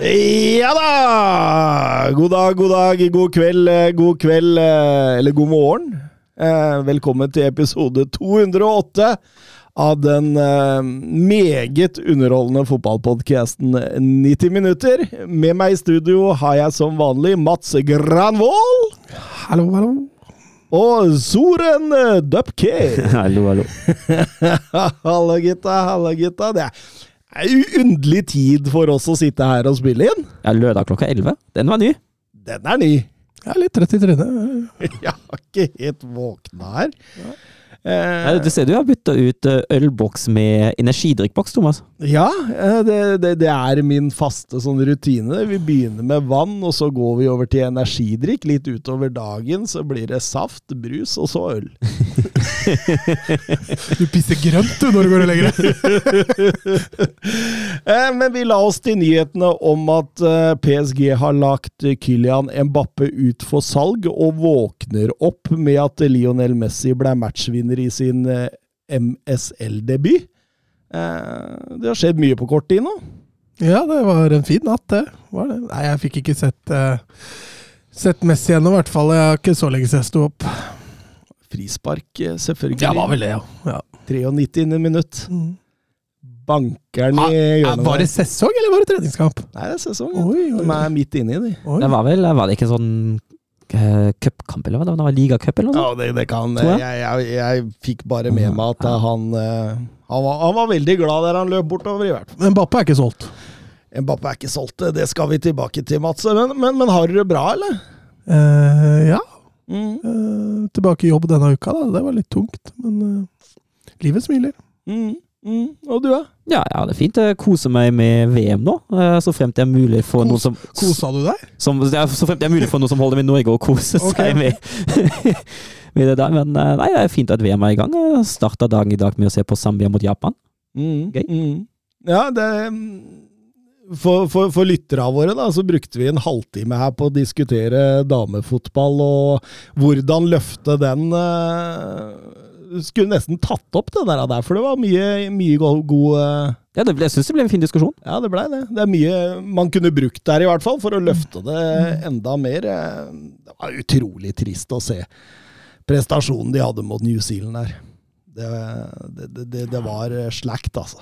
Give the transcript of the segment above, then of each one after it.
Ja da! God dag, god dag, god kveld, eh, god kveld, eh, eller god morgen. Eh, Velkommen til episode 208 av den meget underholdende fotballpodkasten 90 minutter. Med meg i studio har jeg som vanlig Mats Granvoll Hallo, hallo. og Soren Dupke. Hallo, hallo. Hallo, gutta. Hallo, gutta. Det er underlig tid for oss å sitte her og spille inn. Ja, lørdag klokka 11. Den var ny. Den er ny. Jeg er litt trøtt i trynet. Jeg har ikke helt våkna her. Ja, Eh, Du ser du har bytta ut eh, ølboks med energidrikkboks, Thomas. ja, eh, det, det, det er min faste sånn rutine. Vi begynner med vann, og så går vi over til energidrikk. Litt utover dagen så blir det saft, brus, og så øl. Du pisser grønt du når du går og legger deg. Eh, Men vi la oss til nyhetene om at eh, PSG har lagt Kylian Mbappe ut for salg, og våkner opp med at Lionel Messi ble matchvinner i sin eh, MSL-debut. Eh, Det har skjedd mye på kort tid nå. Ja, det var en fin natt, det. Var det. Nei, jeg fikk ikke sett, uh, sett Messi ennå, i hvert fall. Jeg har ikke så lenge siden jeg sto opp. Frispark, selvfølgelig. Ja, var vel det, ja. ja. 93. minutt. Mm. Bankeren Ah, i hjørnet. var det sesong, eller var det treningskamp? Nei, det er sesong. Oi, oi, De er midt inni, de. Oi. Det var vel var det ikke sånn cupkamp, eller hva? Det var ligacup, eller noe Ja, sånt? det, det kan jeg, jeg. jeg, jeg, fikk bare med meg at han, eh, han, var, han var veldig glad der han løp bortover, i hvert fall. Men Bappe er ikke solgt. Bappe er ikke solgt, det skal vi tilbake til, Mats. Men, men, men har du det bra, eller? Eh, ja. Mm, eh, tilbake i jobb denne uka, da. Det var litt tungt, men eh, livet smiler. mm, mm. Og du, da? Ja, ja, det er fint. Jeg koser meg med VM nå, eh, så fremt det er mulig for Kos- noen som, Kosa du deg? som ja, Så fremt det er mulig for noen som holder med Norge å kose okay. seg med, med det der. Men eh, nei, det er fint at VM er i gang. Jeg starta dagen i dag med å se på Zambia mot Japan. Mm, Gøy. mm. Ja, det for, for, for lytterne våre da, så brukte vi en halvtime her på å diskutere damefotball og hvordan løfte den eh, Skulle nesten tatt opp det der, for det var mye, mye god, god eh, Ja, det, jeg syns det ble en fin diskusjon. Ja, det blei det. Det er mye man kunne brukt der, i hvert fall, for å løfte det enda mer. Det var utrolig trist å se prestasjonen de hadde mot New Zealand der. Det, det, det, det, var slakt, altså.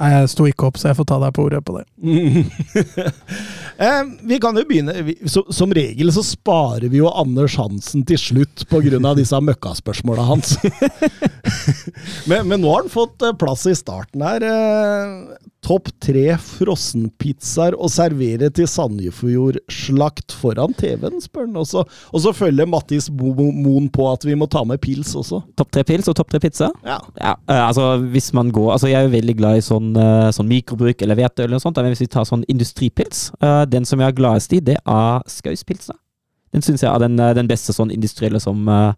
Nei, jeg sto ikke opp, så jeg får ta deg på ordet på det. eh, vi kan jo begynne Som regel så sparer vi jo Anders Hansen til slutt pga. disse møkkaspørsmåla hans. men, men nå har han fått eh, plass i starten her. Eh, Topp tre frossenpizzaer å servere til Sandefjord-slakt foran TV-en, spør han. også. Og så følger Mattis Mo- Mo- Moen på at vi må ta med pils også. Topp tre pils og topp tre pizza. Ja. Ja, eh, altså hvis man går Altså Jeg er jo veldig glad i sånn, eh, sånn mikrobruk eller hvetøl eller noe sånt. Men hvis vi tar sånn industripils eh, Den som jeg er gladest i, det er Skauspilsa. Den syns jeg er den, den beste sånn industrielle som, uh,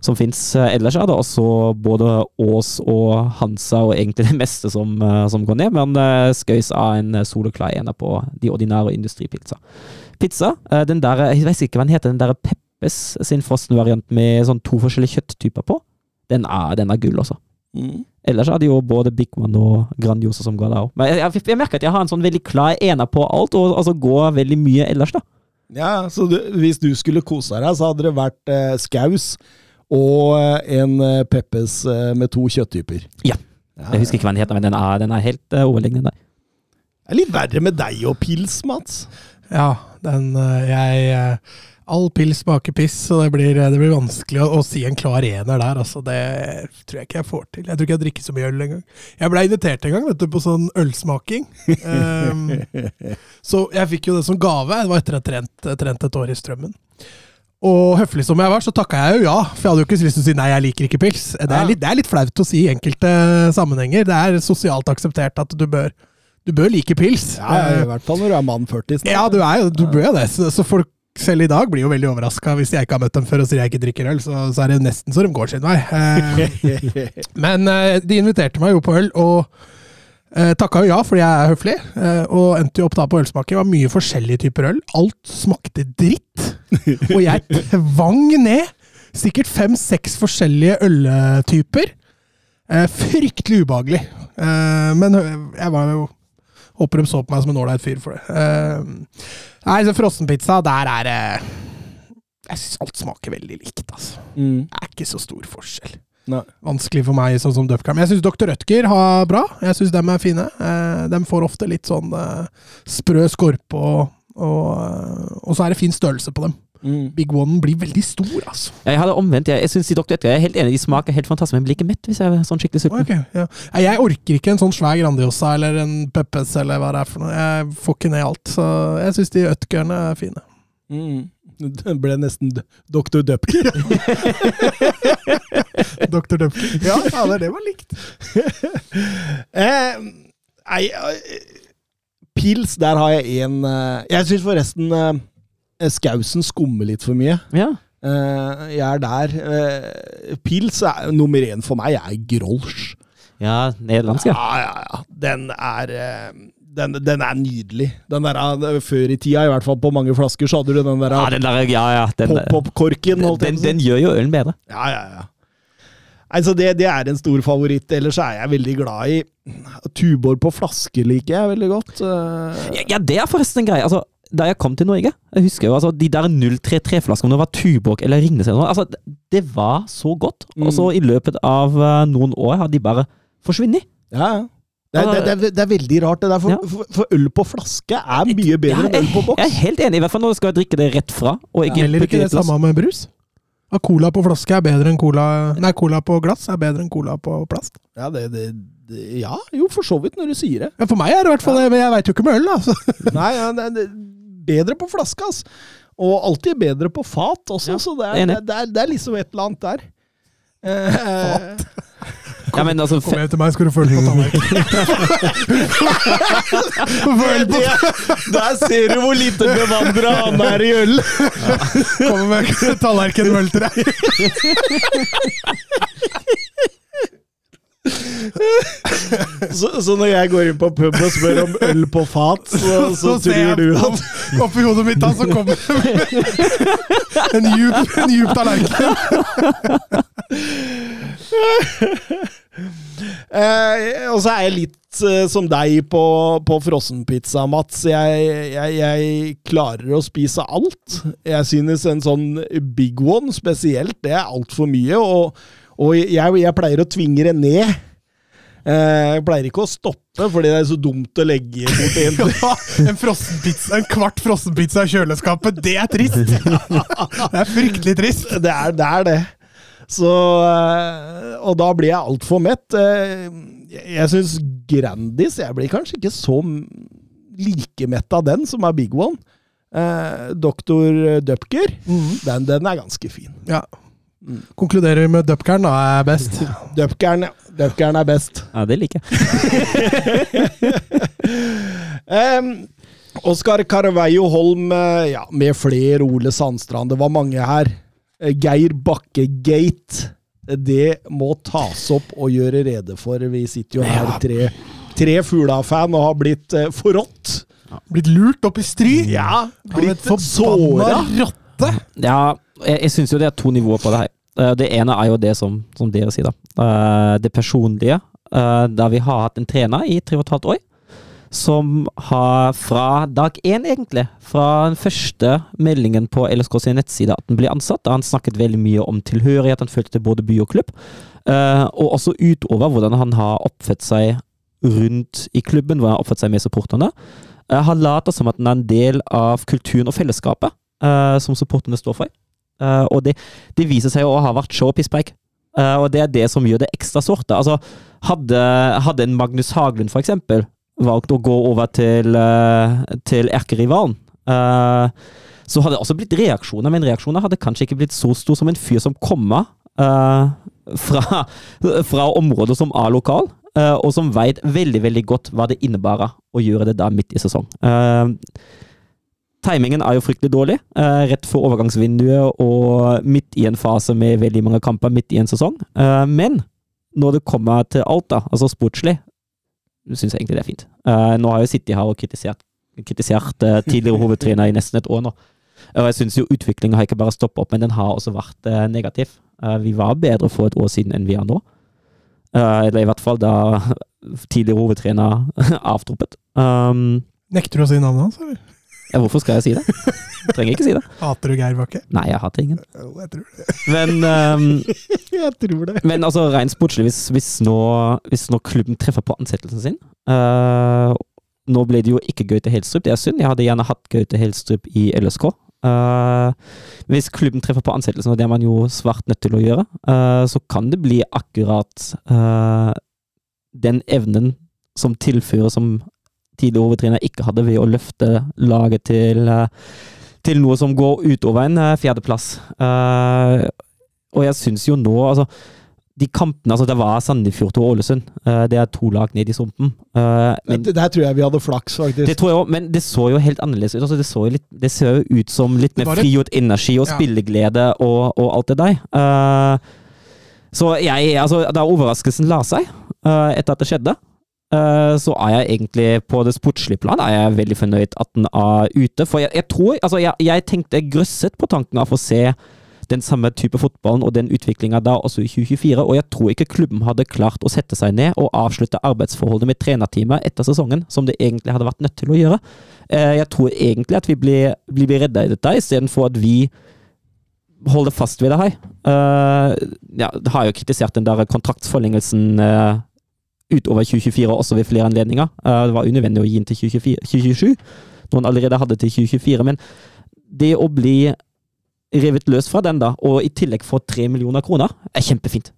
som fins. ellers er og også både Ås og Hansa og egentlig det meste som, eh, som går ned. Men Skøys Skaus er en soloklar ener på de ordinære industripizza. Pizza, eh, den der Jeg vet ikke hva den heter. Den der Peppes sin frossen-variant med sånn to forskjellige kjøtttyper på. Den er, den er gull, altså. Mm. Ellers er det jo både Big One og Grandiosa som går der òg. Men jeg, jeg, jeg merker at jeg har en sånn veldig klar ener på alt, og altså går veldig mye ellers, da. Ja, så du, hvis du skulle kose deg, så hadde det vært eh, skaus og eh, en eh, Peppes eh, med to kjøtttyper. Ja. Jeg husker ikke hva den heter, men den er, den er helt overliggende der. Det er litt verre med deg og pils, Mats. Ja, den Jeg All pils smaker piss, så det blir, det blir vanskelig å, å si en klar ener der. Altså, det tror jeg ikke jeg får til. Jeg tror ikke jeg drikker så mye øl engang. Jeg ble invitert en gang vet du, på sånn ølsmaking. Um, så jeg fikk jo det som gave. Det var etter at jeg trent, trent et år i Strømmen. Og høflig som jeg var, så takka jeg jo ja. For jeg hadde jo ikke lyst til å si nei, jeg liker ikke pils. Det Ja. er litt, det er litt flaut å si i enkelte sammenhenger. Det er sosialt akseptert at du bør Du bør like pils. Ja, I hvert fall når du er mann 40 snart. Ja, du er du bør jo det. Så, så folk selv i dag blir jo veldig overraska hvis jeg ikke har møtt dem før og sier jeg ikke drikker øl. Så, så er det nesten så de går sin vei. Eh, men eh, de inviterte meg jo på øl, og eh, takka jo ja fordi jeg er høflig. Eh, og endte jo opp da på ølsmaking. Var mye forskjellige typer øl. Alt smakte dritt. Og jeg tvang ned sikkert fem-seks forskjellige øltyper. Eh, fryktelig ubehagelig. Eh, men jeg var jo Håper de så på meg som en ålreit fyr for det. Eh, nei, så frossenpizza, der er det Jeg syns alt smaker veldig likt, altså. Mm. Det er ikke så stor forskjell. Nei. Vanskelig for meg, sånn som Dupcam. Jeg syns Dr. Rødtger har bra. Jeg syns dem er fine. Eh, de får ofte litt sånn eh, sprø skorpe, og, og, eh, og så er det fin størrelse på dem. Mm. Big One blir veldig stor, altså. Jeg hadde omvendt. Jeg, jeg synes de Dr. Edgar jeg er helt enig, de smaker helt fantastisk, men blir ikke mett hvis jeg er sånn skikkelig sulten. Okay, ja. Jeg orker ikke en sånn svær Grandiosa eller en Peppes eller hva det er for noe. Jeg får ikke ned alt. Så jeg syns de Ødgerne er fine. Mm. Ble nesten Dr. Dupker. Dr. Dupker. Ja, ja, det var likt. eh, nei, eh, pils, der har jeg en eh, Jeg syns forresten eh, Skausen skummer litt for mye. Ja. Eh, jeg er der. Eh, pils er nummer én for meg er Grolsch. ja, nederlandsk, ja. Ja, ja, ja. Den er eh, den, den er nydelig. Den der, eh, Før i tida, i hvert fall på mange flasker, så hadde du den der Ja, den der, ja, ja. Den, pop-pop-korken. Den, den, den gjør jo ølen bedre. Ja, ja, ja. Altså det, det er en stor favoritt. Ellers er jeg veldig glad i Tuborg på flaske, liker jeg veldig godt. Eh, Ja, ja, det er forresten en greie. Altså, da jeg kom til Norge Jeg husker jo altså, de der 033-flaskene, om det var Tuborg eller Ringnes eller noe, altså, det var så godt. Og så i løpet av eh, noen år har de bare forsvunnet. Ja, ja. Det er, det, det, er, det er veldig rart, det der. For, Ja. for, for øl på flaske er mye bedre enn jeg, øl på boks. jeg er helt enig, i hvert fall når du skal drikke det rett fra. Og ikke ja, Heller ikke det et glass. samme med brus? At cola på flaske er bedre enn cola Nei, cola på glass er bedre enn cola på plast. Ja, det, det, det, ja, jo, for så vidt, når du sier det. Ja, for meg er det i hvert fall det, men jeg veit jo ikke med øl, da. Nei, ja, det, det, bedre på flaske, ass. Og alltid bedre på fat også, Ja, så det er, det, er, det er liksom et eller annet der. Eh, Ja, men altså, Kom hjem til meg, skal du føle på på der ser du hvor lite bevandra han er i øl! Kommer med tallerken med øl til deg. Så, så når jeg går inn på pub og spør om øl på fat, så, så, ser jeg tror du at opp- Oppi hodet mitt da, så kommer det en djup, en djup tallerken. Eh, Og så er jeg litt uh, som deg på, på frossenpizza, Mats. Jeg, jeg, jeg klarer å spise alt. Jeg synes en sånn big one spesielt, det er altfor mye. Og, og jeg, jeg pleier å tvinge det ned. Eh, Jeg pleier ikke å stoppe, fordi det er så dumt å legge bort en Ja, en, frossenpizza, en kvart frossenpizza i kjøleskapet, det er trist! Det er fryktelig trist. Det er det. Er det. Så, eh, og da blir jeg altfor mett. Eh, Jeg, syns Grandis Jeg blir kanskje ikke så like mett av den som er Big One. Eh, Doktor Dupker, den, den er ganske fin. Ja. Konkluderer med Dupkeren da, er best. Dupkeren, ja. Dupkeren er best. ja, det liker jeg. Um, Oskar Carveio Holm ja, med flere Ole Sandstrand. Det var mange her. Eh, Geir Bakke-gate. Det må tas opp og gjøre rede for. Vi sitter jo her tre, tre Fugla-fan og har blitt eh, forrådt. Blitt lurt opp i stry. Ja, blitt forbanna såra. rotte. Ja, jeg, jeg syns jo det er to nivåer på det her. Eh, Det ene er jo det som, som dere sier, da. Eh, Det personlige. da Der vi har hatt en trener i tre og et halvt år. Som har fra dag én, egentlig, fra den første meldingen på LSK sin nettside at han ble ansatt, da han snakket veldig mye om tilhørighet, han følte til både by og klubb, eh, og også utover hvordan han har oppført seg rundt i klubben, hvordan han har oppført seg med supporterne. Eh, Han later som at han er en del av kulturen og fellesskapet eh, som supporterne står for. Og det, det viser seg å ha vært show pisspreik. Og det er det som gjør det ekstra sårt. Altså, hadde, hadde en Magnus Haglund, for eksempel, valgt å gå over til, uh, til erkerivalen, eh, så hadde det også blitt reaksjoner, men reaksjoner hadde kanskje ikke blitt så stor som en fyr som kommer eh, fra, fra områder som er lokal, eh, og som veit veldig veldig godt hva det innebærer å gjøre det da midt i sesong. Eh, timingen er jo fryktelig dårlig. eh, rett for overgangsvinduet og midt i en fase med veldig mange kamper midt i en sesong. Eh, men når det kommer til alt, da, altså sportslig, syns jeg egentlig det er fint. Uh, nå har jeg sittet her og kritisert, kritisert uh, tidligere hovedtrener i nesten et år nå. Og jeg syns jo utviklinga har ikke bare stoppa opp, men den har også vært uh, negativ. Vi var bedre for et år siden enn vi er nå. Eller i hvert fall da tidligere hovedtrener avtroppet. Um, Nekter du å si navnet hans, eller? Ja, hvorfor skal jeg si det? Trenger ikke si det. Hater du Geir Bakke? Nei, jeg hater ingen. Jo, jeg tror det. Men, um, Jeg tror det. men altså, rent sportslig, hvis, hvis, nå, hvis nå klubben treffer på ansettelsen sin uh, Nå ble det jo ikke Gaute Helstrup, det er synd. Jeg hadde gjerne hatt Gaute Helstrup i LSK. Uh, hvis klubben treffer på ansettelsen, og det er man jo svart nødt til å gjøre, uh, så kan det bli akkurat eh, den evnen som tilfører som tidligere hovedtrener ikke hadde ved å løfte laget til, eh, til noe som går utover en eh, fjerdeplass. Eh, og jeg syns jo nå, altså de kampene, altså Det var Sandefjord og Ålesund. det er to lag ned i sumpen. Men Der tror jeg vi hadde flaks, faktisk. det tror jeg også, men det så jo helt annerledes ut. Altså, det, så jo litt, det ser jo ut som litt mer frigjort energi og Ja. spilleglede og, og alt det der. Så jeg, altså, da overraskelsen la seg etter at det skjedde, så er jeg egentlig på det sportslige plan er jeg veldig fornøyd at den er ute. For jeg, jeg tror Altså, jeg, jeg tenkte grøsset på tanken av å se den samme type fotballen og den utviklinga da også i 2024, og jeg tror ikke klubben hadde klart å sette seg ned og avslutte arbeidsforholdet med trenerteamet etter sesongen, som det egentlig hadde vært nødt til å gjøre. Eh, Jeg tror egentlig at vi blir, blir redda i dette, istedenfor at vi holder fast ved det her. Jeg Ja, det har jo kritisert den der kontraktsforlengelsen eh, utover 2024 også ved flere anledninger. Eh, Det var unødvendig å gi den til 2024, 2027, når han allerede hadde til 2024. Men det å bli revet løs fra den, da, og i tillegg få tre millioner kroner, er kjempefint.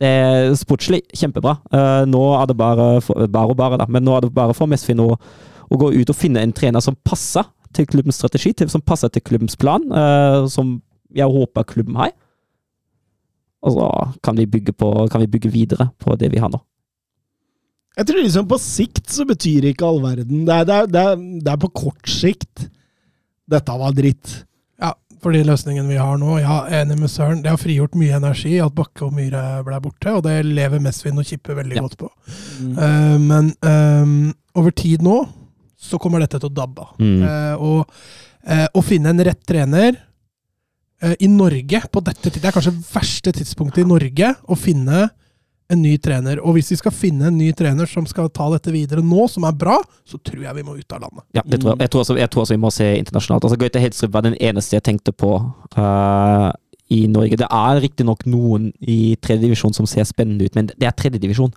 Det er sportslig kjempebra. Eh, nå er det bare, for, bare og bare, da, men nå er det bare for Mesfin å, å gå ut og finne en trener som passer til klubbens strategi, som passer til klubbens plan, eh, som jeg håper klubben har. Og så kan vi, bygge på, kan vi bygge videre på det vi har nå. Jeg tror liksom på sikt så betyr det ikke all verden. Det er, det er, det er, det er på kort sikt dette var dritt. Ja, for de løsningene vi har nå, ja, enig med Søren. Det har frigjort mye energi at Bakke og Myhre ble borte, og det lever Mesvin og Kippe veldig Ja. godt på. Eh, men um, over tid nå så kommer dette til å dabbe av. Mm. Uh, og eh, å finne en rett trener i Norge på dette tidspunktet, Det er kanskje verste tidspunktet i Norge å finne en ny trener. Og hvis vi skal finne en ny trener som skal ta dette videre nå, som er bra, så tror jeg vi må ut av landet. Ja, det tror jeg, jeg, tror også, jeg tror også vi må se internasjonalt. Altså, Gaute Hedstrup var den eneste jeg tenkte på uh, i Norge. Det er riktignok noen i tredjedivisjon som ser spennende ut, men det er tredjedivisjon.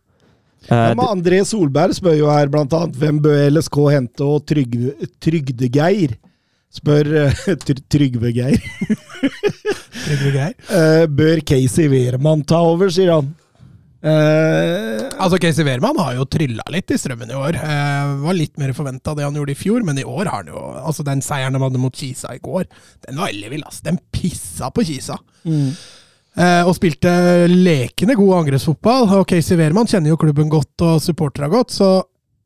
Uh, Ja, men André Solberg spør jo her blant annet hvem bør LSK hente, og trygde, Trygdegeir spør eh, Tr- Trygve-Geir. Trygve Geir. Eh, bør Casey Wehrmann ta over, sier han. Eh, Altså, Casey Wehrmann har jo trylla litt i strømmen i år. Uh, var litt mer forventa det han gjorde i fjor, men i år har han jo Altså, den seieren de hadde mot Kisa i går, den var ellevill, ass. Den pissa på Kisa. Eh, og spilte lekende god angrepsfotball. Og Casey Wehrmann kjenner jo klubben godt og supporterne godt, så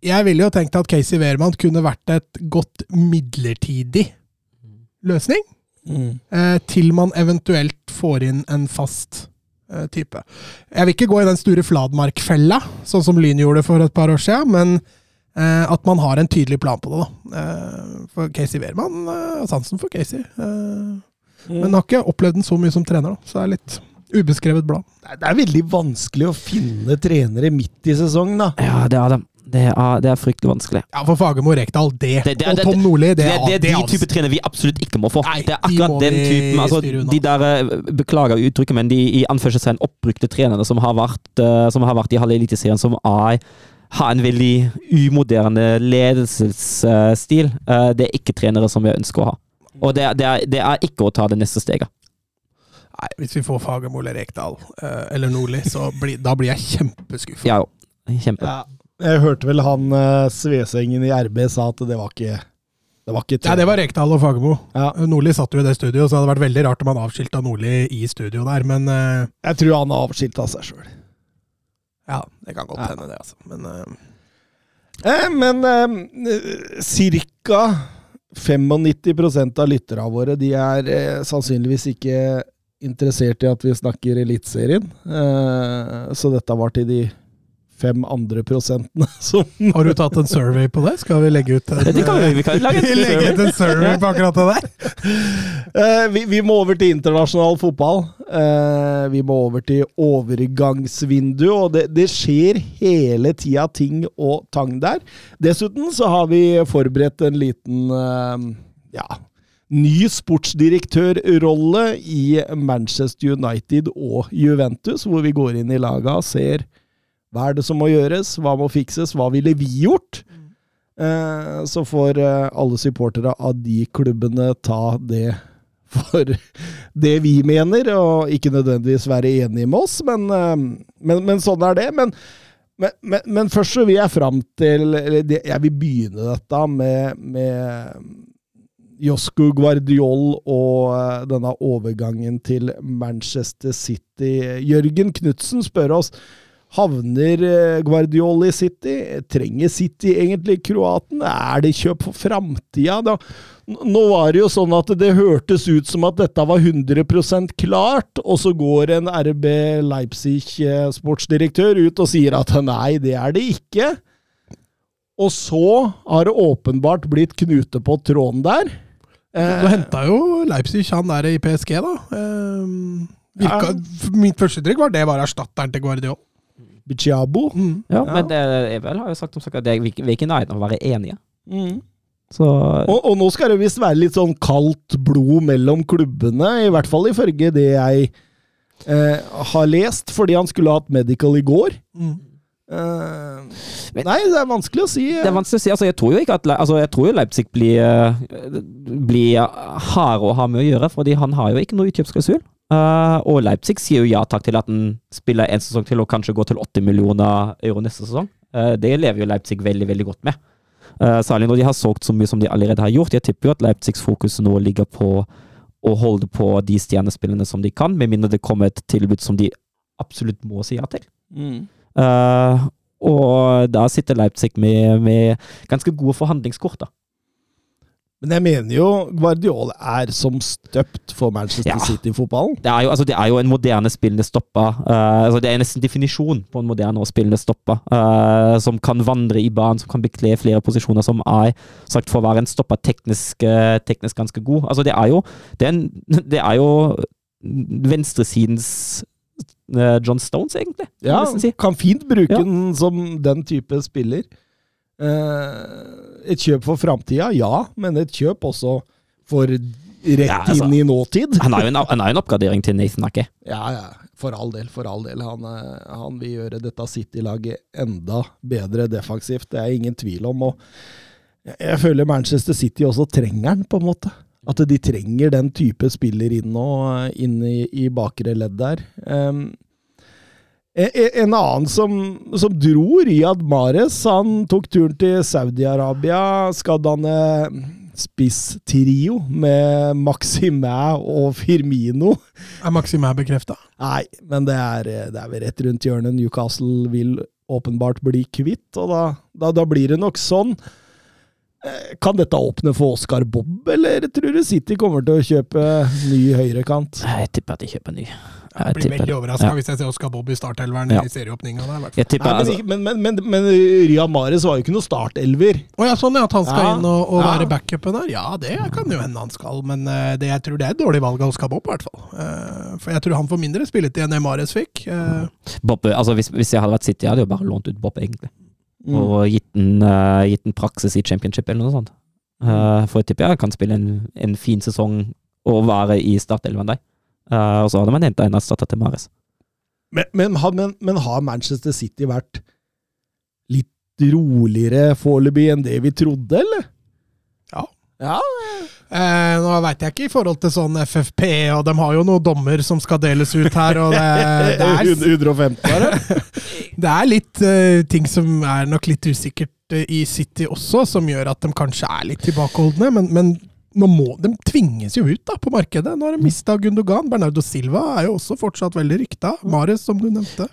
jeg ville jo tenkt at Casey Wehrmann kunne vært et godt midlertidig løsning. mm. til man eventuelt får inn en fast type. Jeg vil ikke gå i den store Fladmark-fella, sånn som Lyn gjorde for et par år siden, men eh, at man har en tydelig plan på det. da. Eh, for Casey Wehrmann eh, har sansen for Casey, eh, men har ikke opplevd den så mye som trener, da, så det er litt ubeskrevet blad. Det er- er veldig vanskelig å finne trenere midt i sesongen, da. ja, det er det. Det er, det er fryktelig vanskelig. Ja, for Fagermo Rekdal, det. Det- det- og Tom Nordli, det, Det, det, er de altså. type trenere vi absolutt ikke må få. Nei, det er akkurat de den typen altså. De der, eh, beklager uttrykket, men de i anførselstegn oppbrukte trenerne som har vært, uh, som har vært i halve eliteserien, som er har en veldig umoderne ledelsesstil. Uh, Det er ikke trenere som vi ønsker å ha. Og det, er- er ikke å ta det neste steget. Nei, hvis vi får Fagermo eller Rekdal, uh, eller Nordli, så bli, da blir jeg kjempeskuffa. Ja, kjempe. Ja. Jeg hørte vel han uh, Svesengen i RB sa at det var ikke Det var ikke Ja, det var Rekdal og Fagermo. Ja. Nordli satt jo i det studioet, så det hadde vært veldig rart om han avskilta Nordli i studio der, men uh, Jeg tror han har avskilta seg sjøl. Ja, det kan godt hende, det, altså. Men uh, Eh, men eh, ca. 95% av lytterne våre de er eh, sannsynligvis ikke interessert i at vi snakker Eliteserien. Eh, så dette var til de fem andre prosentene som har du tatt en survey på det? Skal vi legge ut en, Det kan vi, vi kan lage en legge ut en survey på akkurat det der? Uh, vi, vi må over til internasjonal fotball. Uh, vi må over til overgangsvindu, og det, det skjer hele tida ting og tang der. Dessuten så har vi forberedt en liten uh, ja, ny sportsdirektørrolle i Manchester United og Juventus, hvor vi går inn i laga og ser hva er det som må gjøres, hva må fikses, hva ville vi gjort? Eh, så får eh, alle supportere av de klubbene ta det for det vi mener, og ikke nødvendigvis være enige med oss, men, eh, men, men sånn er det. Men, men, først så vil jeg fram til eller det, Jeg vil begynne dette med, med Josco Guardiol og denne overgangen til Manchester City. Jørgen Knutsen spør oss Havner Guardioli Guardiol i City? Trenger City egentlig kroaten? Er det kjøp for framtida? Da? Nå var det jo sånn at det hørtes ut som at dette var 100% klart, og så går en RB Leipzig-sportsdirektør ut og sier at nei, det er det ikke. Og så har det åpenbart blitt knute på tråden der. Du henta jo Leipzig han der i PSG, da. Eh, virka, Mitt første trykk var det var erstatteren til Guardiol. Bichiabo. Mm. Ja, men det, vel har jo sagt om saken at det- vi, vi er ikke i nærheten av å være enige. Mm. Så Og, og nå skal det visst være litt sånn kaldt blod mellom klubbene, i hvert fall ifølge det jeg eh, har lest, fordi han skulle hatt medical i går. Mm. Eh, Men- nei, det er vanskelig å si. det er vanskelig å si. Altså, jeg tror jo ikke at altså, jeg tror jo Leipzig blir, eh, blir hard å ha med å gjøre, fordi han har jo ikke noe utkjøpsklausul. Eh, og Leipzig sier jo ja takk til at han spiller en sesong til og kanskje går til 80 millioner euro neste sesong. Uh, det lever jo Leipzig veldig, veldig godt med. Uh, særlig når de har solgt så mye som de allerede har gjort. Jeg tipper jo at Leipzigs fokus nå ligger på å holde på de stjernespillene som de kan, med mindre det kommer et tilbud som de absolutt må si ja til. Mm. Og da sitter Leipzig med, med ganske gode forhandlingskort, da. Men jeg mener jo Guardiol er som støpt for Manchester Ja. City-fotballen. Det altså, det er jo en moderne spillende stopper. Uh, altså, det er nesten definisjon på en moderne og spillende stopper. Uh, som kan vandre i banen, som kan bekle flere posisjoner, som er sagt for å være en stopper teknisk, uh, teknisk ganske god. Altså, det er jo, det er en, det er jo venstresidens eh, John Stones, egentlig. kan Ja, si. kan fint bruke Ja. den som den type spiller. Eh, et kjøp for framtida, ja, men et kjøp også for rett Ja, altså. inn i nåtid. Han er jo en, han en oppgradering til Nathan Ake. Ja, ja. For all del, for all del. Han, eh, han vil gjøre dette City-laget enda bedre defensivt. Det er ingen tvil om. Og jeg- føler Manchester City også trenger den, på en måte. At de trenger den type spiller inn nå, inn i, i bakre ledd der. Um, en, en annen som, som dro, Riyad Mares, han tok turen til Saudi-Arabia. Skal danne spisstrio med Maximæ og Firmino. Er Maximæ bekrefta? Nei, men det er, det er vel rett rundt hjørnet. Newcastle vil åpenbart bli kvitt, og da, da, da blir det nok sånn. Eh, Kan dette åpne for Oscar Bob, eller tror du City kommer til å kjøpe ny høyrekant? Jeg tipper at de kjøper ny. Jeg blir veldig overraska Ja. hvis jeg ser Oscar Bob i startelveren Ja. i serieåpninga. der, men, altså, men, men, men, men Riyad Mahrez var jo ikke noe startelver. Å ja, sånn at han skal Ja. inn og, og Ja. være backupen der? Ja, det kan jo hende han skal, men eh, det, jeg tror det er et dårlig valg av Oscar Bob, i hvert fall. Eh, for jeg tror han får mindre spilletid enn det Mares fikk. Bob, altså hvis, hvis jeg hadde vært City, hadde jeg jo bare lånt ut Bob, egentlig. Mm. Og gitt en, uh, gitt en praksis i championship eller noe sånt. Uh, for jeg tipper jeg kan spille en, en fin sesong og være i startelven der. Uh, og så hadde man henta en erstatter til Mares. Men, men, men, men har Manchester City vært litt roligere foreløpig enn det vi trodde, eller? Ja. Eh, nå veit jeg ikke i forhold til sånn FFP, og de har jo noen dommer som skal deles ut her, og det, det, er, 150, er det? det er litt eh, ting som er nok litt usikkert eh, i City også, som gjør at de kanskje er litt tilbakeholdne, men, men nå må, De tvinges jo ut da, på markedet. Nå har de mista Gundogan. Bernardo Silva er jo også fortsatt veldig rykta. Mares, som du nevnte.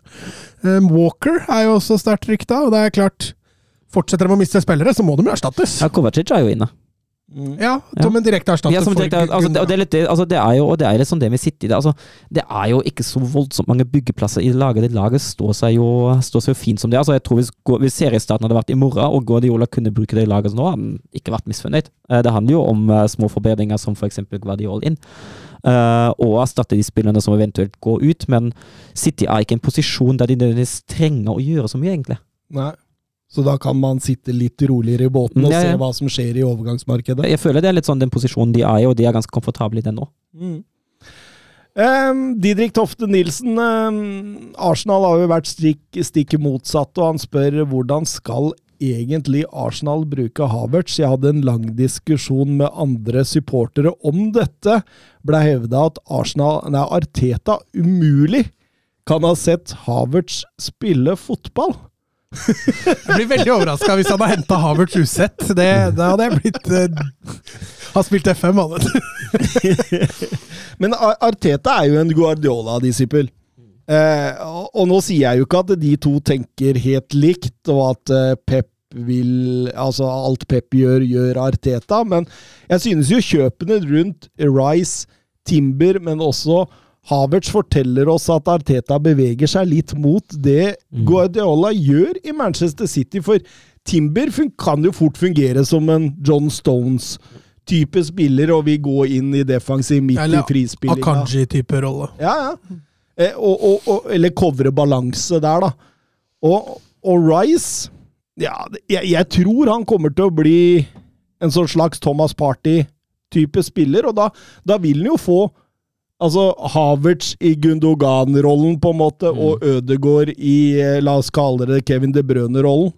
Um, Walker er jo også sterkt rykta, og det er klart Fortsetter de å miste spillere, så må de jo erstattes. Ja, Kovacic er jo inne. Ja, som en direkte erstatter Ja, som for direkte, altså, det, og det er litt altså, det er jo og det er liksom det vi med City. Det, altså, det er jo ikke så voldsomt mange byggeplasser i laget. Det laget står seg jo, står seg jo fint som det. Altså, jeg tror hvis, hvis seriestarten hadde vært i morgen, og Guardiola kunne bruke det i laget nå, hadde han ikke vært misfornøyd. Eh, Det handler jo om uh, små forbedringer som f.eks. Guardiola inn. uh, og erstatte de spillerne som eventuelt går ut, men City er ikke i en posisjon der de nødvendigvis trenger å gjøre så mye, egentlig. Nei. Så da kan man sitte litt roligere i båten og Ja, ja. se hva som skjer i overgangsmarkedet. Jeg føler det er litt sånn den posisjonen de er i, og de er ganske komfortable i den nå. Mm. Ehm, Didrik Tofte Nilsen, um, Arsenal har jo vært stikk, stikk motsatt, og han spør hvordan skal egentlig Arsenal bruke Havertz? Jeg hadde en lang diskusjon med andre supportere om dette. Ble hevda at Arsenal, nei, Arteta umulig kan ha sett Havertz spille fotball. Jeg blir veldig overraska hvis han har henta Havertz usett. Det, det, hadde jeg blitt uh, Har spilt FM, han. Men Arteta er jo en Guardiola-disippel. Eh, og, og nå sier jeg jo ikke at de to tenker helt likt, og at eh, Pep vil Altså alt Pep gjør, gjør Arteta, men jeg synes jo kjøpene rundt Rice, Timber, men også Havertz forteller oss at Arteta beveger seg litt mot det Guardiola gjør i Manchester City, for Timber kan jo fort fungere som en John Stones-type spiller, og vil gå inn i defensiv midt i Eller frispillinga. Akanji-type rolle. Ja, ja. Eh, og, og, og, eller covre balanse der, da. Og, og Rice Ja, jeg, jeg tror han kommer til å bli en sånn slags Thomas Party-type spiller, og da, da vil han jo få Altså Havertz i Gundogan-rollen, på en måte, og Ødegaard i eh, La oss kalle det Kevin De Brøne-rollen.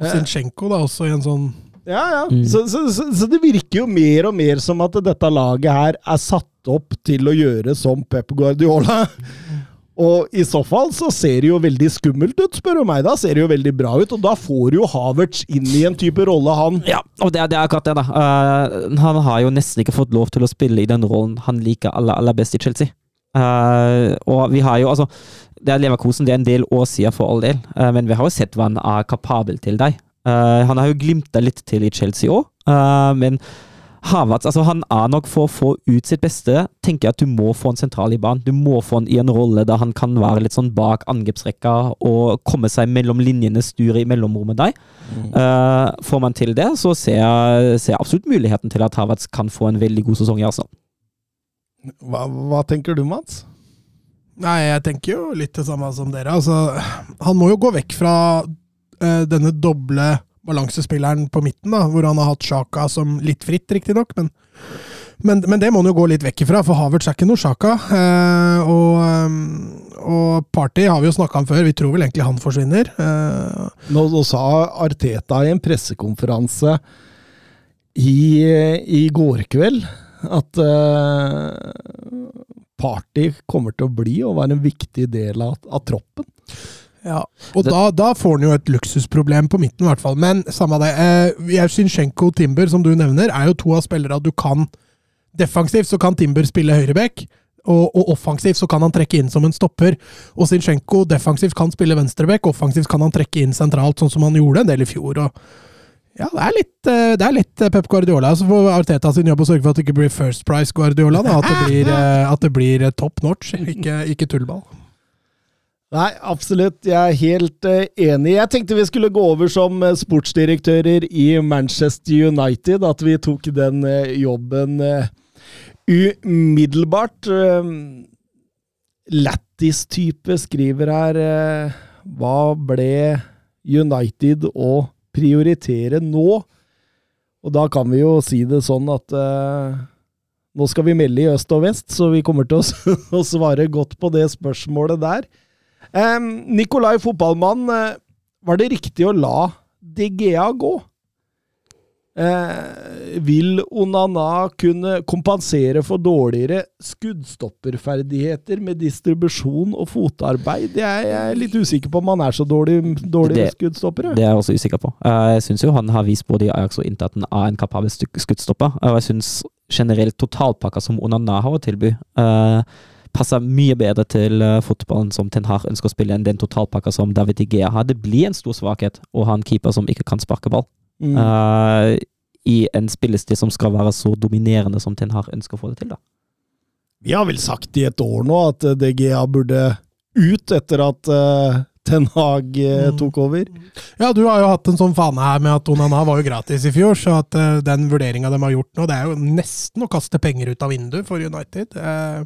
Og Zinchenko da, også i en sånn Ja, ja. Mm. Så, så, så, så det virker jo mer og mer som at dette laget her er satt opp til å gjøre som Pep Guardiola. Og i så fall så ser det jo veldig skummelt ut, spør du meg. Da ser det jo veldig bra ut, og da får jo Havertz inn i en type rolle, han. Ja, og det, det er akkurat det, da. Uh, han har jo nesten ikke fått lov til å spille i den rollen han liker aller, aller best i Chelsea. Uh, og vi har jo, altså Det er Leverkosen, det er en del år siden for all del, uh, men vi har jo sett hva han er kapabel til deg. Han har jo glimta litt til i Chelsea òg, men Havertz altså han er nok for å få ut sitt beste, tenker jeg at du må få en sentral i banen. Du må få han i en rolle der han kan være litt sånn bak angrepsrekka og komme seg mellom linjene, sture i mellomrommet der. Uh, får man til det, så ser jeg, ser jeg absolutt muligheten til at Havertz kan få en veldig god sesong i Arsenal. Hva, hva tenker du, Mats? Nei, jeg tenker jo litt det samme som dere. Altså, han må jo gå vekk fra uh, denne doble balansespilleren på midten, da, hvor han har hatt Sjaka som litt fritt, riktignok, men, men, men det må han jo gå litt vekk ifra, for Havertz er ikke noe Sjaka. Eh, og, eh, og Party har vi jo snakka om før, vi tror vel egentlig han forsvinner. Eh, Nå, nå sa Arteta i en pressekonferanse i, i går kveld at eh, Party kommer til å bli og være en viktig del av, av troppen. Ja, og da, da får han jo et luksusproblem på midten, i hvert fall. Men samme det. Eh, og Timber, som du nevner, er jo to av spillere du kan Defensivt så kan Timber spille høyreback, og, og offensivt så kan han trekke inn som en stopper. Og Zinchenko defensivt kan spille venstreback, offensivt kan han trekke inn sentralt, sånn som han gjorde en del i fjor. og ja, det er litt, eh, det er litt eh, Pep Guardiola. Så får Arteta sin jobb å sørge for at det ikke blir First Price Guardiola. Da. At det blir, eh, at det blir top notch, ikke, ikke tullball. Nei, absolutt. Jeg er helt eh, enig. Jeg tenkte vi skulle gå over som eh, sportsdirektører i Manchester United. At vi tok den eh, jobben umiddelbart. Lattis-type skriver her Hva ble United å prioritere nå? Og da kan vi jo si det sånn at nå skal vi melde i øst og vest, så vi kommer til å svare godt på det spørsmålet der. Um, Nikolai Fotballmann, eh, var det riktig å la DGA gå? Eh, vil Onana kunne kompensere for dårligere skuddstopperferdigheter med distribusjon og fotarbeid? Jeg er litt usikker på om han er så dårlig, dårlig Det- jeg. Det er jeg også usikker på. Eh, Jeg syns jo han har vist både i Ajax og Inter at han er en kapabel skuddstopper. Og jeg syns generelt totalpakka som Onana har å tilby, eh, passer mye bedre til eh, fotballen som Ten Hag ønsker å spille, enn den totalpakka som David Igea har. Det blir en stor svakhet å ha en keeper som ikke kan sparke ball. Mm. Uh, I en spillestil som skal være så dominerende som Ten Hag ønsker å få det til. da. Vi har vel sagt i et år nå at eh, DGA burde ut etter at uh, Ten Hag Mm. tok over. Ja, du har jo hatt en sånn fane her med at Onana var jo gratis i fjor, så at uh, den vurderinga de har gjort nå, det er jo nesten å kaste penger ut av vinduet for United. Eh,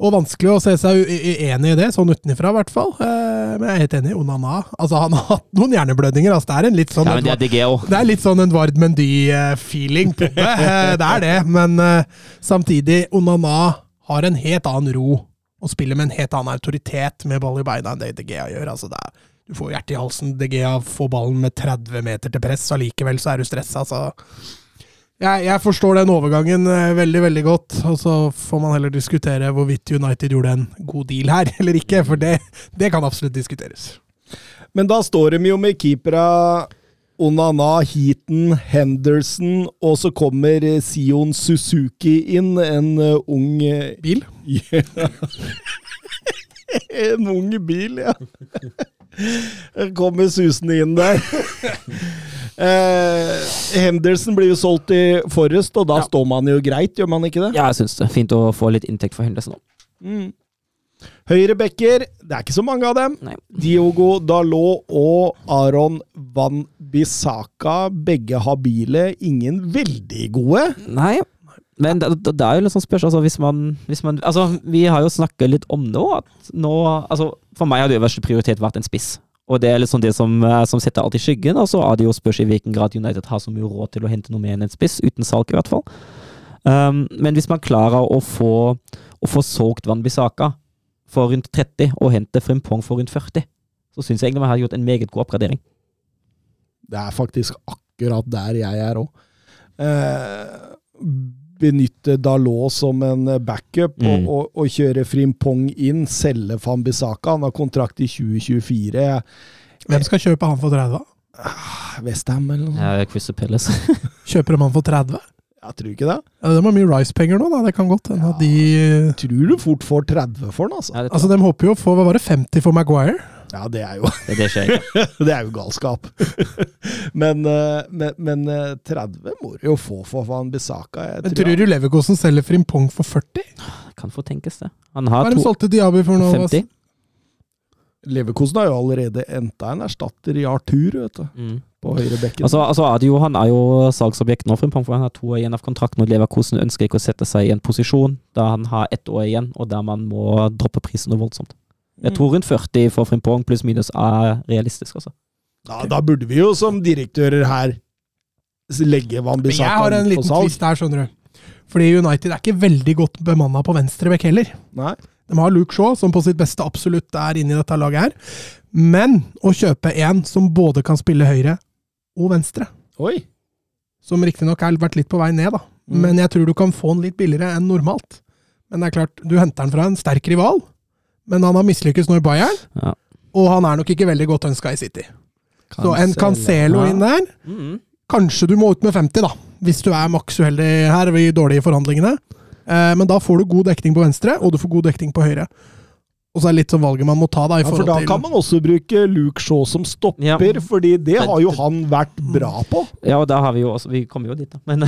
og vanskelig å se seg uenig i det, sånn utenfra i hvert fall. Eh, men jeg er helt enig. Onana altså Han har hatt noen hjerneblødninger. Altså, det er en litt sånn Ja, det er òg. det er litt sånn Edvard Mendy-feeling på det. Eh, Det er det, men eh, samtidig, Onana har en helt annen ro og spiller med en helt annen autoritet med ball i beina enn det De Gea gjør. Altså det er, du får hjertet i halsen. De Gea får ballen med 30 meter til press, allikevel så er du stressa. Så jeg, jeg forstår den overgangen eh, veldig, veldig godt. Og så får man heller diskutere hvorvidt United gjorde en god deal her eller ikke, for det, det kan absolutt diskuteres. Men da står de jo med keepera Onana, Heaton, Henderson, og så kommer eh, Sion Suzuki inn, en eh, ung Bil? En ung bil, ja. Kommer susende inn der. Eh, Henderson blir jo solgt i Forrest, og da Ja. står man jo greit, gjør man ikke det? Ja, jeg syns det. Fint å få litt inntekt for Henderson òg. Mm. Høyrebacker, det er ikke så mange av dem. Nei. Diogo Dalot og Aron Van Bissaka, begge habile. Ingen veldig gode. Nei, men det, det er jo litt sånn spørsmål altså, hvis, man, hvis man Altså, vi har jo snakket litt om det òg, at nå Altså, for meg har det øverste prioritet vært en spiss. Og det er sånn det som, eh, som setter alt i skyggen, og så det jo spørs i hvilken grad United har så mye råd til å hente noe mer enn en spiss, uten salg i hvert fall. Um, men hvis man klarer å få, å få solgt Van for rundt 30, og hente Frimpong for rundt 40, så syns jeg egentlig man har gjort en meget god oppgradering. Det er faktisk akkurat der jeg er òg. Eh, benytte Dalot som en backup og, Mm. og, og kjøre Frimpong inn. Selge Fambisaka. Han har kontrakt i 2024. Hvem skal kjøpe han for 30? Westham eller noe? Ja, Crystal Palace. Kjøper de han for 30? Jeg tror ikke det. Ja, de har mye Rice-penger nå, da. Det kan godt hende at de tror du fort får 30 for den, altså. ja, Altså, de håper jo å få hva var det, 50 for Maguire. Ja, det er jo, det, skjer ikke. det er jo galskap. men, eh, men, men eh, 30 må du jo få for Van Bissaka. Jeg Men tror du Leverkosen selger Frimpong for 40? Kan få tenkes det. Han Hva har de to, solgte Diaby for nå? 50. Leverkosen har jo allerede enda en erstatter i Arthur, vet du. Mm. På høyrebekken. Altså, altså Adio han er jo salgsobjekt nå, Frimpong, for han har to år igjen av kontrakten, og Leverkosen ønsker ikke å sette seg i en posisjon da han har ett år igjen, og der man må droppe prisen noe voldsomt. Jeg tror rundt 40 for Frimpong pluss minus er realistisk, altså. Da, da burde vi jo som direktører her legge Van salg. jeg har en liten twist her, skjønner du. Fordi United er ikke veldig godt bemanna på venstrebekk heller. Nei. De har Luke Shaw, som på sitt beste absolutt er inne i dette laget her. Men å kjøpe en som både kan spille høyre og venstre, Oi. som riktignok har vært litt på vei ned, da. Mm. Men jeg tror du kan få den litt billigere enn normalt. Men det er klart, du henter den fra en sterk rival, men han har mislykkes nå i Bayern, Ja. og han er nok ikke veldig godt ønska i City. Så en Cancelo Ja. inn der Mm. Kanskje du må ut med 50, da. Hvis du er maks uheldig her i dårlige forhandlingene. Eh, men da får du god dekning på venstre, og du får god dekning på høyre. Og så er det litt sånn valget man må ta, da. I Ja, for da til kan man også bruke Luke Shaw som stopper, Ja. fordi det har jo han vært bra på. Ja, og da har vi jo også Vi kommer jo dit, da. Men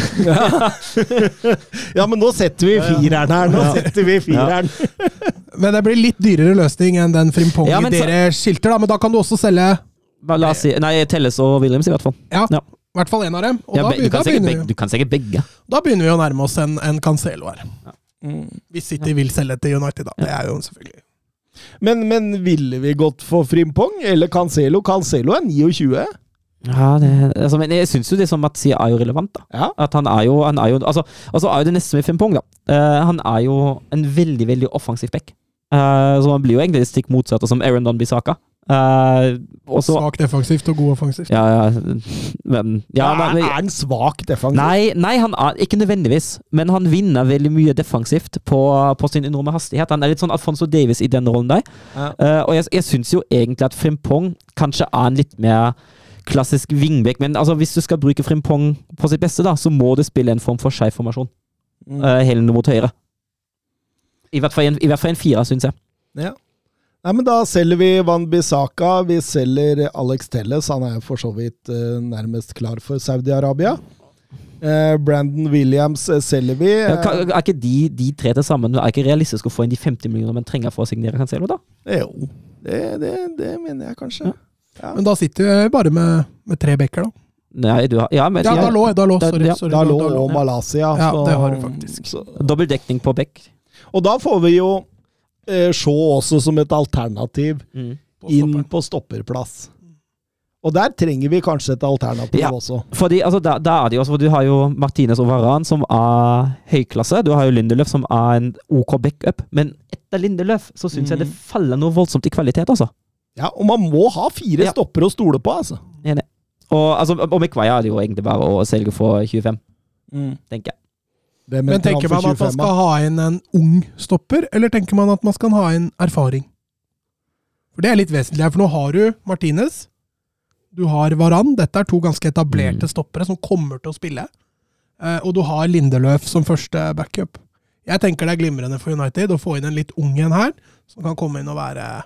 Ja, men nå setter vi fireren her. Nå setter vi fireren. Men det blir litt dyrere løsning enn den Frimpong Ja, så- dere skilter, da. Men da kan du også selge la oss si Nei, Telles og Williams, i hvert fall. ja, Ja. i hvert fall én av dem. Og Ja, da, du, kan da, begynner, begge, du kan sikkert begge. da begynner vi å nærme oss en, en Cancelo her. Mm. Hvis City vil selge til United, da. Det er jo selvfølgelig Men, men ville vi gått for Frimpong eller Cancelo? Cancelo er 29. Ja, det, altså, men jeg syns jo det som Mats sier, er jo relevant. da. Ja. At han er jo, han er jo altså, altså er jo det neste med Frimpong, da. Uh, han er jo en veldig, veldig offensiv back. Uh, så han blir jo egentlig stikk motsatt av som Aaron Don Bissaka. Eh, og så Svak defensivt og god offensivt. Ja, ja Men ja, men, er han svak defensivt? Nei, nei han er, ikke nødvendigvis, men han vinner veldig mye defensivt på, på sin enorme hastighet. Han er litt sånn Alfonso Davis i den rollen der. Ja. Uh, og jeg, jeg syns jo egentlig at Frimpong kanskje er en litt mer klassisk vingbekk. men altså, hvis du skal bruke Frimpong på sitt beste, da, så må du spille en form for skeiv formasjon. Mm. Uh, Helene mot høyre. I hvert fall en, i hvert fall en fire, syns jeg. Ja. Nei, men Da selger vi Van Bissaka. Vi selger Alex Telles. Han er for så vidt eh, nærmest klar for Saudi-Arabia. Eh, Brandon Williams eh, selger vi. Ja, er ikke de, de tre til sammen Er ikke realistisk å få inn de 50 millioner man trenger for å signere Cancelo, da? Jo, det, det, det mener jeg kanskje. Ja. Ja. Men da sitter vi bare med, med tre bekker, da. Nei, du har Ja, men Ja, Dalot, Dalot, Da- sorry. ja, sorry Dalot Dalot. og Malaysia. Ja, så- det har du faktisk. Så, Dobbel dekning på bekk. og da får vi jo eh, Shaw også som et alternativ Mm. På inn på stopperplass. Og der trenger vi kanskje et alternativ Ja. også. Fordi, altså, da, da er det jo også, for Du har jo Martinez og Varan, som er høyklasse. Du har jo Lindeløf, som er en OK backup. Men etter Lindeløf så syns jeg det Mm. faller noe voldsomt i kvalitet, altså. Ja, Og man må ha fire Ja. stoppere å stole på, altså. Enig. Og, altså, og McVay er det jo egentlig bare å selge for 25, tenker jeg. Hvem Men tenker man at man skal ha inn en ung stopper, eller tenker man at man skal ha inn erfaring? For det er litt vesentlig her, for nå har du Martinez, du har Varan, dette er to ganske etablerte Mm. stoppere som kommer til å spille, Eh, og du har Lindeløf som første backup. Jeg tenker det er glimrende for United å få inn en litt ung en her, som kan komme inn og være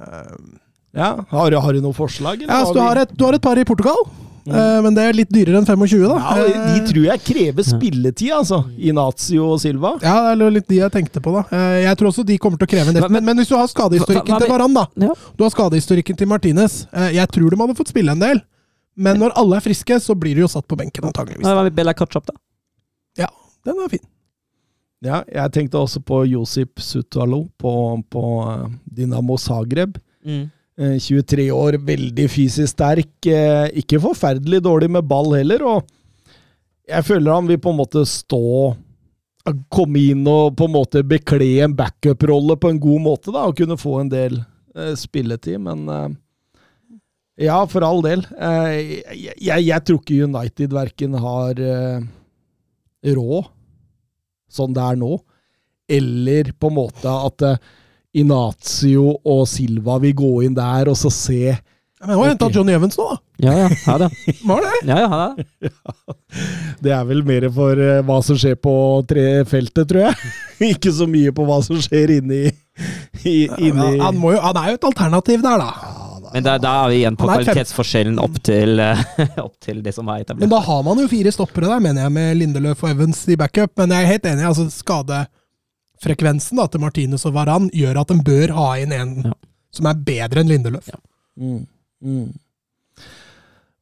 eh, Ja, har, du- har du noen forslag? eller Ja, så du har, et, du har et par i Portugal, Mm. eh, men det er litt dyrere enn 25, da. Ja, de de tror jeg krever spilletid, altså. Inazio og Silva. Ja, det er litt de jeg tenkte på, da. Eh, Jeg tror også de kommer til å kreve en del. Men, Men, men hvis du har skadehistorikken til Varan, da. Ja. Du har skadehistorikken til Martinez. Eh, Jeg tror de hadde fått spille en del. Men når alle er friske, så blir de jo satt på benken, antageligvis. Hva med Bella Katchap, da? Ja, Den er fin. Ja, jeg tenkte også på Josip Sutalo på, på eh, Dinamo Zagreb. Mm. Eh, 23 år, veldig fysisk sterk. eh, Ikke forferdelig dårlig med ball heller. Og jeg føler han vil på en måte stå Komme inn og på en måte bekle en backup-rolle på en god måte, da, og kunne få en del eh, spilletid. Men eh, ja, for all del. Eh, jeg, jeg, jeg tror ikke United verken har eh, råd, sånn det er nå, eller på en måte at eh, Inazio og Silva vil gå inn der og så se Ja, Men hun har henta Ok. Johnny Evans nå, da. Ja, ja. Ha det. Var det? Ja, ja, ha det. Det er vel mer for eh, hva som skjer på trefeltet, tror jeg. Ikke så mye på hva som skjer inni, i, inni Ja, han, må jo, han er jo et alternativ der, da. Men da, da er vi igjen på kvalitetsforskjellen opp til, eh, opp til det som er etablert. Men da har man jo fire stoppere der, mener jeg, med Lindeløf og Evans i backup. Men jeg er helt enig, altså skadefrekvensen da, til Martinez og Varan gjør at en bør ha inn en Ja. som er bedre enn Lindeløf. Ja. Mm. Mm.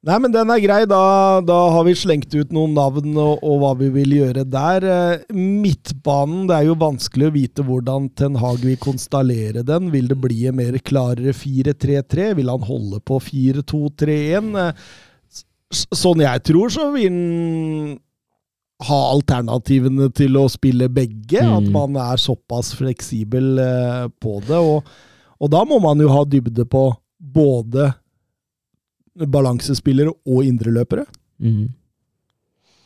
Nei, men den er grei. Da, da har vi slengt ut noen navn og, og hva vi vil gjøre der. Eh, Midtbanen, det er jo vanskelig å vite hvordan Ten Hag vil konstallere den. Vil det bli en mer klarere 4-3-3? Vil han holde på 4-2-3-1? Eh, Sånn jeg tror, så vil han ha alternativene til å spille begge. Mm. At man er såpass fleksibel eh, på det. Og, og da må man jo ha dybde på både balansespillere og indreløpere. Mm.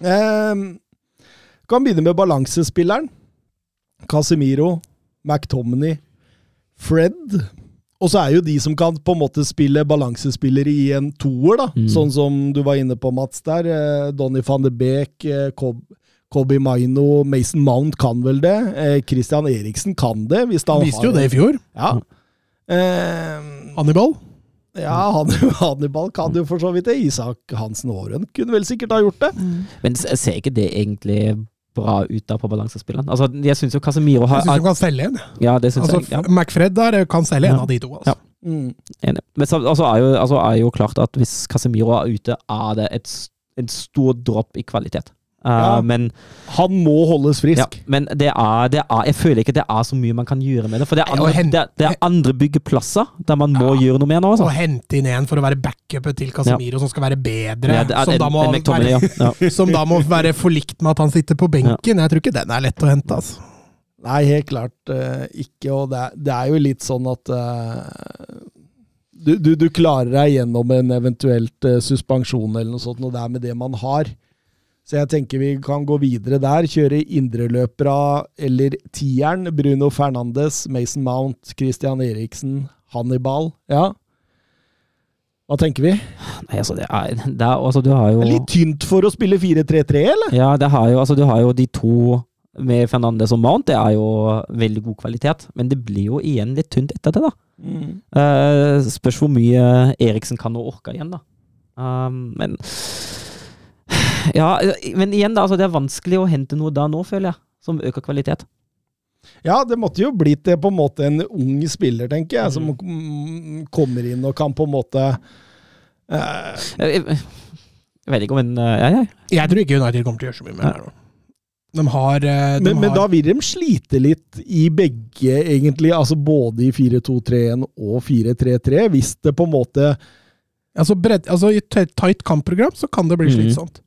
Eh, kan begynne med balansespilleren. Casemiro, McTominay, Fred. Og så er jo de som kan på en måte spille balansespillere i en toer, da. Mm. Sånn som du var inne på, Mats, der. Eh, Donny van de Beek, eh, Kobi Maino, Mason Mount kan vel det. Eh, Christian Eriksen kan det. Hvis han Viste har jo det i fjor. Ja. Eh, Hannibal. ja, Hannibal kan jo for så vidt det. Isak Hansen Aaren kunne vel sikkert ha gjort det. Men ser ikke det egentlig bra ut der på balansespillene Altså, jeg syns jo Casemiro har Jeg syns du kan selge en. Ja, det syns Altså, jeg. Ja. McFred der kan selge en Ja. av de to. Altså. Ja. Mm. Enig. Men så altså, er, jo, altså, er jo klart at hvis Casemiro er ute, er det et, en stor dropp i kvalitet. Uh, Ja. Men, Han må holdes frisk. ja, men det er, det er Jeg føler ikke det er så mye man kan gjøre med det. For det er andre, hen- det er, det er andre byggeplasser der man må Ja. gjøre noe med nå. Å hente inn en for å være backupet til Casemiro, som skal være bedre. Ja, er som, en- da må McTominay, være, ja. Ja. som da må være forlikt med at han sitter på benken. Jeg tror ikke den er lett å hente. altså. Nei, helt klart uh, ikke. Og det er, det er jo litt sånn at uh, du, du, du klarer deg gjennom en eventuelt eh, suspensjon eller noe sånt, og det er med det man har. Så jeg tenker vi kan gå videre der. Kjøre indreløpere eller tieren. Bruno Fernandes, Mason Mount, Christian Eriksen, Hannibal. Ja. Hva tenker vi? Nei, altså, det er, det er altså, du har jo Det er litt tynt for å spille 4-3-3, eller? Ja, det har jo, altså, du har jo de to med Fernandes og Mount. Det er jo veldig god kvalitet, men det blir jo igjen litt tynt etter det, da. Eh, spørs hvor mye Eriksen kan nå orke igjen, da. Uh, men Ja, men igjen, da. Altså, det er vanskelig å hente noe da nå, føler jeg, som øker kvalitet. Ja, det måtte jo blitt det på en måte en ung spiller, tenker jeg, som mm, kommer inn og kan på en måte eh, Jeg, jeg, jeg vet ikke om en eh, Ja, ja. Jeg tror ikke United kommer til å gjøre så mye mer her nå. De har, eh, de men, men da vil de slite litt i begge, egentlig. Altså både i 4-2-3-1 og 4-3-3, hvis det på en måte altså, bredd, altså I et tight kampprogram så kan det bli Mhm. slitsomt.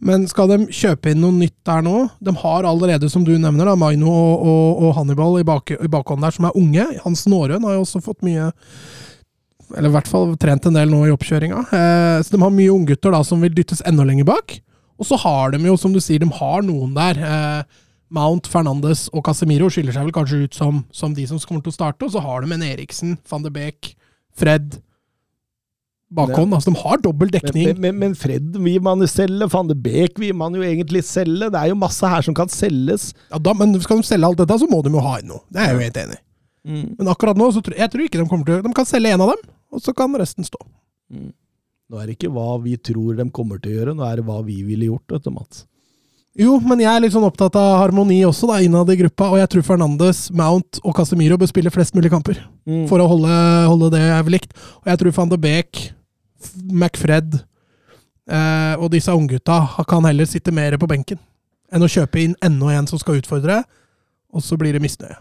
Men skal de kjøpe inn noe nytt der nå? De har allerede, som du nevner, da, Maino og, og, og Hannibal i, bak, i bakhånd der, som er unge. Hans Nårøen har jo også fått mye Eller i hvert fall trent en del nå i oppkjøringa. Eh, så de har mye unggutter som vil dyttes enda lenger bak. Og så har de jo, som du sier, de har noen der. Eh, Mount, Fernandes og Casemiro skiller seg vel kanskje ut som, som de som kommer til å starte. Og så har de en Eriksen, van de Beek, Fred bakhånd. Altså, de har dobbel dekning. men, men, men Fred vil man jo selge, van de Beek vil man jo egentlig selge. Det er jo masse her som kan selges. Ja, da, men skal de selge alt dette, så må de jo ha inn noe. Det er jeg jo helt enig i. Men akkurat nå, så tror jeg tror ikke de kommer til De kan selge en av dem, og så kan resten stå. Nå er det ikke hva vi tror de kommer til å gjøre, nå er det hva vi ville gjort, vet du, Mats. Jo, men jeg er litt sånn opptatt av harmoni også, da, innad i gruppa. Og jeg tror Fernandes, Mount og Casemiro bør spille flest mulig kamper. For å holde, holde det likt. Og jeg tror van de Beek, McFred eh, og disse unggutta kan heller sitte mer på benken enn å kjøpe inn enda en som skal utfordre, og så blir det misnøye.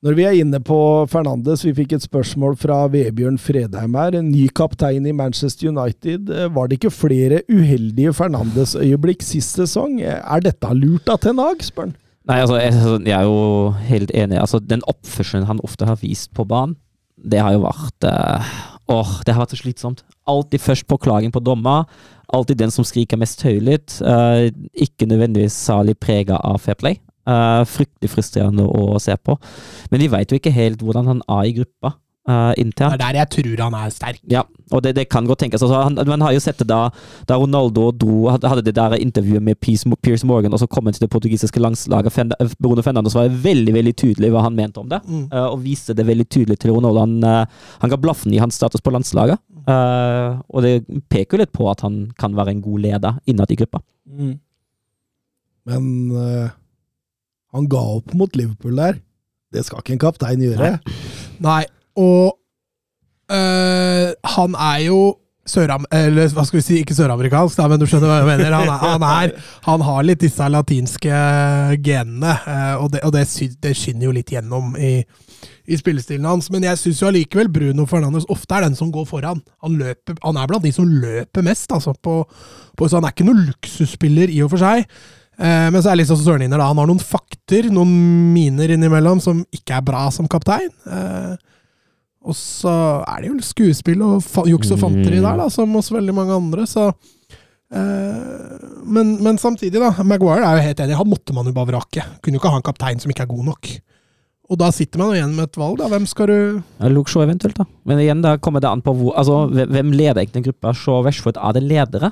Når vi er inne på Fernandes, vi fikk et spørsmål fra Vebjørn Fredheim her. En ny kaptein i Manchester United. Eh, Var det ikke flere uheldige Fernandes-øyeblikk sist sesong? Er dette lurt av Ten Hag, spør han? Nei, altså, jeg, jeg er jo helt enig. Altså, den oppførselen han ofte har vist på banen, det har jo vært eh, Åh, det har vært så slitsomt. Alltid først på klagen på dommer. Alltid den som skriker mest høylytt. Uh, ikke nødvendigvis særlig prega av fair play. Uh, fryktelig frustrerende å se på. Men vi veit jo ikke helt hvordan han er i gruppa uh, Det er der jeg tror han er sterk. Ja, og det, det kan godt tenkes. Altså, han, man har jo sett det da, da Ronaldo dro, hadde det der intervjuet med Piers, Morgan, og så kom han til det portugisiske landslaget. Fen- Bruno Fernandes var veldig veldig tydelig hva han mente om det, Mm. uh, og viste det veldig tydelig til Ronaldo. Han, uh, han ga blaffen i hans status på landslaget, eh, og det peker jo litt på at han kan være en god leder innad i gruppa. Men eh, han ga opp mot Liverpool der. Det skal ikke en kaptein gjøre. Nei, og øh, han er jo søram... Eller hva skal vi si, ikke søramerikansk, da, men du skjønner hva jeg mener. Han, er, han, er, han har litt disse latinske genene, øh, og, det, og det, det skinner jo litt gjennom i, i spillestilen hans. Men jeg syns allikevel Bruno Fernandes ofte er den som går foran. Han, løper, han er blant de som løper mest, altså. På, på, så han er ikke noen luksusspiller i og for seg. Eh, men så er det sånn Søren inner, da. Han har noen fakter, noen miner innimellom, som ikke er bra som kaptein. Og så er det jo skuespill og fa juks og fanteri der, da, som hos veldig mange andre, så eh, men, men samtidig, da. Maguire er jo helt enig. Han måtte man jo bare vrake. Kunne jo ikke ha en kaptein som ikke er god nok. Og da sitter man jo igjen med et valg, da. Hvem skal du Ja, Luke Shaw eventuelt, da. Men igjen, da kommer det an på hvor, altså, hvem- leder egentlig gruppa. Shaw og Rashford, er det ledere?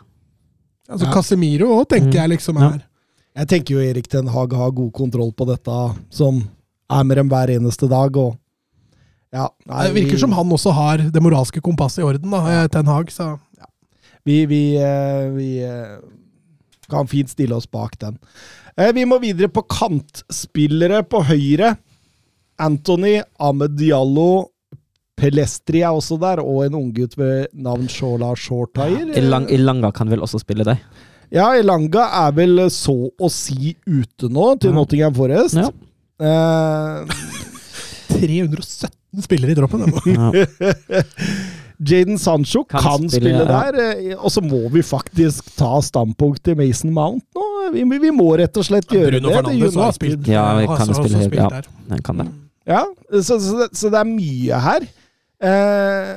Altså Ja. Casemiro òg, tenker Mm. jeg liksom Ja. er Jeg tenker jo Erik Ten Hag har god kontroll på dette, som er med dem hver eneste dag. og ja, nei, Det virker vi- som han også har det moralske kompasset i orden, da, Ten Hag. Så ja. Vi, vi, eh, vi eh, kan fint stille oss bak den. Eh, Vi må videre på kantspillere på høyre. Anthony, Ahmed Diallo, Pelestri er også der, og en unggutt ved navn Shola Shortire. Ilang, Ilanga kan vel også spille deg? Ja, Elanga er vel så å si ute nå, til. Nottingham Forest. Ja. Eh, 317 spillere i droppen. Ja. Jaden Sancho kan, Kan spille, spille, der, eh, og så må vi faktisk ta standpunkt til Mason Mount nå. Vi, vi må rett og slett gjøre Bruno det. Fernandes det. har spilt. Ja, vi kan også- spille også spilt ja. der. Den kan det. Ja, så, så, det, så det er mye her. Eh,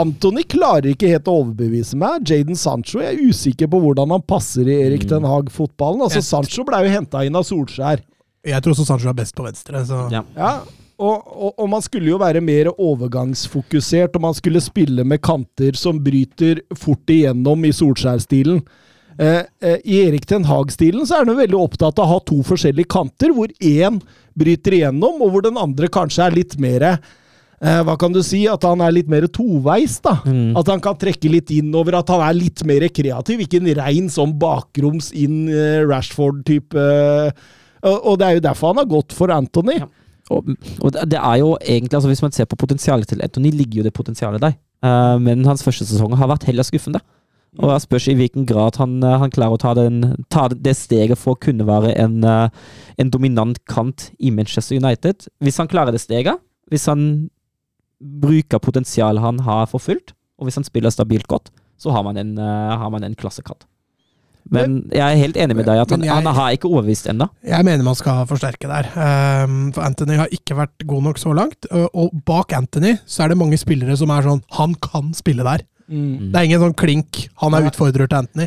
Antony klarer ikke helt å overbevise meg. Jaden Sancho jeg er usikker på hvordan han passer i Erik Den Haag-fotballen. Altså, Sancho ble jo henta inn av Solskjær. Jeg tror også Sancho er best på venstre. Så. Ja. Ja, og, og, og man skulle jo være mer overgangsfokusert, og man skulle spille med kanter som bryter fort igjennom i Solskjær-stilen. Eh, eh, I Erik Ten Hag-stilen så er han jo veldig opptatt av å ha to forskjellige kanter, hvor én bryter igjennom, og hvor den andre kanskje er litt mer eh, Hva kan du si? At han er litt mer toveis, da. Mm. At han kan trekke litt innover, at han er litt mer kreativ. Ikke en rein sånn bakroms inn eh, Rashford-type. eh, og, det er jo derfor han har gått for Anthony. Ja. Og, og det er jo egentlig, altså hvis man ser på potensialet til Anthony, ligger jo det potensialet der. Eh, men hans første sesong har vært heller skuffende. Og jeg spørs i hvilken grad han, eh, han klarer å ta, den, ta det steget for å kunne være en, eh, en dominant kant i Manchester United. Hvis han klarer det steget, hvis han bruker potensialet han har for fullt, og hvis han spiller stabilt godt, så har man en, eh, har man en klassekant. Men jeg er helt enig med deg at han, jeg- han har ikke overbevist ennå. Jeg mener man skal forsterke der. Ehm, For Anthony har ikke vært god nok så langt. og- bak Anthony så er det mange spillere som er sånn Han kan spille der. Mm. Det er ingen sånn klink. Han er utfordrer til Anthony.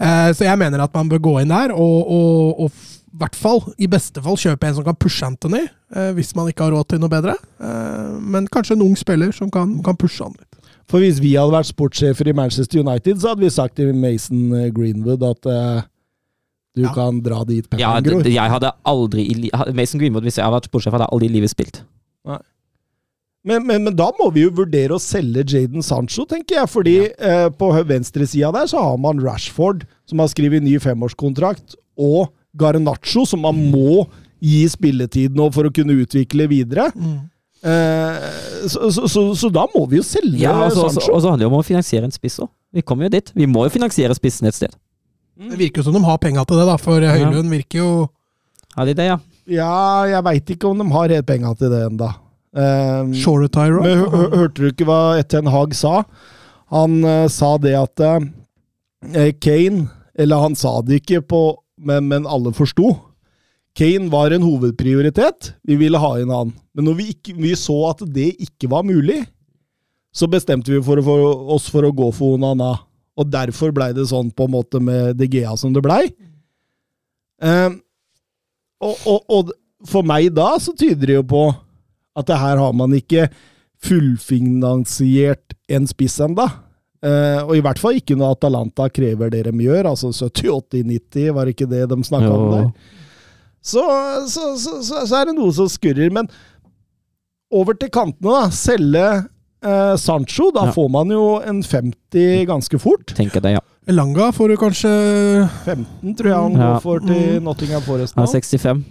Eh, Så jeg mener at man bør gå inn der og, og, og i hvert fall, i beste fall, kjøpe en som kan pushe Anthony, eh, hvis man ikke har råd til noe bedre. Eh, Men kanskje en ung spiller som kan, kan pushe han litt. For hvis vi hadde vært sportssjefer i Manchester United, så hadde vi sagt til Mason eh, Greenwood at uh, du Ja. kan dra dit pepperen Ja, gror. jeg hadde aldri i li Mason Greenwood, hvis jeg hadde vært sportssjef, hadde aldri i livet spilt. Men, men, men da må vi jo vurdere å selge Jaden Sancho, tenker jeg. Fordi eh, på venstresida der så har man Rashford, som har skrevet ny femårskontrakt, og Garnaccio, som man må gi spilletid nå for å kunne utvikle videre. Eh, så, så, så, så da må vi jo selge Ja, altså, Sancho. Og så handler det om å finansiere en spiss òg. Vi kommer jo dit. Vi må jo finansiere spissen et sted. Det virker jo som de har penga til det, da, for Høylund virker jo Har de det, ja? Ja, jeg veit ikke om de har helt penga til det ennå. Um, shore Tyro. Hørte du ikke hva Etten Haag sa? Han uh, sa det at uh, Kane Eller han sa det ikke, på, men, men alle forsto. Kane var en hovedprioritet. Vi ville ha inn han. Men når vi, ikke, vi så at det ikke var mulig, så bestemte vi for å, for, oss for å gå for Onana. Og derfor blei det sånn på en måte med DGA som det blei. Eh, og, og, og for meg da så tyder det jo på at det her har man ikke fullfinansiert en spiss ennå. Eh, og i hvert fall ikke når Atalanta krever det de gjør. Altså 70-80-90, var det ikke det de snakka om der? Så, så, så, så, så er det noe som skurrer. Men over til kantene, da. Selge eh, Sancho. Da Ja. får man jo en 50 ganske fort. Tenker det, ja. Elanga får du kanskje 15 tror jeg han Ja. går for til Nottingham Forest nå. Ja, 65.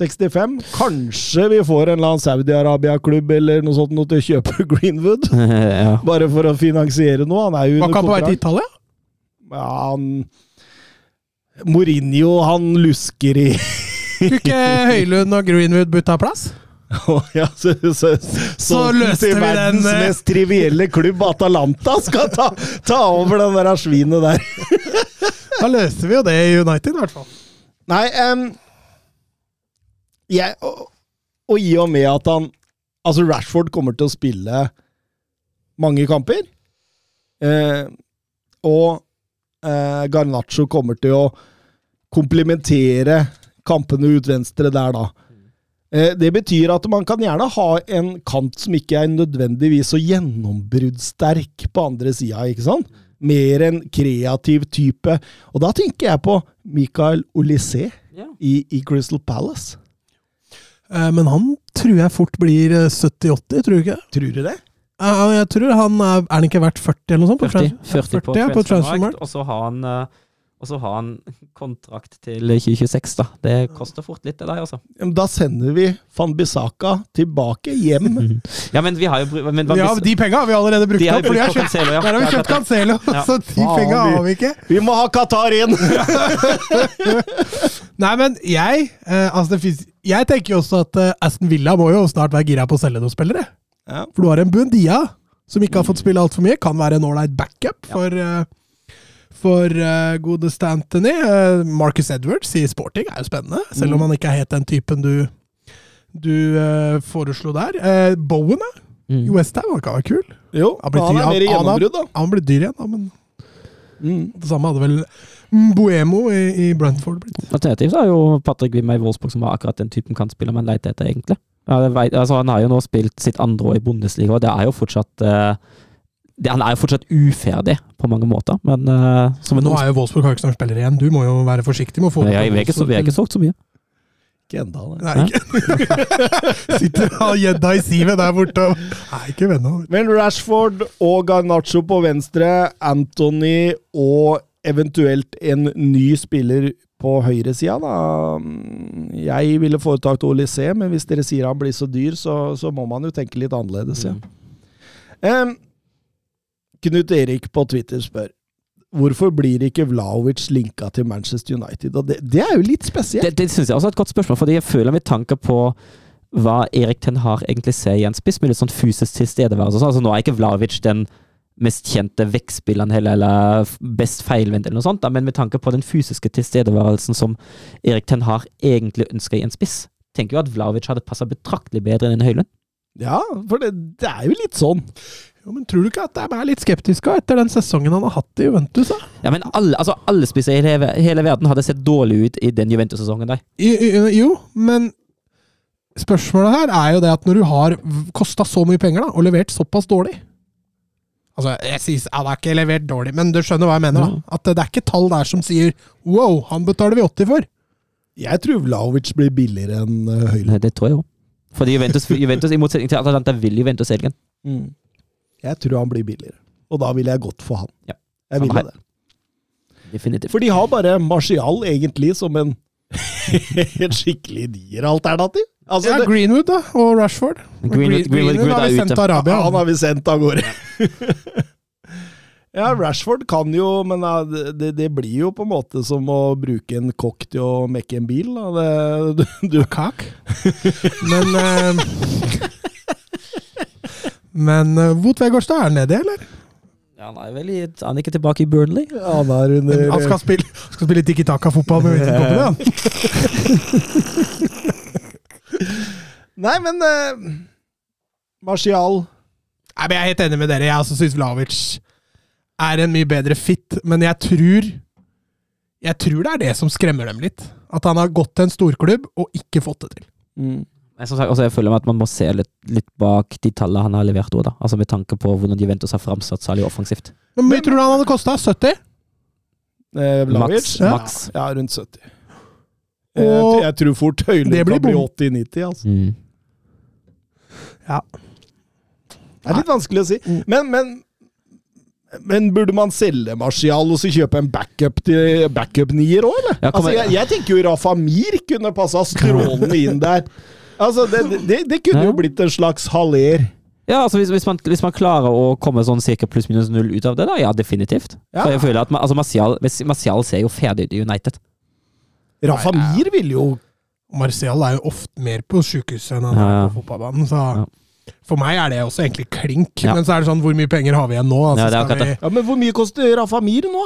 65. Kanskje vi får en eller annen Saudi-Arabia-klubb eller noe sånt noe til å kjøpe Greenwood. ja. Bare for å finansiere noe. Han er jo Var ikke han på vei til. Italia? Ja, han Mourinho, han lusker i Skulle ikke Høylund og Greenwood bytta plass? ja, så, så, Så løste vi den, verdens mest trivielle klubb, Atalanta, skal ta, ta over den der svinet der. Da løste vi jo det i United, i hvert fall. Nei, um, jeg, og, og i og med at han Altså, Rashford kommer til å spille mange kamper. Uh, og eh, Garnaccio kommer til å komplementere kampene ut venstre der, da. Eh, det betyr at man kan gjerne ha en kant som ikke er nødvendigvis så gjennombruddssterk på andre sida, ikke sant? Mer en kreativ type. Og da tenker jeg på Michael Olysée Ja. i, i Crystal Palace. Eh, Men han tror jeg fort blir eh, 70-80, tror du ikke? Tror du det? Ja, Jeg tror han er Er han ikke verdt 40 eller noe sånt? 40, 40, trans- 40 på, ja, på transfermarkt, og så har han eh, og så har han kontrakt til 2026, da. Det koster fort litt, det der, altså. Men Da sender vi Van Bissaka tilbake hjem. Ja, men vi har jo men, Ja, de penga har vi allerede brukt De opp, for de har kjøpt, Cancelo, ja. der har vi kjøpt Cancelo, Ja. så de ah, penga har vi ikke. Vi må ha Qatar inn! Nei, men jeg eh, altså det finnes, Jeg tenker jo også at eh, Aston Villa må jo snart være gira på å selge noen spillere. Ja. For du har en Buendia som ikke har fått spille altfor mye. Kan være en ålreit backup for, eh, for uh, gode Anthony. Uh, Marcus Edwards i sporting er jo spennende, selv om han ikke er helt den typen du, du uh, foreslo der. Uh, Bowen, da? Mm. I Westham var ikke han kul. Jo, Han han er mer gjennombrudd, da. Han ble dyr igjen, da, men Mm. det samme hadde vel Boemo i, i Brentford blitt. Alternativt så er jo Patrick Wimmer i Wolfsburg som har akkurat den typen kantspiller man leter etter, egentlig. Ja, det vet, altså, han har jo nå spilt sitt andre år i Bundesliga, og det er jo fortsatt eh, det, Han er jo fortsatt uferdig på mange måter, men uh, som nå er jo Wolfsburg har ikke snart spiller igjen. Du må jo være forsiktig med å få Nei, jeg, jeg, har ikke, så- har ikke solgt så mye. Ikke enda, nei. Nei, ikke. Sitter og har gjedda i sivet der borte Nei, ikke ennå. Men Rashford og Garnaccio på venstre, Anthony og eventuelt en ny spiller på høyresida, da. Jeg ville foretatt Olysé, men hvis dere sier han blir så dyr, så, så må man jo tenke litt annerledes, ja. Mm. Um, Knut Erik på Twitter spør Hvorfor blir ikke Vlaovic linka til Manchester United? Og det, det er jo litt spesielt. Det, det syns jeg også er et godt spørsmål, fordi jeg føler med tanke på hva Erik Ten Har egentlig ser i en spiss, med litt sånn fysisk tilstedeværelse. sånn. Altså, nå er ikke Vlaovic den mest kjente vekkspilleren heller, eller best feilvendt, eller noe sånt, da, men med tanke på den fysiske tilstedeværelsen som Erik Ten Har egentlig ønsker i en spiss, tenker jo at Vlavic hadde passa betraktelig bedre enn Høylund. Ja, for det, det er jo litt sånn. Jo, men Tror du ikke at de er litt skeptiske etter den sesongen han har hatt i Juventus? da? Ja, men alle, altså, alle spisser i hele, hele verden hadde sett dårlig ut i den Juventus-sesongen der. I, jo, men spørsmålet her er jo det at når du har kosta så mye penger da, og levert såpass dårlig Altså, jeg sier Han er ikke levert dårlig, men du skjønner hva jeg mener? da. At det er ikke tall der som sier 'wow, han betaler vi 80 for'. Jeg tror Vlaovic blir billigere enn Høyre. Høyland. Nei, Det tror jeg òg. Fordi Juventus, Juventus, i motsetning til Atalanta, vil Juventus selge den. Mm. Jeg tror han blir billigere. Og da ville jeg gått for han. Ja. Jeg ville det. Definitivt. For de har bare Martial egentlig som en et skikkelig nier-alternativ. Altså, ja, det- Greenwood da, og Rashford. Greenwood, Greenwood, Greenwood har vi sendt til Arabia. han har vi sendt av gårde. ja, Rashford kan jo, men det, det blir jo på en måte som å bruke en kokk til å mekke en bil. Da. Det, du, du, Kak. Men eh, Men uh, Wout Weghorstad, er han nedi, eller? Ja, han er vel i, han er ikke tilbake i Burnley? han er under Han skal spille, skal spille Tiki Taka-fotball med Vincent Company, han. Nei, men uh, Martial Nei, men Jeg er helt enig med dere. Jeg også syns Vlavic er en mye bedre fit, men jeg tror Jeg tror det er det som skremmer dem litt. At han har gått til en storklubb og ikke fått det til. mm. Men som sagt, altså jeg føler meg at man må se litt, litt bak de tallene han har levert Også, da. Altså med tanke på hvordan Juventus har framsatt særlig offensivt. Hvor mye tror du han hadde kosta? 70? eh? Maks. Ja. Max. Ja, rundt 70. Og jeg, jeg tror fort Høylund kan bli 80-90. Altså. Mm. Ja. Det er litt vanskelig å si. Men, men, men burde man selge Martial og så kjøpe en backup til backup-nier òg, eller? Ja, altså, jeg, jeg tenker jo Rafa Mir kunne passa strålende inn der. Altså, det, det, det kunne jo blitt en slags haller. Ja, altså hvis, hvis, man, hvis man klarer å komme sånn cirka pluss minus null ut av det, da, ja, definitivt. Ja. For jeg føler at altså Martial, Martial ser jo ferdig ut i United. Rafa Nei. Mir vil jo Marcial er jo ofte mer på sjukehuset enn han Ja, er ja. på fotballbanen. Så Ja. for meg er det også egentlig klink. Ja. Men så er det sånn, hvor mye penger har vi igjen nå? Altså, Ja, det er vi, Ja, Men hvor mye koster Rafa Mir nå?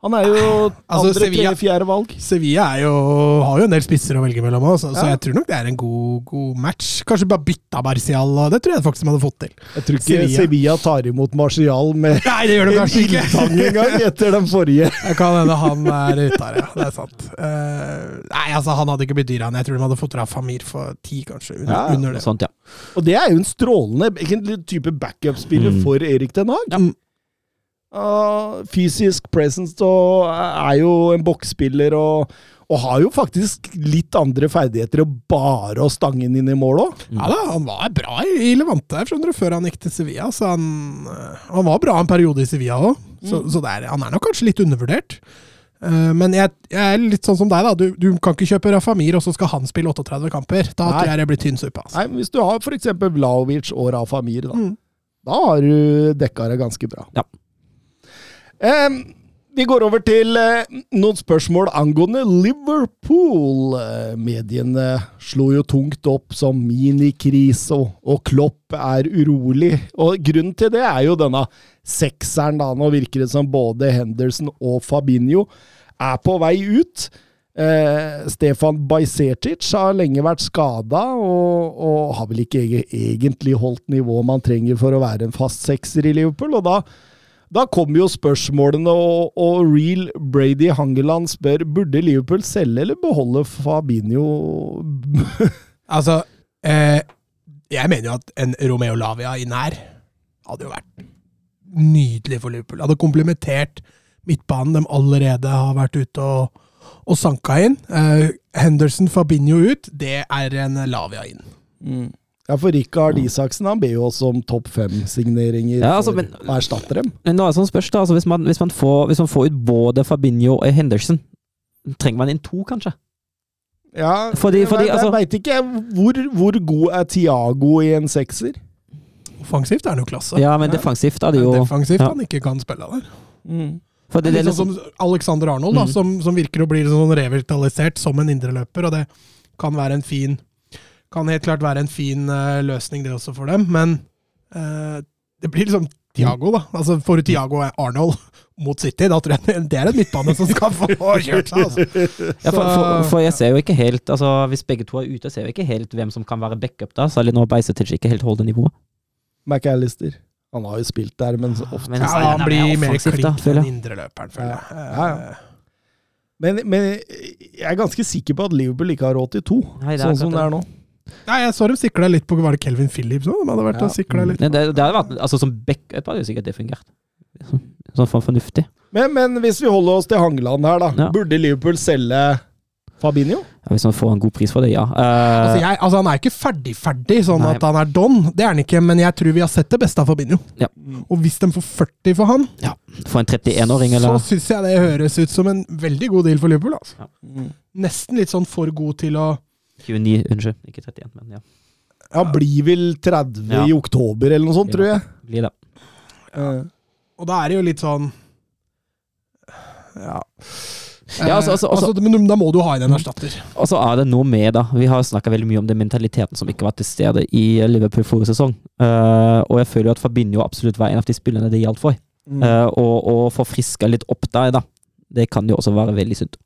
Han er jo Altså, andre, Sevilla- tre, fjerde valg. Sevilla er jo, har jo en del spisser å velge mellom, også, så Ja. jeg tror nok det er en god, god match. Kanskje bare bytta Marcial, det tror jeg faktisk de hadde fått til. Jeg tror ikke Sevilla. Sevilla tar imot Marcial med Nei, det gjør de en kanskje ikke. ildtang engang etter den forrige. Det kan hende han er ute her, ja. Det er sant. Uh, nei, altså, han hadde ikke blitt dyr, han. Jeg tror de hadde fått Rafa Famir for ti, kanskje. Under, Ja, under det. Sånt, ja. Og det er jo en strålende egentlig type backup-spiller Mm. for Erik Den Haag. Mm. Fysisk presence og er jo en boksspiller og, og har jo faktisk litt andre ferdigheter enn bare å stange den inn i mål òg. Ja da, han var bra i, Levante her, skjønner du, før han gikk til Sevilla. Så han, eh, han var bra en periode i Sevilla òg. Så, så det er, han er nok kanskje litt undervurdert. Eh, men jeg, jeg er litt sånn som deg, da. Du, du kan ikke kjøpe Rafa Mir, og så skal han spille 38 kamper. Da Nei. tror jeg det blir tynn suppe. Altså. Nei, Hvis du har f.eks. Vlaovic og Rafa Mir, da, Mm. da har du dekka det ganske bra. Ja. Em, vi går over til eh, noen spørsmål angående Liverpool. Mediene slo jo tungt opp som minikrise, og, og Klopp er urolig. Og Grunnen til det er jo denne sekseren. da, Nå virker det som både Henderson og Fabinho er på vei ut. Eh, Stefan Bajsetic har lenge vært skada, og, og har vel ikke egentlig holdt nivået man trenger for å være en fast sekser i Liverpool. og da da kommer jo spørsmålene, og, og Real Brady Hangeland spør burde Liverpool selge eller beholde Fabinho. Altså, eh, jeg mener jo at en Romeo Lavia inn her hadde jo vært nydelig for Liverpool. Hadde komplementert midtbanen de allerede har vært ute og, og sanka inn. Eh, Henderson Fabinho ut, det er en Lavia inn. Ja, for Rikard Isaksen han ber jo oss om topp fem-signeringer Ja, altså, for men- å erstatte dem. Men nå er det sånn spørs da, altså hvis, man, hvis, man får, hvis man får ut både Fabinho og Henderson, trenger man inn to, kanskje? Ja, Fordi- fordi, jeg, altså- veit ikke hvor, hvor god er Tiago i en sekser? Offensivt er han jo klasse. Ja, men defensivt er det jo Defensivt ja. han ikke kan spille der. Mm. det, Det sånn liksom, som Alexander Arnold, da, Mm. som, som virker å bli sånn revitalisert som en indreløper, og det kan være en fin Kan helt klart være en fin eh, løsning, det også, for dem, men eh, det blir liksom Tiago, da. Altså Får du Tiago og Arnold mot City, da tror jeg det er en midtbane som skal få kjørt seg, altså. ja, for, for, for jeg ser jo ikke helt altså Hvis begge to er ute, ser jeg jo ikke helt hvem som kan være backup da, særlig når Beisetic ikke helt holder nivået. McAllister. Han har jo spilt der, men så ofte Men Ja, han han blir mer klink enn indreløperen, føler jeg. Ja, ja. Men, men jeg er ganske sikker på at Liverpool ikke har råd til to, Nei, sånn som det er nå. Nei, jeg så dem sikla litt på Var det Kelvin Phillips òg? De hadde vært Ja. og sikla litt. Nei, Det, det hadde vært, altså Som backup hadde jo sikkert det fungert. Sånn for fornuftig. Men, men hvis vi holder oss til Hangeland her, da. Ja. Burde Liverpool selge Fabinho? Ja, hvis han får en god pris for det, ja. Uh, Altså, jeg, altså Han er ikke ferdig-ferdig, sånn Nei. at han er don. Det er han ikke, men jeg tror vi har sett det beste av Fabinho. Ja. Og hvis de får 40 for han, for en 31-åring, så eller syns jeg det høres ut som en veldig god deal for Liverpool. Altså. Ja. Nesten litt sånn for god til å 29, unnskyld. Ikke 31, men ja. Ja, blir vel 30 Ja. i oktober eller noe sånt, tror jeg. Blir det. Eh, Og da er det jo litt sånn Ja. Ja, altså- altså- Eh, altså, men da må du ha inn en erstatter. Og så er det noe med, da. Vi har snakka veldig mye om den mentaliteten som ikke var til stede i Liverpool forrige sesong. Eh, og jeg føler jo at Fabinho absolutt var en av de spillerne det gjaldt for. mm. Eh, og, å få friska litt opp der, da. Det kan jo også være veldig sunt.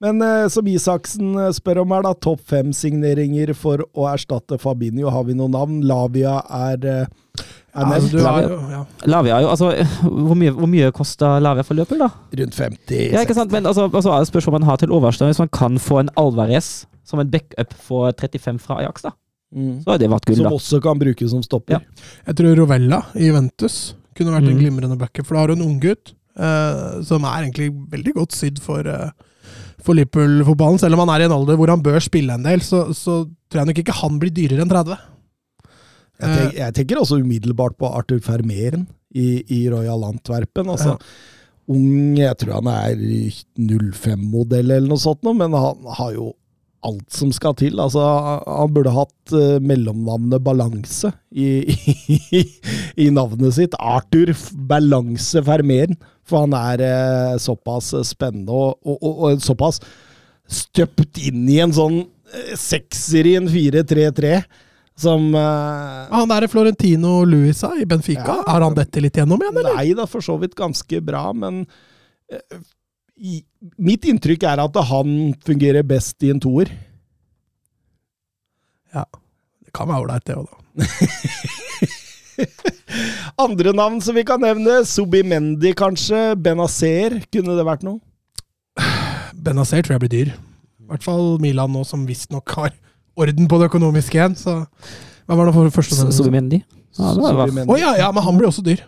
Men eh, som Isaksen eh, spør om her, da. Topp fem-signeringer for å erstatte Fabinho. Har vi noen navn? Lavia er, eh, er Ja, altså, nevnt. du har jo, ja. Lavia er jo, altså Hvor mye, hvor mye kosta Lavia for løpet, da? Rundt 50. Ja, ikke sant? Men altså, altså er det spørsmål man har til overs. Hvis man kan få en Alvarez som en backup for 35 fra Ajax, da, Mm. så har det vært gull, Som da. også kan brukes som stopper. Ja. Jeg tror Rovella i Ventus kunne vært en Mhm. glimrende backup, for da har du en unggutt eh, som er egentlig veldig godt sydd for, eh, for Liverpool-fotballen. Selv om han er i en alder hvor han bør spille en del, så, så tror jeg nok ikke han blir dyrere enn 30. Jeg, tenk, jeg tenker også umiddelbart på Arthur Fermeren i, i Royal Antwerpen. Altså, Ung, jeg tror han er 05-modell eller noe sånt, men han har jo alt som skal til. Altså, han burde hatt uh, mellomnavnet Balanse i, i, i navnet sitt. Arthur Balanse Fermeren. For han er uh, såpass spennende og, og, og, og såpass støpt inn i en sånn uh, sekser i en 4-3-3 som eh, Han er Florentino Luisa i Benfica. Ja. Har han dette litt gjennom igjen, eller? Nei da, for så vidt ganske bra, men eh, i, mitt inntrykk er at han fungerer best i en toer. Det kan være ålreit, det òg, da. Andre navn som vi kan nevne, Subimendi kanskje, Benazer, kunne det vært noe? Benazer tror jeg blir dyr. I hvert fall Milan nå, som visstnok har orden på det økonomiske igjen. Så hva var det for første de? Ja, det var, Å ja, ja, men han blir også dyr.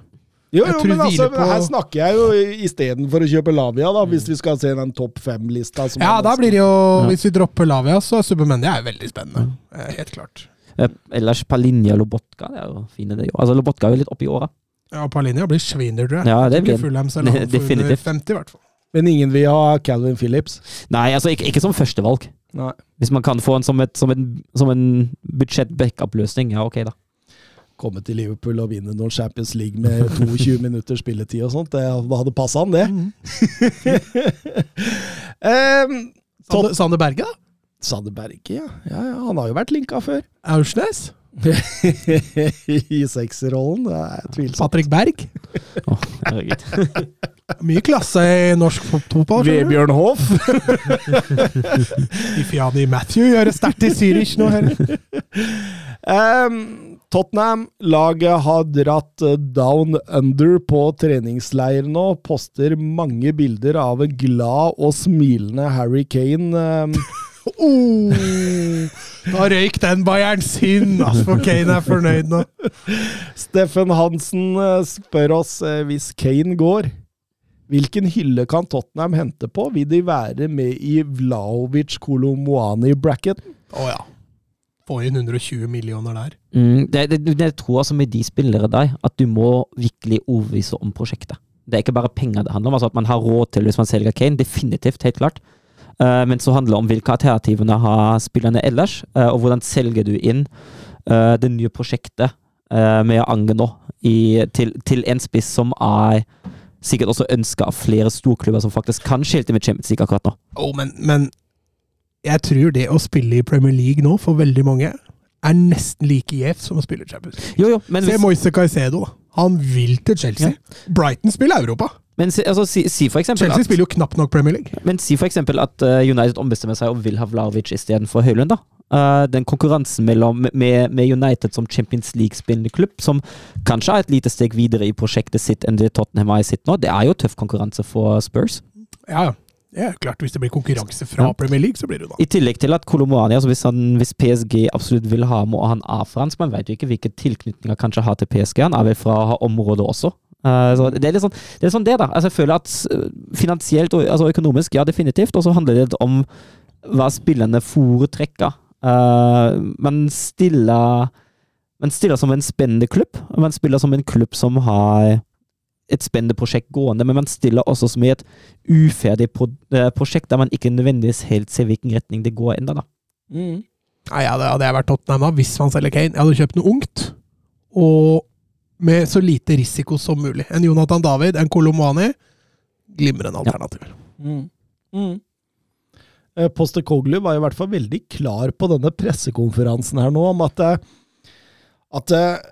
Jo, jo, men altså, på- her snakker jeg jo istedenfor å kjøpe Lavia, da, hvis vi skal se den topp fem-lista. Ja, da blir det jo Ja. Hvis vi dropper Lavia, så er er veldig spennende. Ja. Helt klart. Eh, ellers Palinja og Lobotka, det er jo fine, det. Altså, Lobotka er jo litt oppi åra. Ja, Palinja blir sviner, tror jeg. Ja, det blir Definitivt. 50, i hvert fall. Men ingen vil ha Calvin Phillips. Nei, altså ikke, ikke som førstevalg. Hvis man kan få en som, et, som en, som en budsjett-backup-løsning, ja, ok, da. Komme til Liverpool og vinne noen Champions League med 22 minutters spilletid og sånt. Det hadde passa han, det. Um, Sander, Sander Berge, da? Sander Berge, ja. ja, ja. Han har jo vært linka før. Aursnes? I sekserrollen. Det er tvilsomt. Patrick Berg? Mye klasse i norsk fotball. Vebjørn Hoff. Ifiani Matthew gjør det sterkt i Zürich nå, heller. Em, Tottenham, laget har dratt eh, down under på treningsleir nå. Poster mange bilder av en glad og smilende Harry Kane. Oh, da røyk den Bayern sin! Altså, Kane er fornøyd nå. Steffen Hansen eh, spør oss eh, hvis Kane går. Hvilken hylle kan Tottenham hente på? Vil de være med i Vlaovic Kolomoani-bracketen? Oh, ja. Får inn 120 millioner der. Mm, det, det, det jeg tror altså med de spillere der, at du må virkelig overbevise om prosjektet. Det er ikke bare penger det handler om, altså at man har råd til hvis man selger Kane. Definitivt, helt klart. Uh, men så handler det om hvilke alternativene har spillerne ellers, uh, og hvordan selger du inn uh, det nye prosjektet med Ange nå i, til, til en spiss som er sikkert også ønska av flere storklubber som faktisk kan skilte med Champions League akkurat nå. Oh, men, men jeg tror det å spille i Premier League nå, for veldig mange, er nesten like gjevt som å spille Champions League. Jo, jo, men Se hvis, Moise Caicedo. Han vil til Chelsea. Brighton spiller Europa. men si, altså, si, si for Chelsea at, spiller jo knapt nok Premier League. Men si for eksempel at uh, United ombestemmer seg og vil ha Vlaovic istedenfor Høylund, da. Uh, den konkurransen mellom, med, med United som Champions League-spillende klubb, som kanskje er et lite steg videre i prosjektet sitt enn det Tottenham er i sitt nå, det er jo tøff konkurranse for Spurs. Ja, ja. Er klart, Hvis det blir konkurranse fra Ja. Premier League, så blir det da. I tillegg til at Colomani, altså hvis, han, hvis PSG absolutt vil ha må han er fransk, man vet jo ikke hvilke tilknytninger han kanskje har til PSG. Han er vel fra området også. Uh, så det er litt sånn det, er sånn det da. Altså, jeg føler at eh, finansielt og altså økonomisk, ja, definitivt. Og så handler det om hva spillerne foretrekker. Uh, man stiller Man stiller som en spennende klubb. Man spiller som en klubb som har et spennende prosjekt gående, men man stiller også som i et uferdig pro eh, prosjekt der man ikke nødvendigvis helt ser hvilken retning det går ennå, da. Mm. Nei, ja, det hadde jeg vært Tottenham da, hvis man selger Kane. Jeg hadde kjøpt noe ungt, og med så lite risiko som mulig. En Jonathan David, en Kolomani. Glimrende alternativer. Mm. Mm. Poster Postecoglou var i hvert fall veldig klar på denne pressekonferansen her nå, om at, eh, at eh,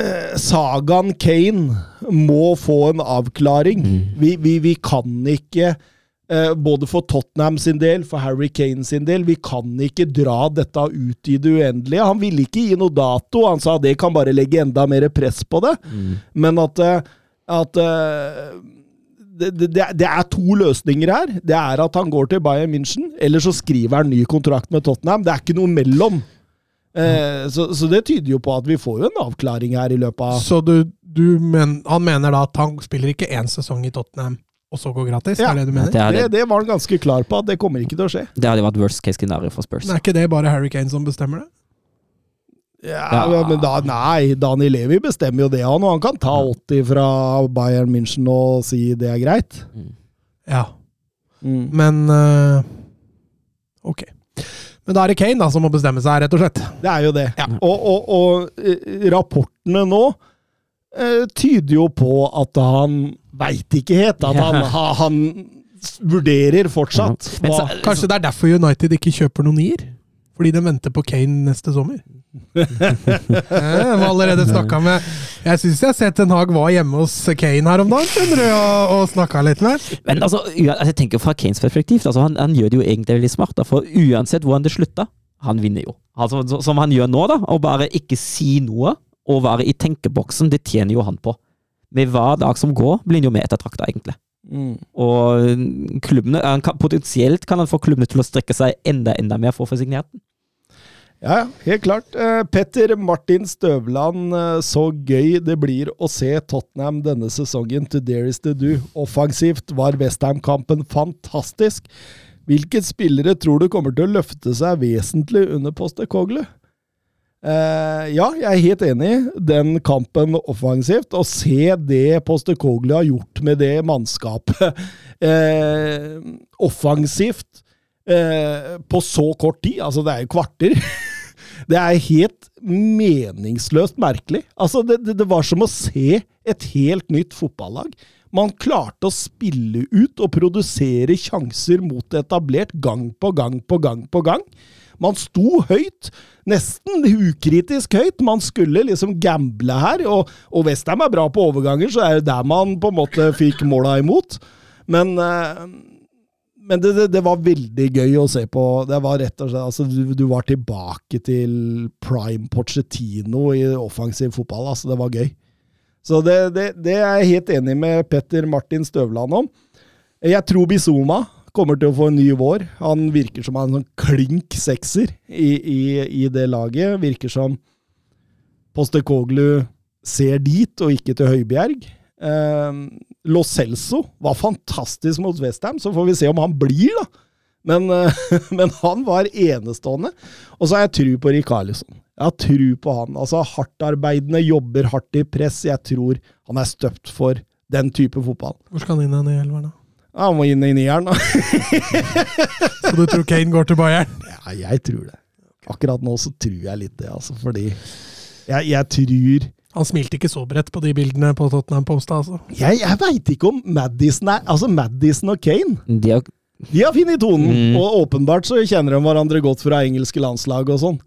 eh, sagaen Kane må få en avklaring. Mm. Vi, vi, vi kan ikke eh, både for Tottenham sin del, for Harry Kane sin del, vi kan ikke dra dette ut i det uendelige. Han ville ikke gi noe dato, han sa det kan bare legge enda mer press på det. Men at, eh, at eh, det, det, det er to løsninger her. Det er at han går til Bayern München, eller så skriver han ny kontrakt med Tottenham. Det er ikke noe mellom. Eh, så, så det tyder jo på at vi får jo en avklaring her i løpet av Så du men, han mener da at han spiller ikke én sesong i Tottenham, og så går gratis? Ja. Er det du mener? Det, det, hadde, det var han ganske klar på, at det kommer ikke til å skje. det hadde vært worst case scenario for Spurs. Men er ikke det bare Harry Kane som bestemmer det? Ja, Ja. Men da, nei, Daniel Levi bestemmer jo det, han. Og han kan ta 80 fra Bayern München og si det er greit. Ja. Mm. Men uh, Ok. Men da er det Kane da som må bestemme seg, rett og slett. Det er jo det. Ja. Og, og, og eh, rapportene nå tyder jo på at han veit ikke helt. At han, han vurderer fortsatt. Ja. så- Kanskje det er derfor United ikke kjøper noen nier? Fordi de venter på Kane neste sommer? jeg var har allerede snakka med Jeg syns jeg har sett en Hag var hjemme hos Kane her om dagen skjønner du, og, og snakka litt med. Men altså, altså, jeg tenker fra Kanes perspektiv, altså, han, han gjør det jo egentlig veldig smart. Da, for uansett hvordan det slutter, han vinner jo. Altså, som han gjør nå, da, å bare ikke si noe og være i tenkeboksen, det tjener jo han på. Med hver dag som går, blir han jo mer ettertrakta, egentlig. Mm. Og klubbene, kan, potensielt kan han få klubbene til å strekke seg enda enda mer for å få signert den. Ja, ja, helt klart. Eh, Petter Martin Støvland, eh, så gøy det blir å se Tottenham denne sesongen. To dearest to do. Offensivt var Westham-kampen fantastisk. Hvilke spillere tror du kommer til å løfte seg vesentlig under Postecoglou? Eh, ja, jeg er helt enig. Den kampen offensivt. Å se det Postecoglou har gjort med det mannskapet uh, offensivt uh, på så kort tid. Altså, det er jo kvarter. Det er helt meningsløst merkelig. Altså, det, det, det var som å se et helt nytt fotballag. Man klarte å spille ut og produsere sjanser mot etablert gang på gang på gang på gang. Man sto høyt, nesten ukritisk høyt. Man skulle liksom gamble her, og, og Westham er bra på overganger, så er det der man på en måte fikk måla imot. Men, eh, men det, det, det var veldig gøy å se på. Det var rett og slett, altså Du, du var tilbake til prime Pochettino i offensiv fotball. altså Det var gøy. Så det, det, det er jeg helt enig med Petter Martin Støvland om. Jeg tror Bizuma kommer til å få en ny vår. Han virker som en sånn klink sekser i, i, i det laget. Virker som Postekoglu ser dit, og ikke til Høibjerg. Eh, Lo Celso var fantastisk mot Westham, så får vi se om han blir, da. Men, eh, men han var enestående. Og så har jeg tru på Rikarlison. Jeg har tru på han. Altså Hardtarbeidende, jobber hardt i press. Jeg tror han er støpt for den type fotball. Hvor skal han inn i elveren, da? Ja, Han må inn i nieren, da. Så du tror Kane går til Bayern? Ja, jeg tror det. Akkurat nå så tror jeg litt det, altså. Fordi jeg, jeg tror Han smilte ikke så bredt på de bildene på Tottenham Post, altså. Jeg, jeg veit ikke om Madison er Altså, Madison og Kane De har, De har funnet tonen, Mm. og åpenbart så kjenner de hverandre godt fra engelske landslag og sånn.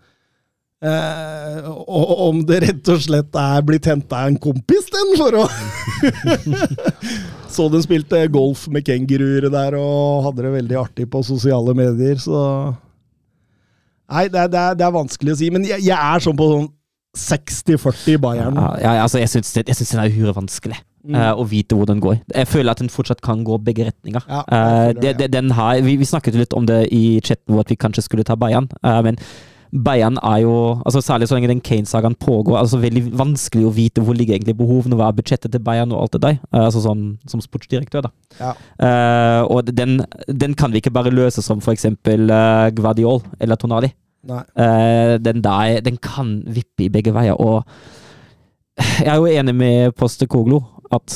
Eh, og om det rett og slett er blitt henta en kompis, den, for å Så den spilte golf med kenguruer der og hadde det veldig artig på sosiale medier, så Nei, det er, det er, det er vanskelig å si, men jeg, jeg er sånn på sånn 60-40 Bayern. ja, ja, altså, jeg syns den er uhyre vanskelig Mm. Uh, å vite hvor den går. Jeg føler at den fortsatt kan gå begge retninger. Ja, Eh, det, det, den har, vi, vi snakket litt om det i chatten hvor at vi kanskje skulle ta Bayern, Uh, men Bayern er jo, altså særlig så lenge den Kane-sagaen pågår, altså veldig vanskelig å vite hvor ligger egentlig behovene, hva er budsjettet til Bayern og alt det der, eh, altså sånn som sportsdirektør da. Ja. Uh, og den, den kan vi ikke bare løse som for eksempel Guardiol eller Tonali. Eh, den der, den kan vippe i begge veier, og jeg er jo enig med Postekoglo at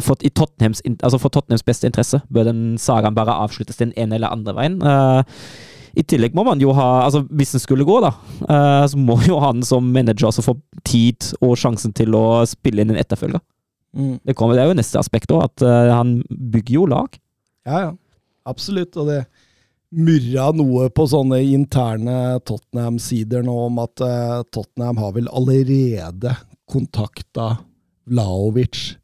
for, i Tottenhams, altså for Tottenhams beste interesse bør den sagaen bare avsluttes den ene eller andre veien. Eh, I tillegg må man jo ha, altså hvis den skulle gå, da, eh, så må jo han som manager også få tid og sjansen til å spille inn en etterfølger. Mm. Det, kommer, det er jo neste aspekt òg, at eh, han bygger jo lag. Ja, ja. Absolutt. Og det murra noe på sånne interne Tottenham-sider nå om at eh, Tottenham har vel allerede kontakta Vlaovic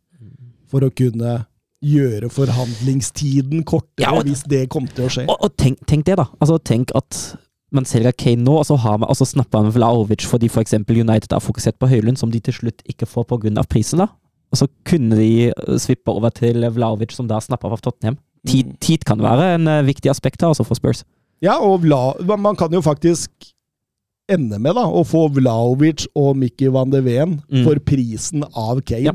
for å kunne gjøre forhandlingstiden kortere, Ja, og- hvis det kom til å skje. Og, og tenk, tenk det, da. Altså, tenk at man selger Kane nå, og så, har man, og så snapper man Vlaovic fordi f.eks. United har fokusert på Høylund, som de til slutt ikke får pga. prisen. da. Og så kunne de eh, svippe over til Vlaovic, som da snapper av Tottenham. Tid, Mm. tid kan være en eh, viktig aspekt her, altså for Spurs. Ja, og Vla, man kan jo faktisk ende med da, å få Vlaovic og Mikki van de Ven Mm. for prisen av Kane. Ja.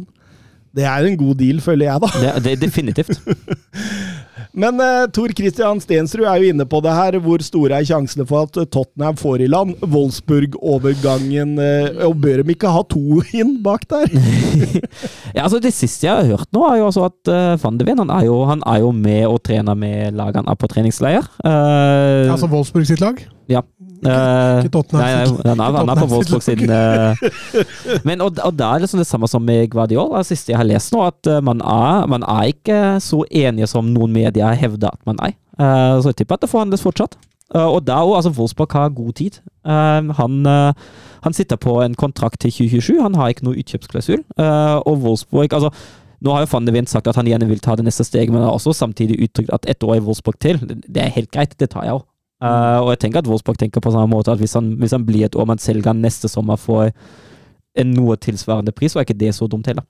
Det er en god deal, føler jeg, da. Det, det definitivt. Men eh, Tor Christian Stensrud er jo inne på det her. Hvor store er sjansene for at Tottenham får i land Wolfsburg-overgangen? Eh, og bør de ikke ha to inn bak der? ja, altså Det siste jeg har hørt nå, er jo altså at uh, Van de Ven han er, jo, han er jo med og trener med lagene på treningsleir. Uh, Altså Wolfsburg sitt lag? Ja. Eh, Ikke Tottenham Nei, han er, han er på Wolfsburg siden eh, Men, og, og det er liksom det samme som med Guardiol. Det siste jeg har lest nå, at eh, man er, man er ikke så enige som noen medier hevder at man er. Uh, så jeg tipper at det forhandles fortsatt. Uh, og da òg, altså Wolfsburg har god tid. Han, han sitter på en kontrakt til 2027, han har ikke noe utkjøpsklausul. Og Wolfsburg altså nå har jo Van de Ven sagt at han gjerne vil ta det neste steget, men han har også samtidig uttrykt at ett år i Wolfsburg til, det er helt greit, det tar jeg òg. Uh, og jeg tenker at Wolfsburg tenker på samme måte at hvis han, hvis han blir et år man selger han neste sommer for en noe tilsvarende pris, så er ikke det så dumt heller.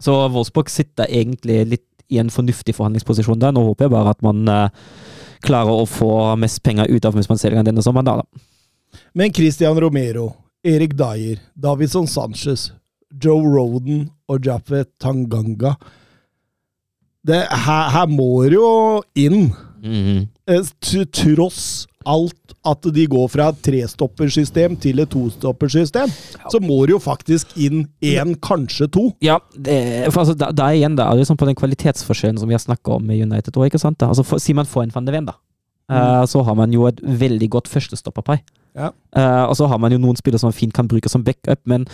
Så Wolfsburg sitter egentlig litt i en fornuftig forhandlingsposisjon der. Nå håper jeg bare at man uh, klarer å få mest penger ut av hvis man selger han denne sommeren. Da, da. Men Christian Romero, Erik Dyer, Davidson Sanchez, Joe Roden og Jaffe Tanganga det, her, her må det jo inn. Eh, Til tross alt at de går fra et trestoppersystem til et tostoppersystem, så må det jo faktisk inn én, kanskje to. Ja, det, for altså, da, da igjen da, sånn på den kvalitetsforskjellen som vi har snakka om med United òg, ikke sant? da? Altså, for, Sier man får en van de Ven, da, Uh, så har man jo et veldig godt førstestopperpar. Ja. Uh, og så har man jo noen spillere som man fint kan bruke som backup, men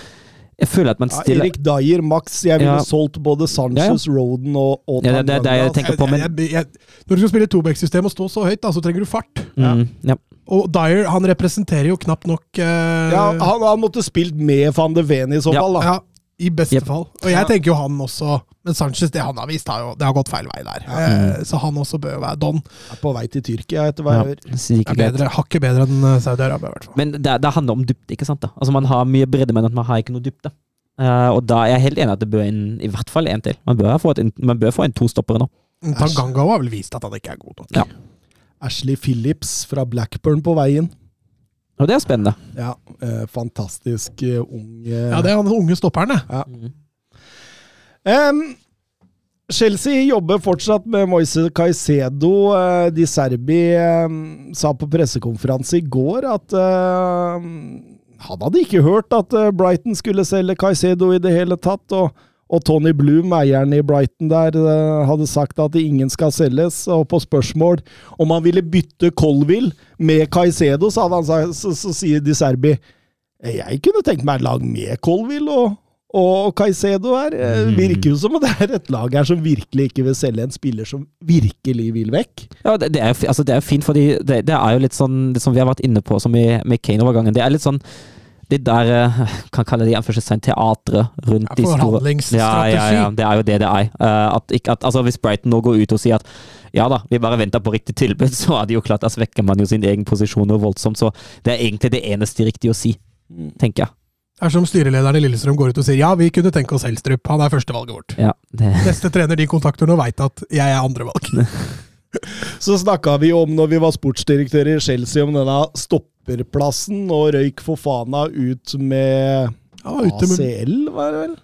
Jeg føler at man Ja, stiller Erik Dyer, Max. Jeg ville Ja. solgt både Sanchez, Roden og, og Ja, det- det- det er jeg tenker på, men- Jeg- jeg- jeg- Når du skal spille tobacksystem og stå så høyt, da, så trenger du fart. mm, ja. Og Dyer han representerer jo knapt nok uh... Ja, han, han måtte spilt med van de Ven i så Ja. fall, da. Ja, I beste Yep. fall. Og jeg Ja. tenker jo han også Men Sanchez, det han har vist, har jo, det har gått feil vei der. Eh, så han også bør jo være don. Er på vei til Tyrkia, etter hva Ja, jeg hører. Er bedre, Hakket bedre enn eh, Saudi-Arabia, i hvert fall. Men det, det handler om dybde, ikke sant? da? Altså Man har mye bredde, men at man har ikke noe dybde. Uh, og da er jeg helt enig at det bør inn i hvert fall en til. Man bør få, et, man bør få en tostoppere nå. Tanganga har vel vist at han ikke er god nok. Ja. Ashley Phillips fra Blackburn på veien. Og det er spennende. Ja, eh, fantastisk eh, ung eh, Ja, det er han unge stopperen, det. Ja. Mm. Um, Chelsea jobber fortsatt med Moise Caicedo. De Di Serbi sa på pressekonferanse i går at uh, han hadde ikke hørt at Brighton skulle selge Caicedo i det hele tatt. og og Tony Bloom, eieren i Brighton der, eh, hadde sagt at ingen skal selges. Og på spørsmål om han ville bytte Colville med Caicedo, så, han så, så sier Di Serbi jeg kunne tenkt meg et lag med Colville og, og Caicedo her. Eh, Mm. Virker jo som at det er et lag her som virkelig ikke vil selge en spiller som virkelig vil vekk. Ja, det, det, er, jo altså, fint, fordi det, det er jo litt sånn det som vi har vært inne på som i, med Kane-overgangen. Det er litt sånn det der eh, kan kalle det anførselstegn teatret rundt Ja, de store forhandlingsstrategi. Ja, ja, ja, det er jo det det er. Eh, at, ikke, at, altså, hvis Brighton nå går ut og sier at ja da, vi bare venter på riktig tilbud, så er det jo klart, da svekker man jo sin egen posisjon noe voldsomt. Så det er egentlig det eneste riktige å si, tenker jeg. Det er som styrelederen i Lillestrøm går ut og sier ja, vi kunne tenke oss Helstrup, han er førstevalget vårt. Ja, det, Neste trener de kontakter nå, veit at jeg er andrevalg. Så snakka vi om, når vi var sportsdirektør i Chelsea, om denne stopperplassen, og røyk Fofana ut med var ute, med, ACL, var det vel?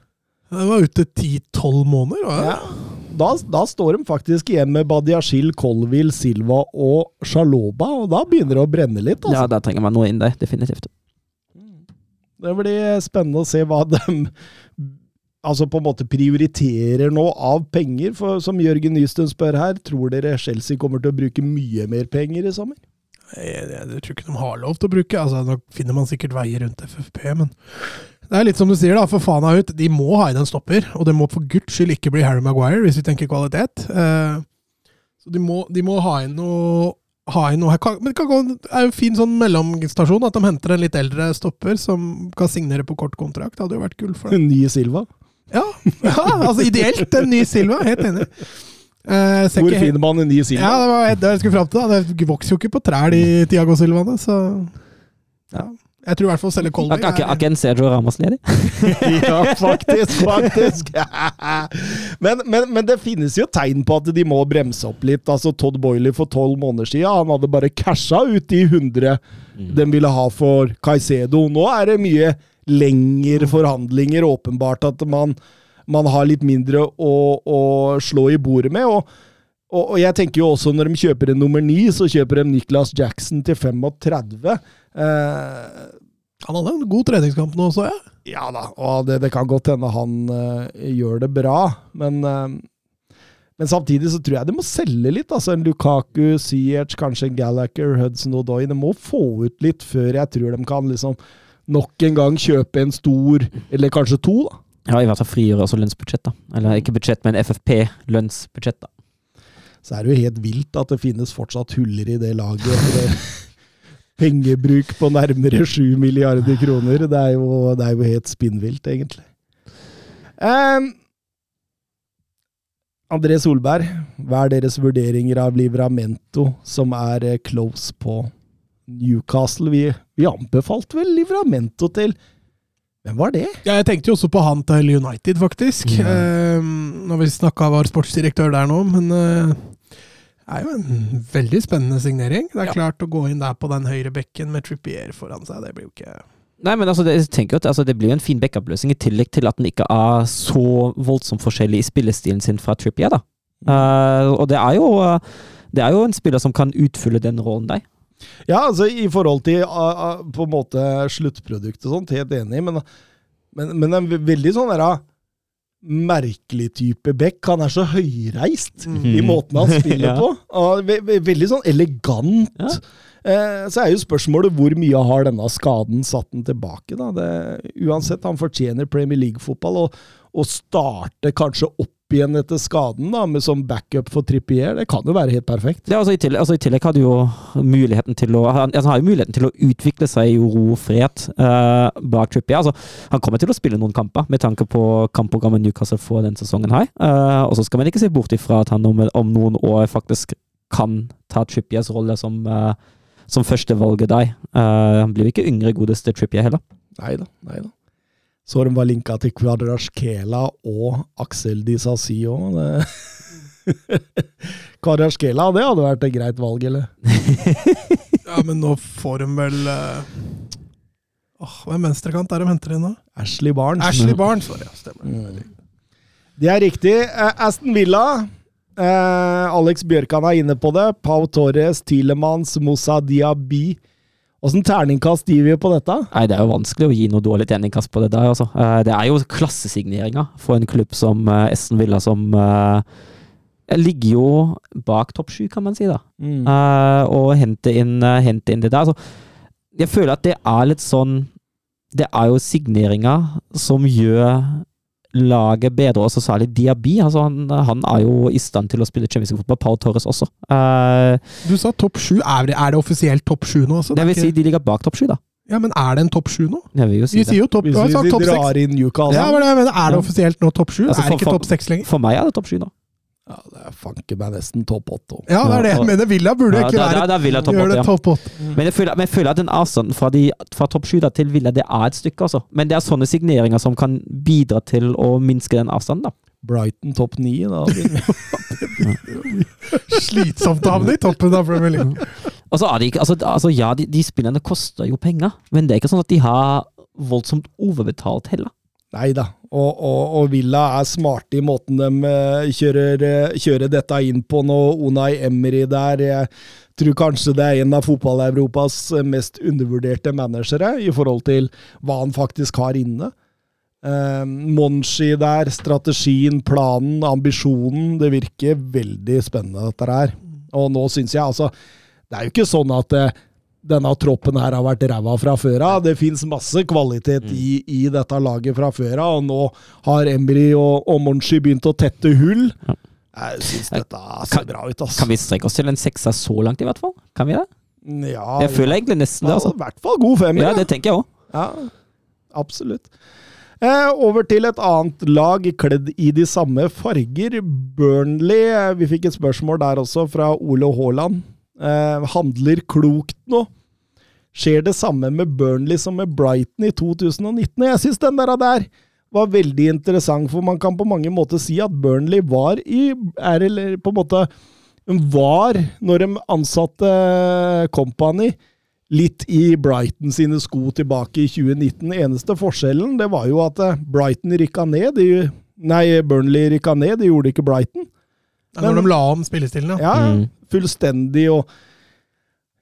Det var ute 10-12 måneder. var det? Ja. Da, da står de faktisk igjen med Badiashil, Colville, Silva og Shaloba, og da begynner det å brenne litt. ja, Altså. da trenger man noe inn der, definitivt. Det blir spennende å se hva de altså på en måte prioriterer nå av penger. For som Jørgen Nystuen spør her, tror dere Chelsea kommer til å bruke mye mer penger i sommer? Jeg, jeg, jeg tror ikke de har lov til å bruke. Altså, Nå finner man sikkert veier rundt FFP, men det er litt som du sier, da. For faen av ut, de må ha inn en stopper. Og det må for guds skyld ikke bli Harry Maguire, hvis vi tenker kvalitet. Eh, så de må, de må ha inn noe ha inn noe. Men det kan gå, det er jo en fin sånn mellomstasjon at de henter en litt eldre stopper som kan signere på kort kontrakt. Det hadde jo vært gull for dem. En Ny Silva. Ja, ja altså ideelt en ny Silva. Helt enig. Eh, Hvor finner man en ny Silva? ja, det var det jeg skulle fram til. da. Det vokser jo ikke på trær, de Tiago Silvaene, så ja. Jeg tror i hvert fall å selge Er Colby er ikke- en Sergio Ramos ledig? ja, faktisk, faktisk. men, men, men det finnes jo tegn på at de må bremse opp litt. Altså Todd Boiley for tolv måneder siden, han hadde bare casha ut de 100 de ville ha for Caicedo. Nå er det mye lengre forhandlinger, åpenbart at man, man har litt mindre å, å slå i bordet med. og og, og jeg tenker jo også når de kjøper en nummer ni, så kjøper de Niklas Jackson til 35. Eh, Han hadde en god treningskamp nå så jeg. ja da, og det, det kan godt hende han eh, gjør det bra, men eh, men samtidig så tror jeg de må selge litt. altså En Lukaku, Ziyech, kanskje en Gallagher, Hudson Odoi. De må få ut litt før jeg tror de kan liksom nok en gang kjøpe en stor, eller kanskje to. da. Ja, i hvert fall frigjøre også lønnsbudsjett, da. Eller ikke budsjett, men FFP-lønnsbudsjett, da. Så er det jo helt vilt at det finnes fortsatt huller i det laget. etter Pengebruk på nærmere 7 milliarder kroner. Det er jo, det er jo helt spinnvilt, egentlig. Um, André Solberg, hva er deres vurderinger av Livramento, som er eh, close på Newcastle? Vi, vi anbefalte vel Livramento til Hvem var det? ja. Jeg tenkte jo også på han til United, faktisk. Eh, når vi snakka var sportsdirektør der nå, men eh, det er jo en veldig spennende signering. Det er Ja. klart å gå inn der på den høyre bekken med Trippier foran seg, det blir jo ikke Nei, men altså, det, jeg tenker at altså, det blir jo en fin backup-løsning, i tillegg til at den ikke er så voldsomt forskjellig i spillestilen sin fra Trippier, da. Uh, og det er, jo, eh, det er jo en spiller som kan utfylle den rollen der. Ja, altså i forhold til uh, uh, på en måte sluttproduktet og sånt, helt enig, men, men, men er veldig sånn der uh, merkelig type back. Han er så høyreist Mm. i måten han spiller Ja. på. Og ve ve veldig sånn elegant. Ja. Eh, så er jo spørsmålet hvor mye har denne skaden satt den tilbake. da. Det, uansett, han fortjener Premier League-fotball, og å starte kanskje opp igjen etter skaden da, med som backup for Trippier, det kan jo være helt perfekt. Ja, altså i, tillegg, altså I tillegg hadde jo muligheten til å han, altså har jo muligheten til å utvikle seg i ro og fred uh, bak Trippier. Altså, han kommer til å spille noen kamper, med tanke på kampprogrammet Newcastle får den sesongen her. Uh, og så skal man ikke se bort ifra at han om, om noen år faktisk kan ta Trippiers rolle som, uh, som førstevalget der. Uh, han blir jo ikke yngre, godeste Trippier heller. Nei da, nei da. Så de var linka til Kvadraskela og Axel Disasi òg. Kvadraskela, det hadde vært et greit valg, eller? Ja, men nå får de vel eh, Åh, Hvem venstrekant er de henter inn nå? Ashley Barnes. Ashley Barnes, det. ja, Stemmer. Mm. Det er riktig. Eh, Aston Villa. Eh, Alex Bjørkan er inne på det. Pau Torres, Tilemans, Moussa Diaby. Åssen terningkast gir vi på dette? Nei, Det er jo vanskelig å gi noe dårlig terningkast på det der. Altså. Eh, Det er jo klassesigneringer for en klubb som Essen Esten Villa, som uh, ligger jo bak topp sju, kan man si. da. Mm. Uh, og hente inn, uh, hente inn det der. Så jeg føler at det er litt sånn Det er jo signeringer som gjør laget bedre, også særlig Diaby. Altså, han, han er jo i stand til å spille Champions League-fotball. Pau Torres også. Uh, Du sa topp sju. Er, det- er det offisielt topp sju nå? Altså? det vil si de ligger bak topp sju, da. Ja, men er det en topp sju nå? Jeg vil jo si Vi det. sier jo topp vi seks. drar inn Newcastle Ja, men Er det offisielt nå topp sju? Altså, er det ikke topp seks lenger? For meg er det topp sju nå. Ja, det er fanken meg nesten topp åtte. Ja, det er det mener. Villa burde Ja, ikke da- være da- da vil jeg topp gjøre åtte, det ja. topp åtte. Men jeg føler, men jeg føler at den avstanden fra, de, fra topp sju til Villa, det er et stykke, altså. Men det er sånne signeringer som kan bidra til å minske den avstanden, da. Brighton topp ni, da. Slitsomt å havne i toppen av Premier League. Er altså, altså Ja, de, de spillerne koster jo penger, men det er ikke sånn at de har voldsomt overbetalt heller. Nei da. Og, og, og Villa er smarte i måten de eh, kjører, eh, kjører dette inn på nå. Onay Emery der. Jeg tror kanskje det er en av fotball-Europas mest undervurderte managere i forhold til hva han faktisk har inne. Eh, Monshi der, strategien, planen, ambisjonen. Det virker veldig spennende, dette her. Og nå syns jeg altså Det er jo ikke sånn at eh, denne troppen her har vært ræva fra før av. Det fins masse kvalitet i, i dette laget fra før av, og nå har Emry og, og Monshi begynt å tette hull. Jeg syns dette ser bra ut, altså. Kan vi strekke oss til en sekser så langt, i hvert fall? Kan vi det? Ja, Jeg føler egentlig nesten det, altså. I hvert fall god femmer. Ja, det tenker jeg òg. Ja, absolutt. Eh, over til et annet lag kledd i de samme farger. Burnley. eh, Vi fikk et spørsmål der også, fra Ole Haaland. Eh, handler klokt nå. Skjer det samme med Burnley som med Brighton i 2019? Jeg syns den der, der var veldig interessant, for man kan på mange måter si at Burnley var i er, eller på en måte var, når de ansatte Company, litt i Brighton sine sko tilbake i 2019. Eneste forskjellen det var jo at eh, Brighton rykka ned. De, nei, Burnley rykka ned, det gjorde ikke Brighton. Når de la om spillestilen, ja. Ja, Mm. fullstendig, og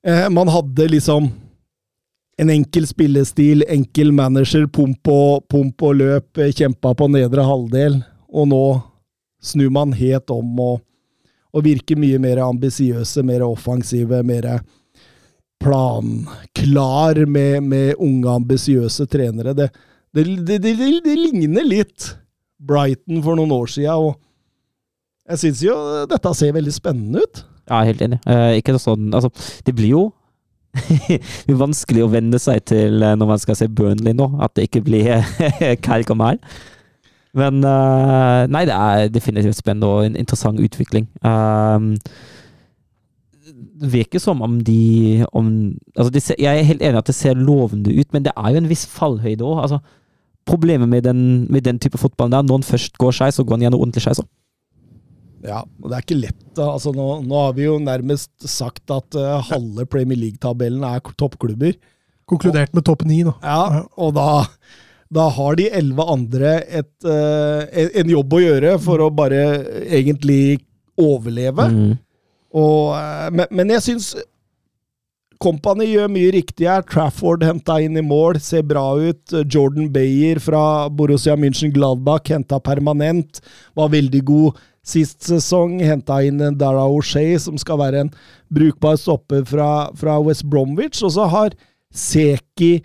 eh, man hadde liksom en enkel spillestil, enkel manager, pump og, pump og løp, eh, kjempa på nedre halvdel, og nå snur man helt om og, og virker mye mer ambisiøse, mer offensive, mer planklar med, med unge, ambisiøse trenere. Det, det, det, det, det ligner litt Brighton for noen år siden, og jeg syns jo dette ser veldig spennende ut. Ja, helt enig. Eh, ikke sånn Altså, det blir jo vanskelig å venne seg til eh, når man skal se Burnley nå, at det ikke blir kalk og mal. Men uh, Nei, det er definitivt spennende og en interessant utvikling. Um, det virker som om de om, altså det ser, Jeg er helt enig at det ser lovende ut, men det er jo en viss fallhøyde òg. Altså, problemet med den, med den type fotballen der, når den først går skeis, så går den gjerne ordentlig skeis òg. Ja, og det er ikke lett. da. Altså, nå, nå har vi jo nærmest sagt at uh, halve Premier League-tabellen er toppklubber. Konkludert med topp ni, nå. Ja, og da, da har de elleve andre et, uh, en- en jobb å gjøre for å bare egentlig overleve. Mm. Og, uh, men, men jeg syns Company gjør mye riktig her. Trafford henta inn i mål, ser bra ut. Jordan Bayer fra Borussia München Gladbach henta permanent, var veldig god sist sesong. Henta inn en Dara O'Shea, som skal være en brukbar stopper fra, fra West Bromwich. Og så har Seki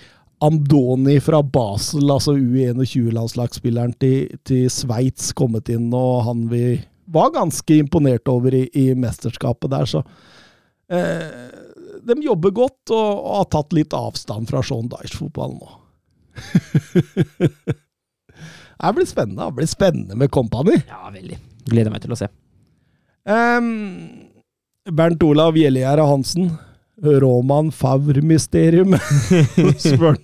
Amdoni fra Basel, altså U21-landslagsspilleren til, til Sveits, kommet inn, og han vi var ganske imponert over i, i mesterskapet der, så eh, De jobber godt og, og, har tatt litt avstand fra Sean Dyche-fotballen nå. det blir spennende. Det blir spennende med Company. Ja, veldig. Gleder meg til å se. Um, Bernt Olav Gjellegjerde Hansen. Roman Favr-mysterium, Spør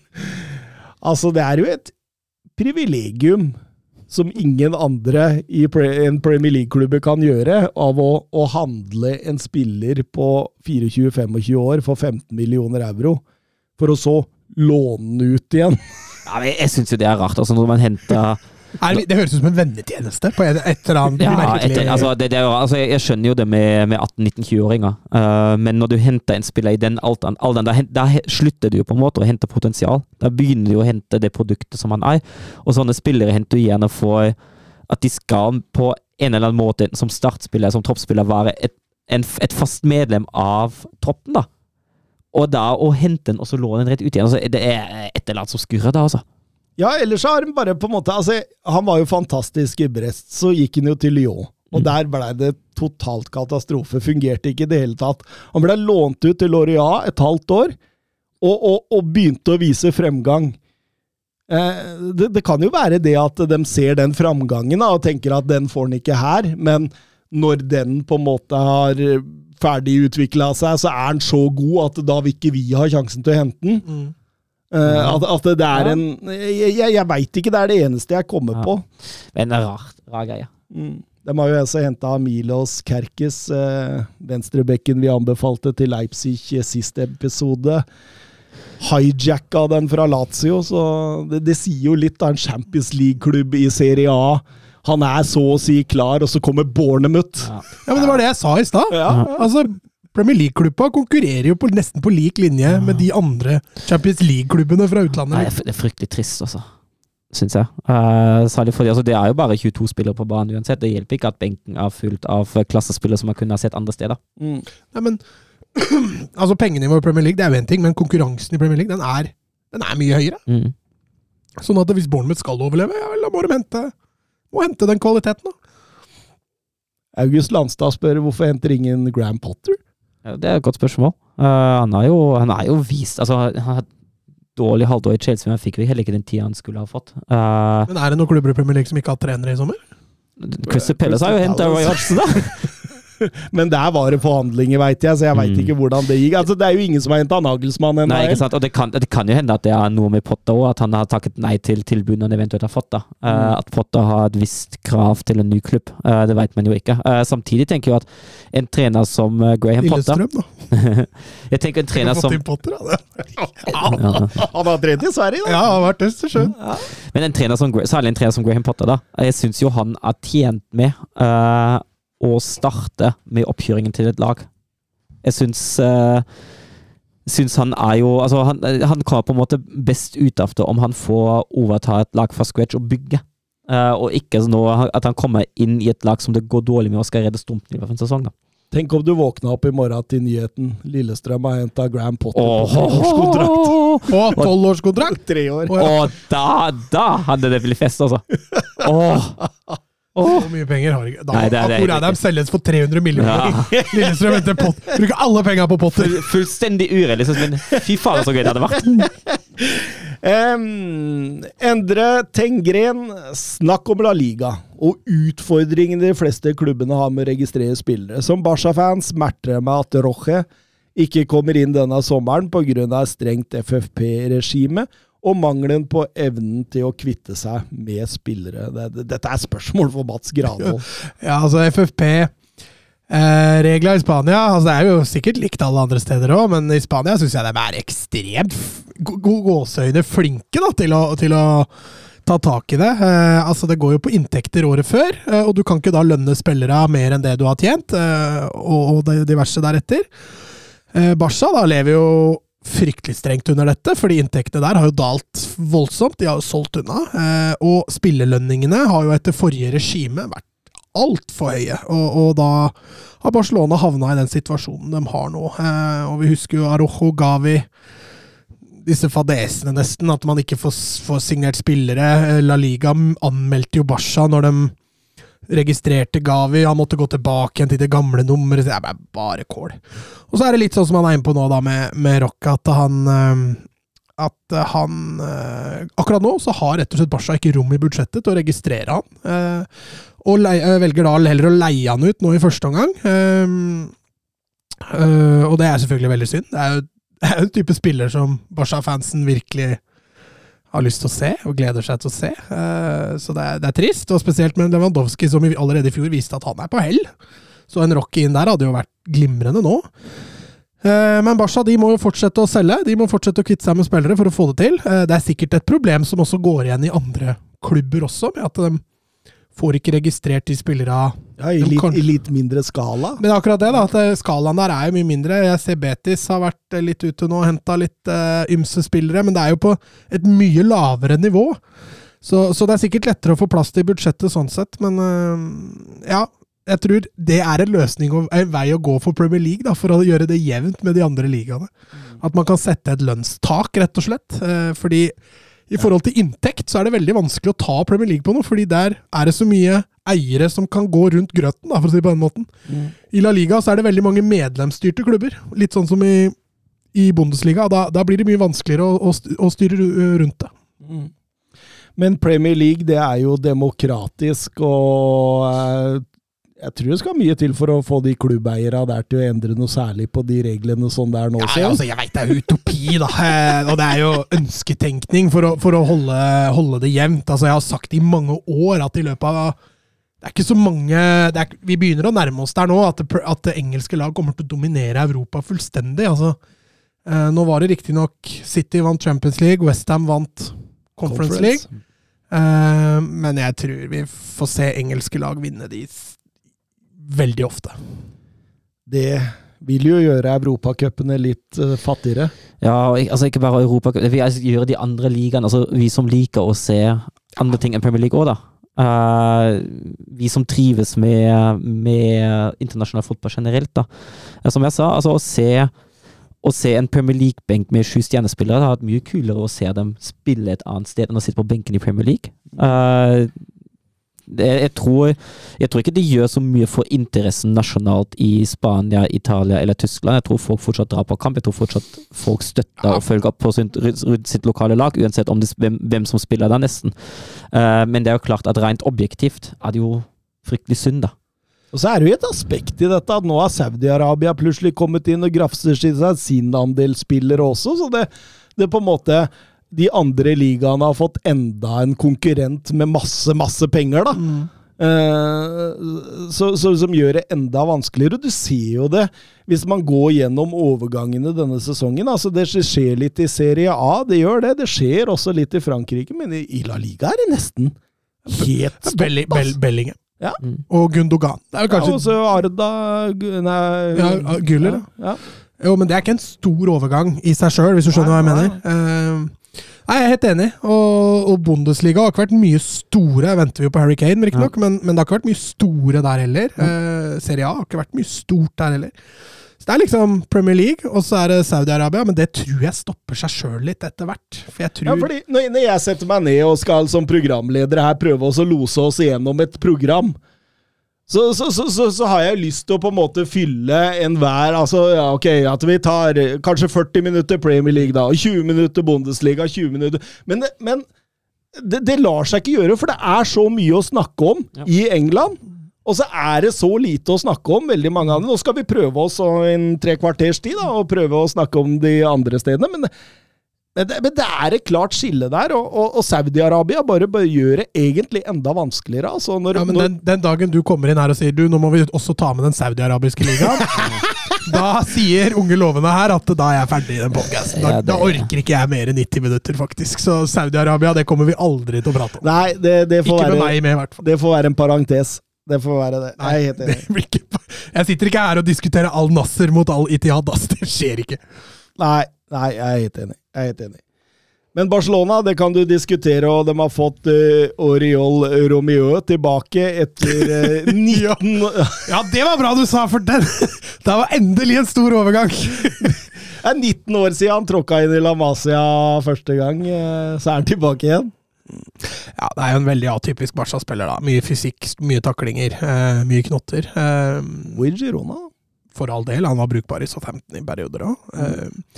Altså, det er jo et privilegium som ingen andre i en Premier League-klubb kan gjøre, av å, å, handle en spiller på 24-25 år for 15 millioner euro, for å så låne den ut igjen. Ja, jeg syns jo det er rart, altså når man henter det, det høres ut som en vennetjeneste på et, eller annet ja, merkelig etter, altså, det, det, altså, jeg, skjønner jo det med, med 18-19-20-åringer, uh, men når du henter en spiller i den alderen, alderen da, slutter du jo på en måte å hente potensial. Da begynner du å hente det produktet som han er. Og sånne spillere henter du gjerne for at de skal på en eller annen måte som startspiller, som troppsspiller, være et, en, et fast medlem av troppen. da. Og da å hente den og så låne den rett ut igjen, altså, det er et eller annet som skurrer da, altså. Ja, ellers har han bare på en måte altså, Han var jo fantastisk i Brest, så gikk han jo til Lyon. Og mm. der blei det totalt katastrofe. Fungerte ikke i det hele tatt. Han blei lånt ut til Loria et halvt år, og, og, og begynte å vise fremgang. Eh, det, det, kan jo være det at de ser den framgangen da, og tenker at den får han ikke her, men når den på en måte har ferdigutvikla seg, så er den så god at da vil ikke vi ha sjansen til å hente den. Mm. Uh, at, at, det er ja. en Jeg, jeg, jeg veit ikke, det er det eneste jeg kommer ja. på. Men det er rart. Rar greie. Mm. De har jo også henta Milos Kerkes, uh, venstrebekken vi anbefalte til Leipzig sist episode. Hijacka den fra Lazio, så det, det sier jo litt av en Champions League-klubb i Serie A. Han er så å si klar, og så kommer Bornemut. Ja. ja, men det var det jeg sa i stad. Ja. Altså, Premier League-klubba konkurrerer jo på, nesten på lik linje ja. med de andre Champions League-klubbene fra utlandet. Nei, det er fryktelig trist, altså. Syns jeg. Uh, fordi altså, det er jo bare 22 spillere på banen uansett. Det hjelper ikke at benken er fullt av klassespillere som man kunne ha sett andre steder. Mm. Nei, men altså Pengenivået i Premier League det er jo én ting, men konkurransen i Premier League den er, den er mye høyere. Mm. Sånn at hvis Bournemouth skal overleve, ja vel, da må de hente, må hente den kvaliteten, da. August Landstad spør hvorfor henter ingen Graham Potter? Det er et godt spørsmål. Uh, han, har jo, han er jo vist Altså, han har dårlig halvdår i Chelsea, men han fikk jo heller ikke den tida han skulle ha fått. Uh, men er det noen klubber i Premier League som ikke har hatt trenere i sommer? Christer Pelles har jo henta Roy Hodgson, da! Men der var det forhandlinger, veit jeg, så jeg veit mm. ikke hvordan det gikk. Altså, Det er jo ingen som har henta Nagelsmann ennå. Nei, ikke sant. Og det kan, det kan, jo hende at det er noe med Potter òg, at han har takket nei til tilbudene han eventuelt har fått. da. Uh, mm. At Potter har et visst krav til en ny klubb. Uh, det veit man jo ikke. Uh, samtidig tenker jeg at en trener som Graham Potter Lillestrøm, da. jeg tenker en trener som Potter, ja. Han har trent i Sverige, da. Ja, han har vært Østersjøen. Ja. Men en trener som, særlig en trener som Graham Potter, da. Jeg syns jo han er tjent med å starte med oppkjøringen til et lag. Jeg syns, uh, syns han er jo Altså, han, han kommer på en måte best ut av det om han får overta et lag fra scratch og bygge. Uh, og ikke nå at han kommer inn i et lag som det går dårlig med og skal redde stumpen i hver sesong. da. Tenk om du våkna opp i morgen til nyheten Lillestrøm har henta Graham Potter oh, på tolvårskontrakt. Og tolvårskontrakt! Tre år. Og da, da hadde det blitt fest, altså. Oh. Så mye penger har ikke Da Nei, det er, det er, selges for 300 millioner. Lillestrøm venter pott. Bruker alle penga på Potter. Fullstendig urealistisk, men fy faen så gøy det hadde vært. um, Endre Tengren, snakk om La Liga og utfordringene de fleste klubbene har med å registrere spillere. Som Barca-fans smerter det meg at Roche ikke kommer inn denne sommeren pga. strengt FFP-regime og mangelen på evnen til å kvitte seg med spillere. Dette er spørsmål for Mats Granvold. Ja, altså FFP eh, Regler i Spania altså Det er jo sikkert likt alle andre steder òg, men i Spania syns jeg de er ekstremt gåsehøyde flinke da, til å, til å ta tak i det. Eh, altså Det går jo på inntekter året før, eh, og du kan ikke da lønne spillere mer enn det du har tjent, eh, og, og det diverse deretter. Eh, Barca da lever jo fryktelig strengt under dette, fordi inntektene der har jo dalt voldsomt. De har jo solgt unna. Eh, og spillelønningene har jo etter forrige regime vært altfor høye. Og, og da har Barcelona havna i den situasjonen de har nå. Eh, og vi husker jo Arojo Gavi disse fadesene, nesten. At man ikke får, får signert spillere. Eh, La Liga anmeldte jo Barca når de registrerte Gavi. Han måtte gå tilbake igjen til det gamle nummeret. Det er bare kål. Og så er det litt sånn som han er inne på nå, da, med, med Rocca, at han eh, at han eh, Akkurat nå så har rett og slett Basha ikke rom i budsjettet til å registrere han. Og leie, velger da heller å leie han ut nå i første omgang. Og det er selvfølgelig veldig synd. Det er jo en type spiller som Basha-fansen virkelig har lyst til å se, og gleder seg til å se. Uh, så det er, det er, trist, og spesielt med Lewandowski, som allerede i fjor viste at han er på hell. Så en Rocky inn der hadde jo vært glimrende nå. Uh, men Barca de må jo fortsette å selge, de må fortsette å kvitte seg med spillere for å få det til. Uh, det er sikkert et problem som også går igjen i andre klubber også, med at de får ikke registrert de spillere ja, i, litt, i litt mindre skala. Men akkurat det, da, at eh, skalaen der er jo mye mindre. Jeg ser Betis har vært eh, litt ute nå og henta litt uh, ymse spillere, men det er jo på et mye lavere nivå. Så, så, det er sikkert lettere å få plass til budsjettet sånn sett, men uh, ja. Jeg tror det er en løsning og en vei å gå for Premier League, da, for å gjøre det jevnt med de andre ligaene. Mm. At man kan sette et lønnstak, rett og slett. Uh, fordi i forhold til inntekt så er det veldig vanskelig å ta Premier League på noe, fordi der er det så mye eiere som kan gå rundt grøten, da, for å si det på den måten. Mm. I La Liga så er det veldig mange medlemsstyrte klubber, litt sånn som i, i Bundesliga. Da, da, blir det mye vanskeligere å, å styre rundt det. Mm. Men Premier League det er jo demokratisk og eh, jeg tror det skal mye til for å få de klubbeierne der til å endre noe særlig på de reglene sånn det er nå. Ja, altså, jeg veit det er utopi, da. Eh, og det er jo ønsketenkning for å, for å holde, holde, det jevnt. Altså, jeg har sagt i mange år at i løpet av det er ikke så mange er, Vi begynner å nærme oss der nå, at det, at det engelske lag kommer til å dominere Europa fullstendig. Altså, eh, nå var det riktignok City vant Champions League, Westham vant Conference, Conference. League. Eh, men jeg tror vi får se engelske lag vinne de veldig ofte. Det vil jo gjøre europacupene litt uh, fattigere. Ja, altså ikke bare europacup. Det vil altså gjøre de andre ligaene altså Vi som liker å se andre ting enn Premier League òg, da. Uh, vi som trives med, med internasjonal fotball generelt, da. Uh, som jeg sa, altså å se å se en Premier League-benk med sju stjernespillere det har vært mye kulere å se dem spille et annet sted enn å sitte på benken i Premier League. Uh, jeg tror, jeg tror, ikke det gjør så mye for interessen nasjonalt i Spania, Italia eller Tyskland. Jeg tror folk fortsatt drar på kamp. Jeg tror fortsatt folk støtter og følger opp på sitt, sitt lokale lag, uansett om det, hvem, hvem, som spiller der, nesten. Uh, men det er jo klart at rent objektivt er det jo fryktelig synd, da. Og så er det jo et aspekt i dette at nå har Saudi-Arabia plutselig kommet inn og grafser seg sin andel spillere også, så det, det på en måte de andre ligaene har fått enda en konkurrent med masse, masse penger, da. Mm. Uh, så, så, som gjør det enda vanskeligere. Du ser jo det hvis man går gjennom overgangene denne sesongen. Altså Det skjer litt i Serie A, det gjør det. Det skjer også litt i Frankrike, men i, La Liga er det nesten helt stopp. Belli, Bell, Bellingham. Ja. Mm. Og Gundogan. Det er jo kanskje... Ja, også Arda Nei, ja, Guller. Ja. Jo, men det er ikke en stor overgang i seg sjøl, hvis du skjønner nei, hva jeg mener. Uh, Nei, Jeg er helt enig. Og, og, Bundesliga har ikke vært mye store. Venter venter jo på Harry Kane, riktignok, ja. men, men det har ikke vært mye store der heller. Ja. Eh, Serie A har ikke vært mye stort der heller. Så Det er liksom Premier League, og så er det Saudi-Arabia, men det tror jeg stopper seg sjøl litt etter hvert. For jeg tror Ja, fordi når jeg setter meg ned og skal som programleder her prøve å lose oss igjennom et program, så, så, så, så, har jeg lyst til å på en måte fylle enhver altså, ja, ok, At vi tar kanskje 40 minutter Premier League, da, og 20 minutter Bundesliga, 20 minutter Men, men det, det, lar seg ikke gjøre, for det er så mye å snakke om ja. i England. Og så er det så lite å snakke om, veldig mange av dem. Nå skal vi prøve oss en tre kvarters tid da, og prøve å snakke om de andre stedene. Men men det, men det, er et klart skille der, og, og, og Saudi-Arabia bare, bare, gjør det egentlig enda vanskeligere. Altså når, ja, men når, den, den, dagen du kommer inn her og sier du, nå må vi også ta med den saudi-arabiske ligaen, da sier unge lovende her at da er jeg ferdig i den podkasten. Da, da, orker ikke jeg mer enn 90 minutter, faktisk. Så Saudi-Arabia det kommer vi aldri til å prate om. Nei, det, det får ikke være, med meg med, i hvert fall. Det får være en parentes. Det får være det. Jeg er helt det ikke, jeg sitter ikke her og diskuterer Al Nasser mot Al Itihad, ass. Det skjer ikke. Nei, nei, jeg er helt enig. Jeg er helt enig. Men Barcelona, det kan du diskutere, og de har fått uh, Oriol Romeo tilbake etter uh, 19 Ja, det var bra du sa, for den Det var endelig en stor overgang. Det er 19 år siden han tråkka inn i La Masia første gang, uh, så er han tilbake igjen. Ja, det er jo en veldig atypisk Barca-spiller, da. Mye fysikk, mye taklinger, uh, mye knotter. Uh, Hvor Girona? For all del, han var brukbar i SO15 i perioder òg. Eh,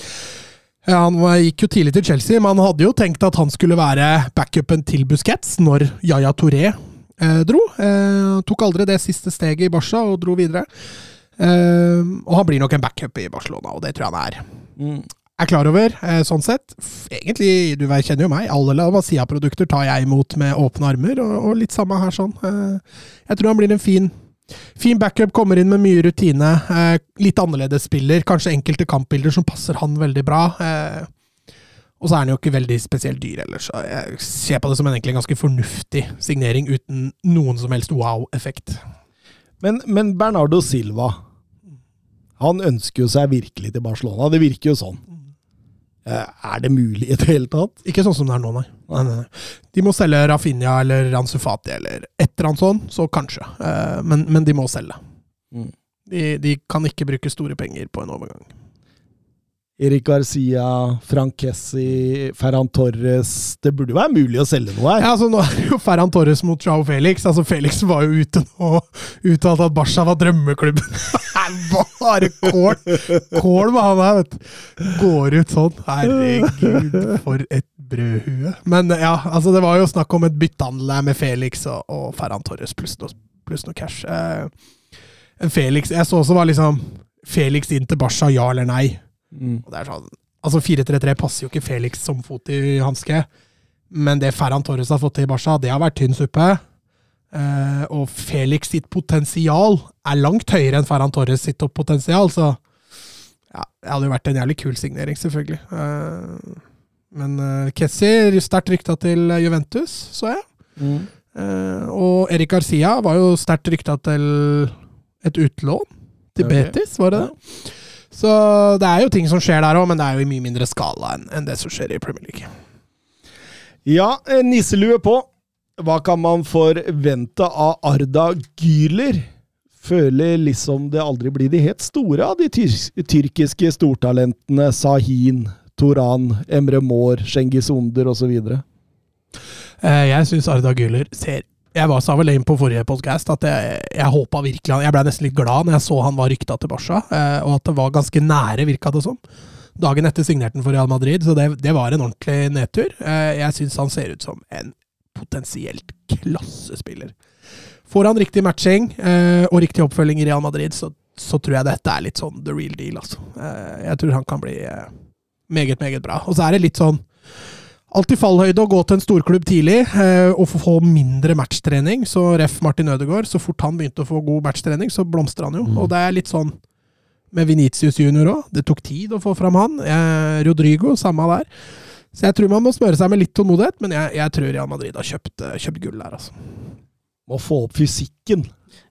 ja, han gikk jo tidlig til Chelsea, men han hadde jo tenkt at han skulle være backupen til Busquets når Yaya Touré eh, dro. Eh, tok aldri det siste steget i Barca og dro videre. Eh, og han blir nok en backup i Barcelona, og det tror jeg han er. Mm. er klar over, eh, sånn sett. Egentlig, du kjenner jo meg, alle La Masia-produkter tar jeg imot med åpne armer, og, og litt samme her sånn. Eh, Jeg tror han blir en fin, fin backup, kommer inn med mye rutine. eh, Litt annerledes spiller, kanskje enkelte kampbilder som passer han veldig bra. eh, Og så er han jo ikke veldig spesielt dyr ellers, jeg ser på det som en egentlig ganske fornuftig signering uten noen som helst wow-effekt. Men, men Bernardo Silva Han ønsker jo seg virkelig til Barcelona. Det virker jo sånn. Eh, Er det mulig i det hele tatt? Ikke sånn som det er nå, nei. nei, nei, nei. De må selge Rafinha eller Ransufati eller et eller annet sånt, så kanskje. Eh, Men, men de må selge. Mm. De, de kan ikke bruke store penger på en overgang. Erik Garcia, Frank Kessi, Ferran Torres Det burde jo være mulig å selge noe her. Ja, altså Nå er det jo Ferran Torres mot Joao Felix. Altså Felix var jo ute nå og uttalte at Barca var drømmeklubben. Bare kål! Kål med han her, vet du. Går ut sånn. Herregud, for et brødhue. Men ja, altså det var jo snakk om et byttehandel der med Felix og, og Ferran Torres pluss noe, pluss noe cash. Eh, Felix Jeg så også var liksom Felix inn til Barca, ja eller nei? Mm. Og det er sånn, altså 4-3-3 passer jo ikke Felix som fot i hanske, men det Ferran Torres har fått til i Barca, det har vært tynn suppe. Eh, og Felix sitt potensial er langt høyere enn Ferran Torres sitt potensial, så ja, det hadde jo vært en jævlig kul signering, selvfølgelig. Eh, men eh, Kessi sterkt rykta til Juventus, så jeg. Mm. Eh, og Erik Garcia var jo sterkt rykta til et utlån til okay. Betis, var det det? Så det er jo ting som skjer der òg, men det er jo i mye mindre skala enn det som skjer i Premier League. Ja, nisselue på. Hva kan man forvente av Arda Güler? Føler liksom det aldri blir de helt store av de tyr tyrkiske stortalentene Sahin, Toran, Emre Mor, Cengiz Onder osv. Eh, jeg syns Arda Güler ser Jeg var sa vel inn på forrige podcast at jeg, jeg håpa virkelig Jeg ble nesten litt glad når jeg så han var rykta til Barca, eh, og at det var ganske nære, virka det som. Dagen etter signerte han for Real Madrid, så det, det var en ordentlig nedtur. Eh, jeg syns han ser ut som en potensielt klassespiller. Får han riktig matching eh, og riktig oppfølging i Real Madrid, så, så tror jeg dette er litt sånn the real deal, altså. Jeg tror han kan bli meget, meget bra. Og så er det litt sånn Alltid fallhøyde å gå til en storklubb tidlig eh, og få- få mindre matchtrening. Så ref. Martin Ødegaard, så fort han begynte å få god matchtrening, så blomstra han jo. Mm. Og det er litt sånn med Venitius junior òg. Det tok tid å få fram han. Eh, Rodrigo, samme der. Så jeg tror man må smøre seg med litt tålmodighet, men jeg, jeg tror Real Madrid har kjøpt, eh, kjøpt gull der, altså. Må få opp fysikken.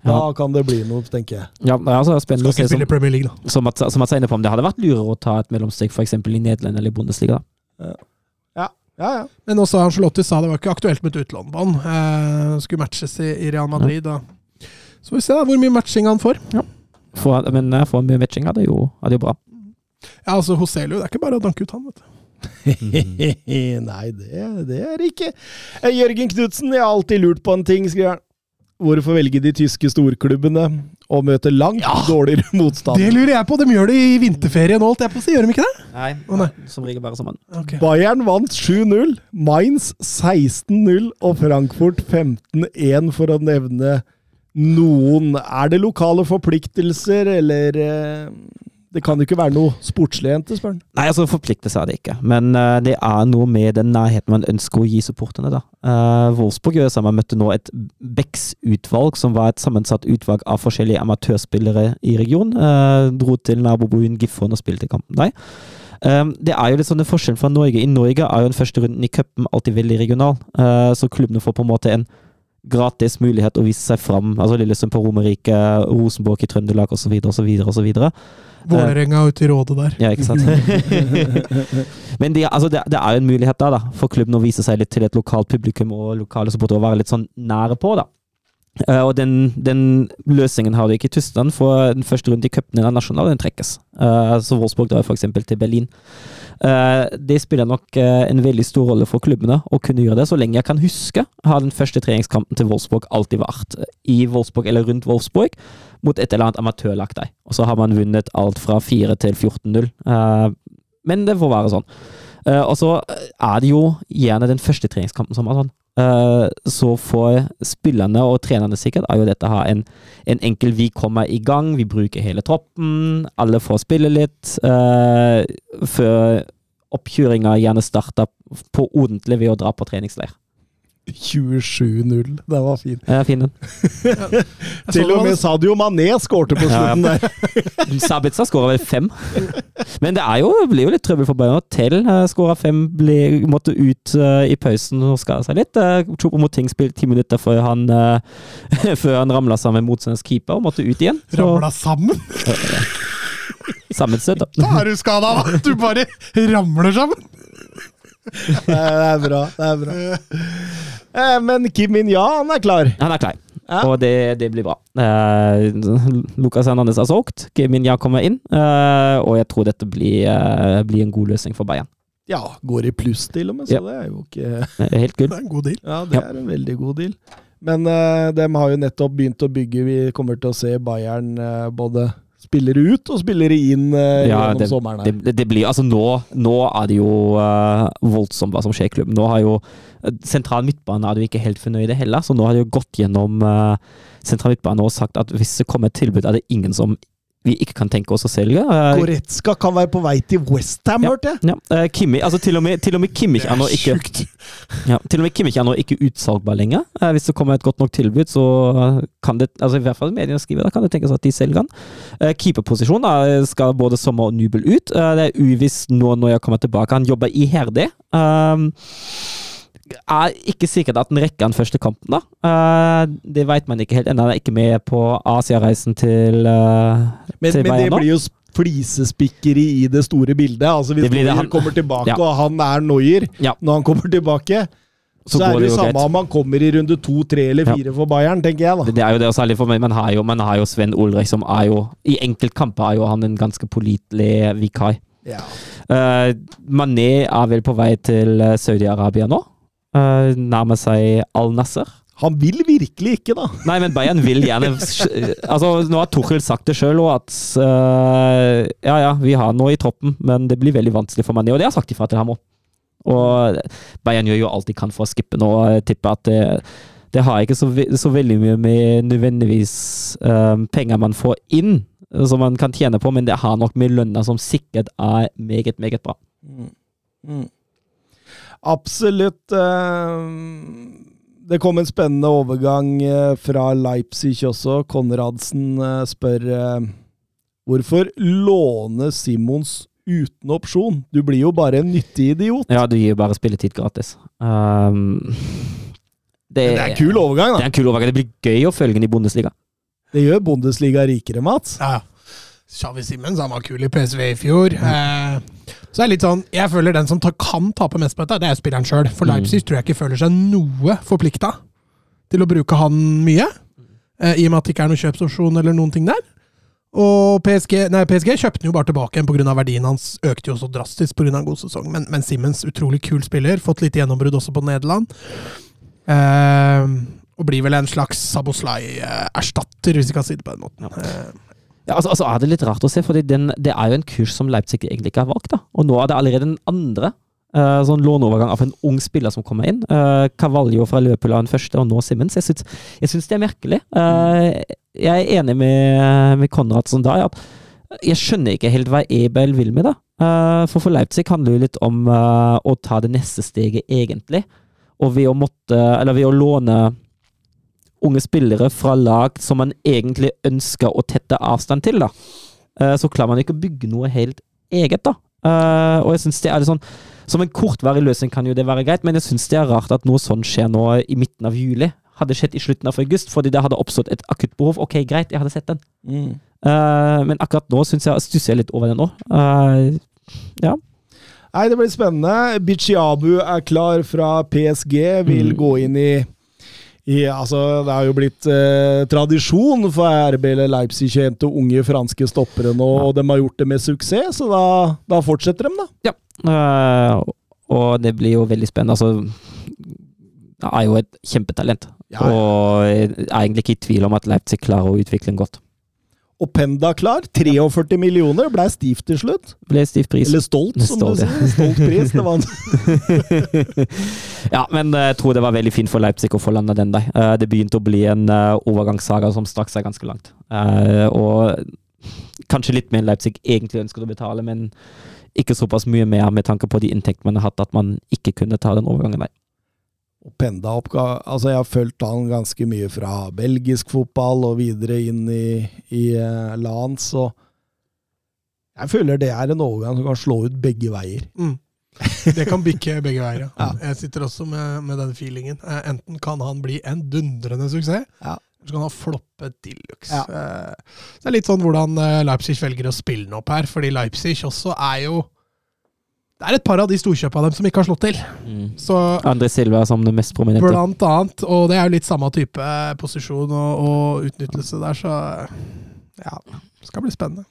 Da kan det bli noe, tenker jeg. Ja, det er altså spennende å ikke se som, spille Premier League, da. som, at som at, på, om det hadde vært lurere å ta et mellomsteg f.eks. i Nederland eller i Bundesliga. Ja, ja. ja. Men også Angelotti sa det var ikke aktuelt med et utlånbånd. Eh, skulle matches i, i Real Madrid. Da. Så får vi se da, hvor mye matching han får. Få, men for få mye matching er det jo, er det jo bra. Ja, altså Hoselio, det er ikke bare å danke ut han, vet du. Nei, det, det er det ikke. Eh, Jørgen Knutsen, jeg har alltid lurt på en ting, skriver han. Hvorfor velge de tyske storklubbene og møte langt Ja, dårligere motstand? Det lurer jeg på. De gjør det i vinterferien nå, holdt jeg på å si. Gjør de ikke det? Nei, oh, nei. som regel bare sammen. Okay. Bayern vant 7-0, Mainz 16-0 og Frankfurt 15-1, for å nevne noen. Er det lokale forpliktelser, eller eh, Det kan jo ikke være noe sportslig jente, spør han. Nei, altså forpliktelse er det ikke, men uh, det er noe med den nærheten man ønsker å gi supporterne. da. Uh, Wolfsburg gjør det samme, møtte nå et Becks-utvalg, som var et sammensatt utvalg av forskjellige amatørspillere i regionen. Uh, dro til nabobyen Gifhorn og spilte kampen der. Um, det er jo litt sånn en forskjell fra Norge. I Norge er jo den første runden i cupen alltid veldig regional, uh, så klubbene får på en måte en gratis mulighet å vise seg fram. Altså Lillesund på Romerike, Rosenborg i Trøndelag osv. osv. Vålerenga ute i rådet der. Ja, ikke sant. Men de, altså, det, det er jo en mulighet da, da, for klubben å vise seg litt til et lokalt publikum og lokale supportere og være litt sånn nære på. da. Uh, og den, den løsningen har du ikke i Tyskland, for den første runden i cupen er nasjonal, den trekkes. Uh, så Wolfsburg drar f.eks. til Berlin. Eh, det spiller nok eh, en veldig stor rolle for klubbene å kunne gjøre det. Så lenge jeg kan huske, har den første treningskampen til Wolfsburg alltid vært i Wolfsburg eller rundt Wolfsburg mot et eller annet amatørlag der. Og så har man vunnet alt fra 4 til 14-0. Eh, men det får være sånn. Og så er det jo gjerne den første treningskampen som er sånn. Så for spillerne og trenerne sikkert er jo dette her en, en, enkel Vi kommer i gang, vi bruker hele troppen, alle får spille litt. Uh, før oppkjøringa gjerne starter på ordentlig ved å dra på treningsleir. 27-0. Den var fin. Ja, fin den. Til og med Sadio Mané skårte på slutten ja. der. Sabitza skåra vel fem. Men det jo, blir jo litt trøbbel for Bayern. Tell uh, skåra fem, ble, måtte ut uh, i pausen og skada seg litt. Uh, Chopo Moting spilte ti minutter før han, uh, før han ramla sammen med motstanderens keeper og måtte ut igjen. Så. Ramla sammen? Sammenstøt, da. Da er du skada, da! Du bare ramler sammen! det er bra. Det er bra. Eh, men Kim Min-ja, han er klar. Han er klar. Ja. Og det, det, blir bra. Eh, Lucas Hernandez har solgt, Kim Min-ja kommer inn, eh, og jeg tror dette blir, blir, en god løsning for Bayern. Ja, går i pluss til og med, så ja. det er jo ikke Helt gull. Det er en god deal. Ja, det ja. er en veldig god deal. Men uh, de har jo nettopp begynt å bygge. Vi kommer til å se Bayern uh, både spillere ut og spillere inn uh, ja, gjennom det, sommeren. her. Det, det, blir, altså nå, nå er det jo uh, voldsomt hva som skjer i klubben. Nå har jo uh, Sentral midtbane er du ikke helt fornøyd i heller, så nå har de jo gått gjennom uh, sentral midtbane og sagt at hvis det kommer et tilbud, er det ingen som vi ikke kan tenke oss å selge. Uh, Goretzka kan være på vei til Westham, ja, hørte jeg! Ja. Uh, Kimi, altså til og med, til og med Kimmich er nå ikke ja, Til og med Kimmich er nå ikke utsalgbar lenger. Uh, hvis det kommer et godt nok tilbud, så kan det altså i hvert fall mediene skriver, da kan det tenkes at de selger den. Uh, Keeperposisjonen skal både Sommer og Nubel ut. det er uvisst nå når jeg kommer tilbake. Han jobber iherdig. Uh, er ikke sikkert at den rekker den første kampen, da. Uh, det veit man ikke helt ennå. Han er ikke med på Asiareisen til, uh, men, til men det blir jo flisespikkeri i det store bildet. Altså Hvis Neuer han, kommer tilbake, ja. og han er Neuer ja. når han kommer tilbake så, så er det jo samme om han kommer i runde to, tre eller fire ja. for Bayern, tenker jeg. da. Det, er jo det, og særlig for meg. Man har jo, man har jo Sven Ulrich, som er jo I enkeltkamper er jo han en ganske pålitelig vikar. Ja. Uh, Mané er vel på vei til Saudi-Arabia nå? Uh, nærmer seg Al-Nasser. Han vil virkelig ikke, da. Nei, men Bayern vil gjerne Altså, Nå har Tuchel sagt det sjøl òg, at uh, ja ja, vi har noe i troppen, men det blir veldig vanskelig for Mané, og det har jeg sagt ifra til ham òg. Og Bayern gjør jo alt de kan for å skippe nå. Jeg tipper at det, det har ikke så, så, veldig mye med nødvendigvis um, penger man får inn, som man kan tjene på, men det har nok med lønna som sikkert er meget, meget bra. Mm. Mm. Absolutt. Eh, det kom en spennende overgang eh, fra Leipzig også. Konradsen eh, spør hvorfor låne Simons uten opsjon? Du blir jo bare en nyttig idiot. Ja, du gir jo bare spilletid gratis. Um, det, det, er en kul overgang, da. Det er en kul overgang. Det blir gøy å følge den i Bundesliga. Det gjør Bundesliga rikere, Mats. Ja, ja. Xavi Simmons han var kul i PSV i fjor. Eh, så er det litt sånn, Jeg føler den som ta, kan tape mest på dette, det er spilleren sjøl. For mm. Leipzig tror jeg ikke føler seg noe forplikta til å bruke han mye. Eh, I og med at det ikke er noen kjøpsopsjon eller noen ting der. Og PSG, nei, PSG kjøpte den jo bare tilbake igjen pga. verdien hans økte jo så drastisk pga. en god sesong. Men, men Simmons, utrolig kul spiller. Fått litt gjennombrudd også på Nederland. Eh, og blir vel en slags Saboslai-erstatter, hvis vi kan si det på den måten. Ja. Eh, ja, altså, altså, er Det litt rart å se, for det er jo en kurs som Leipzig egentlig ikke har valgt. da. Og nå er det allerede en andre uh, sånn låneovergang av en ung spiller som kommer inn. Uh, Cavallo fra Liverpool er den første, og nå Simmons. Jeg syns, jeg syns det er merkelig. Uh, jeg er enig med, med Konradsen da. at jeg skjønner ikke helt hva Ebel vil med det. For for Leipzig handler det litt om å ta det neste steget, egentlig. Og ved å måtte, ved å låne unge spillere fra lag som man egentlig ønsker å tette avstand til, da, eh, så klarer man ikke å bygge noe helt eget, da. Eh, og jeg syns det er litt sånn Som en kortvarig løsning kan jo det være greit, men jeg syns det er rart at noe sånt skjer nå i midten av juli. hadde skjedd i slutten av august, fordi det hadde oppstått et akutt behov. Ok, greit, jeg hadde sett den. Mm. Eh, men akkurat nå syns jeg stusser jeg litt over det nå. Ja. Nei, det blir spennende. Bichiabu er klar fra PSG. Vil Mm. gå inn i, i Altså, det har jo blitt eh, tradisjon for RB Leipzig å hente unge franske stoppere nå, og de har gjort det med suksess, så da, da fortsetter de, da. Eh, og det blir jo veldig spennende. Altså, det er jo et kjempetalent. Ja, ja. Og jeg er egentlig ikke i tvil om at Leipzig klarer å utvikle den godt. Og Penda klar. 43 millioner. Blei stivt til slutt. Ble stiv pris. Eller stolt, som Stolt, du ja. sier. Stolt pris. Det var en ja, men eh, jeg tror det var veldig fint for Leipzig å få landa den der. Eh, det begynte å bli en eh, overgangssaga som strakk seg ganske langt. Og kanskje litt mer enn Leipzig egentlig ønsket å betale, men ikke såpass mye mer med tanke på de inntektene man har hatt, at man ikke kunne ta den overgangen der. Og Penda opp Altså, jeg har fulgt han ganske mye fra belgisk fotball og videre inn i, i uh, Lans, og jeg føler det er en overgang som kan slå ut begge veier. Mm. Det kan bikke begge veier. Ja. Ja. Jeg sitter også med, med den feelingen. Eh, Enten kan han bli en dundrende suksess, Ja. eller så kan han floppe de luxe. Ja. Eh, det er litt sånn hvordan Leipzig velger å spille den opp her, fordi Leipzig også er jo Det er et par av de storkjøpa dem som ikke har slått til. Så Andre Silva som det mest prominente. blant annet, og det er jo litt samme type posisjon og, og utnyttelse der, så ja. Det skal bli spennende.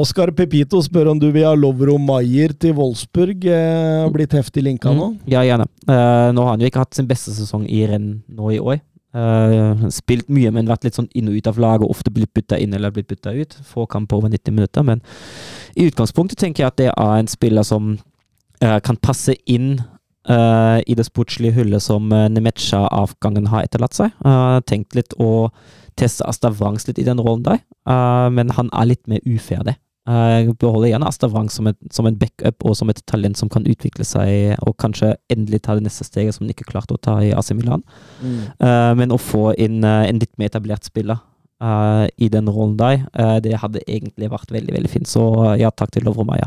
Oskar Pepito spør om du vil ha Lovro Maier til Wolfsburg. Eh, blitt heftig linka nå. Mm, Ja, gjerne. Eh, nå har han jo ikke hatt sin beste sesong i renn nå i år. Eh, spilt mye, men vært litt sånn inn og ut av laget. Ofte blitt bytta inn eller blitt bytta ut. Få kamper over 90 minutter. Men i utgangspunktet tenker jeg at det er en spiller som eh, kan passe inn Uh, i det sportslige hullet som uh, Nemetsja-avgangen har etterlatt seg. Uh, tenkt litt å teste Asta Wrangs litt i den rollen der, uh, men han er litt mer uferdig. Eh, Jeg beholder gjerne Asta Wrang som, et, som en backup og som et talent som kan utvikle seg og kanskje endelig ta det neste steget som han ikke klarte å ta i AC Milan. Eh, men å få inn eh, en litt mer etablert spiller eh, i den rollen der, Uh, det hadde egentlig vært veldig veldig fint. Så uh, ja, takk til Lovromaja.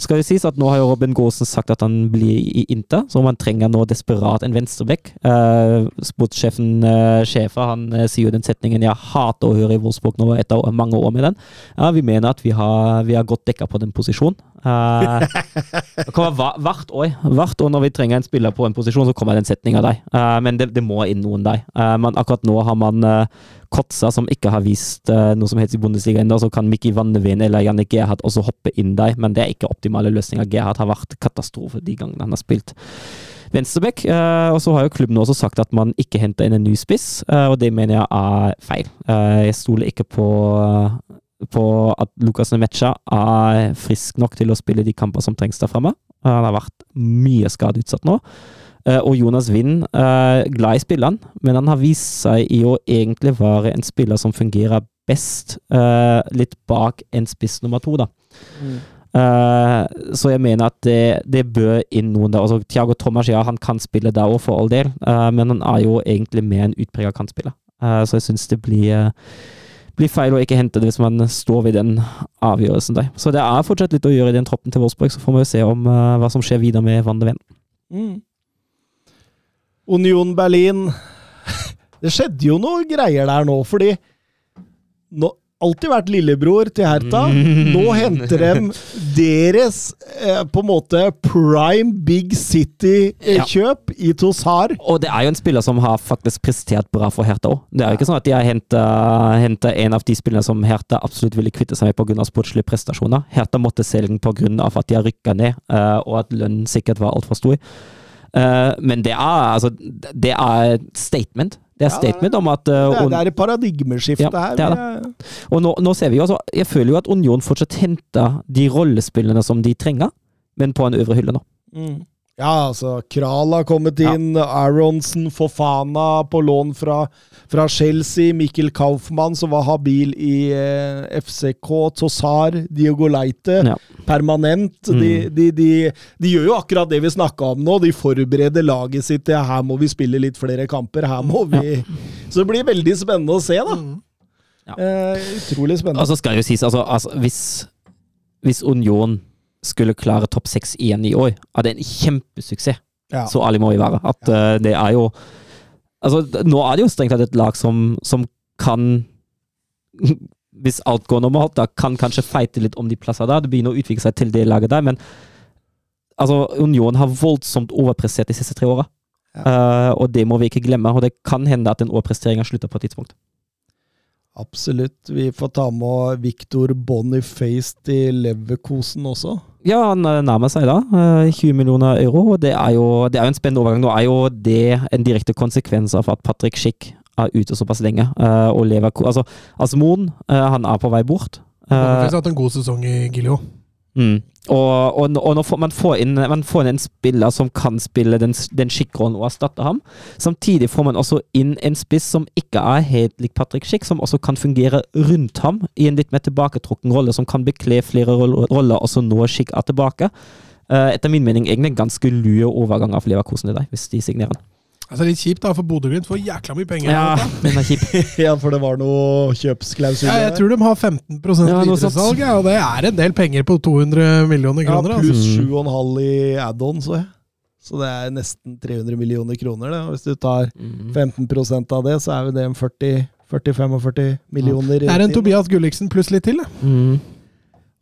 Skal det sies at nå har jo Robin Gåsen sagt at han blir i Inter, så man trenger nå desperat en venstreback. Sportssjefen Schäfer han sier jo den setningen 'jeg hater å høre i Wolfsburg nå etter mange år med den'. Ja, Vi mener at vi har, vi har godt dekka på den posisjonen. Det kommer hvert år Hvert år når vi trenger en spiller på en posisjon, så kommer den setninga der. Men det, det må inn noen der. Men akkurat nå har man Kotza, som ikke har vist uh, noe som helst i Bundesliga ennå, så kan Mikki Vanneveen eller Janne Gerhard også hoppe inn der, men det er ikke optimale løsninger. Gerhard har vært katastrofe de gangene han har spilt venstreback. Uh, og så har jo klubben også sagt at man ikke henter inn en ny spiss, uh, og det mener jeg er feil. Jeg stoler ikke på på at Lukas Nemecha er frisk nok til å spille de kamper som trengs der framme. Han har vært mye skadeutsatt nå. Eh, og Jonas Wind, uh, glad i spilleren, men han har vist seg i å egentlig være en spiller som fungerer best eh, litt bak en spiss nummer to, da. Eh, så jeg mener at det, det bør inn noen der. Altså, Tiago Thomas, ja, han kan spille der òg, for all del, uh, men han er jo egentlig mer en utprega kantspiller. Uh, så jeg syns det blir eh, blir feil å ikke hente det hvis man står ved den avgjørelsen der. Så det er fortsatt litt å gjøre i den troppen til Wolfsburg, så får vi se om eh, hva som skjer videre med Van de Ven. Mm. Union Berlin Det skjedde jo noe greier der nå, fordi nå, Alltid vært lillebror til Hertha. Nå henter de deres eh, på en måte prime big city-kjøp i Tosar. Og det er jo en spiller som har faktisk prestert bra for Hertha òg. Det er jo ikke sånn at de har henta en av de spillerne som Hertha absolutt ville kvitte seg med pga. sportslige prestasjoner. Hertha måtte selge den pga. at de har rykka ned, eh, og at lønnen sikkert var altfor stor. Eh, men det er altså Det er statement. Det er statement om at uh, Det det er et paradigmeskifte Ja, her. det er det. Og nå, nå ser vi jo altså Jeg føler jo at Union fortsatt henter de rollespillene som de trenger, men på en øvre hylle nå. Mm. Ja, altså Kral har kommet Ja. inn, Aronsen, Fofana på lån fra, fra Chelsea, Mikkel Kaufmann som var habil i eh, FCK, Tosar, Diogo Leite, Ja. permanent. Mm. De, de, de, de gjør jo akkurat det vi snakka om nå, de forbereder laget sitt til her må vi spille litt flere kamper, her må vi Så det blir veldig spennende å se, da. Mm. Ja. Eh, utrolig spennende. Altså skal jo sies, altså, altså hvis, hvis Union skulle klare topp seks igjen i år, er en kjempesuksess. ja. Så ærlig må vi være. At uh, det er jo Altså, nå er det jo strengt tatt et lag som, som kan Hvis alt går normalt, da kan kanskje feite litt om de plasser der. Det begynner å utvikle seg til det laget der, men altså, Union har voldsomt overprestert de siste tre åra. Eh, og det må vi ikke glemme. Og det kan hende at den overpresteringa slutter på et tidspunkt. Absolutt. Vi får ta med Victor Boniface til Leverkosen også. Ja, han eh, nærmer seg da. eh, 20 millioner euro. og Det er jo, det er jo en spennende overgang. Nå er jo det en direkte konsekvens av at Patrick Schick er ute såpass lenge. eh, og Leverkosen altså, Asmoen, eh, han er på vei bort. Eh, Boniface har hatt en god sesong i Gilio. Mm. Og, og, og når man, får inn, man får inn en spiller som kan spille den, den Schick-rollen og erstatte ham. Samtidig får man også inn en spiss som ikke er helt lik Patrick Schick, som også kan fungere rundt ham i en litt mer tilbaketrukken rolle, som kan bekle flere roller også når Schick er tilbake. Uh, etter min mening egentlig en ganske lue overgang av Leverkosen til deg, hvis de signerer den. Altså Litt kjipt da, for Bodø-Glimt får jækla mye penger. Ja, men det er kjipt. ja, for det var noe kjøpsklausul Ja, jeg tror de har 15 Ja, videresalg, ja, og det er en del penger på 200 millioner kroner. Ja, pluss Mm. 7,5 i add-on, så jeg. Så det er nesten 300 millioner kroner. Det. Og Hvis du tar Mm. 15% av det, så er jo det en 40-45 millioner. Det er en. Tobias Gulliksen pluss litt til. det. Mm.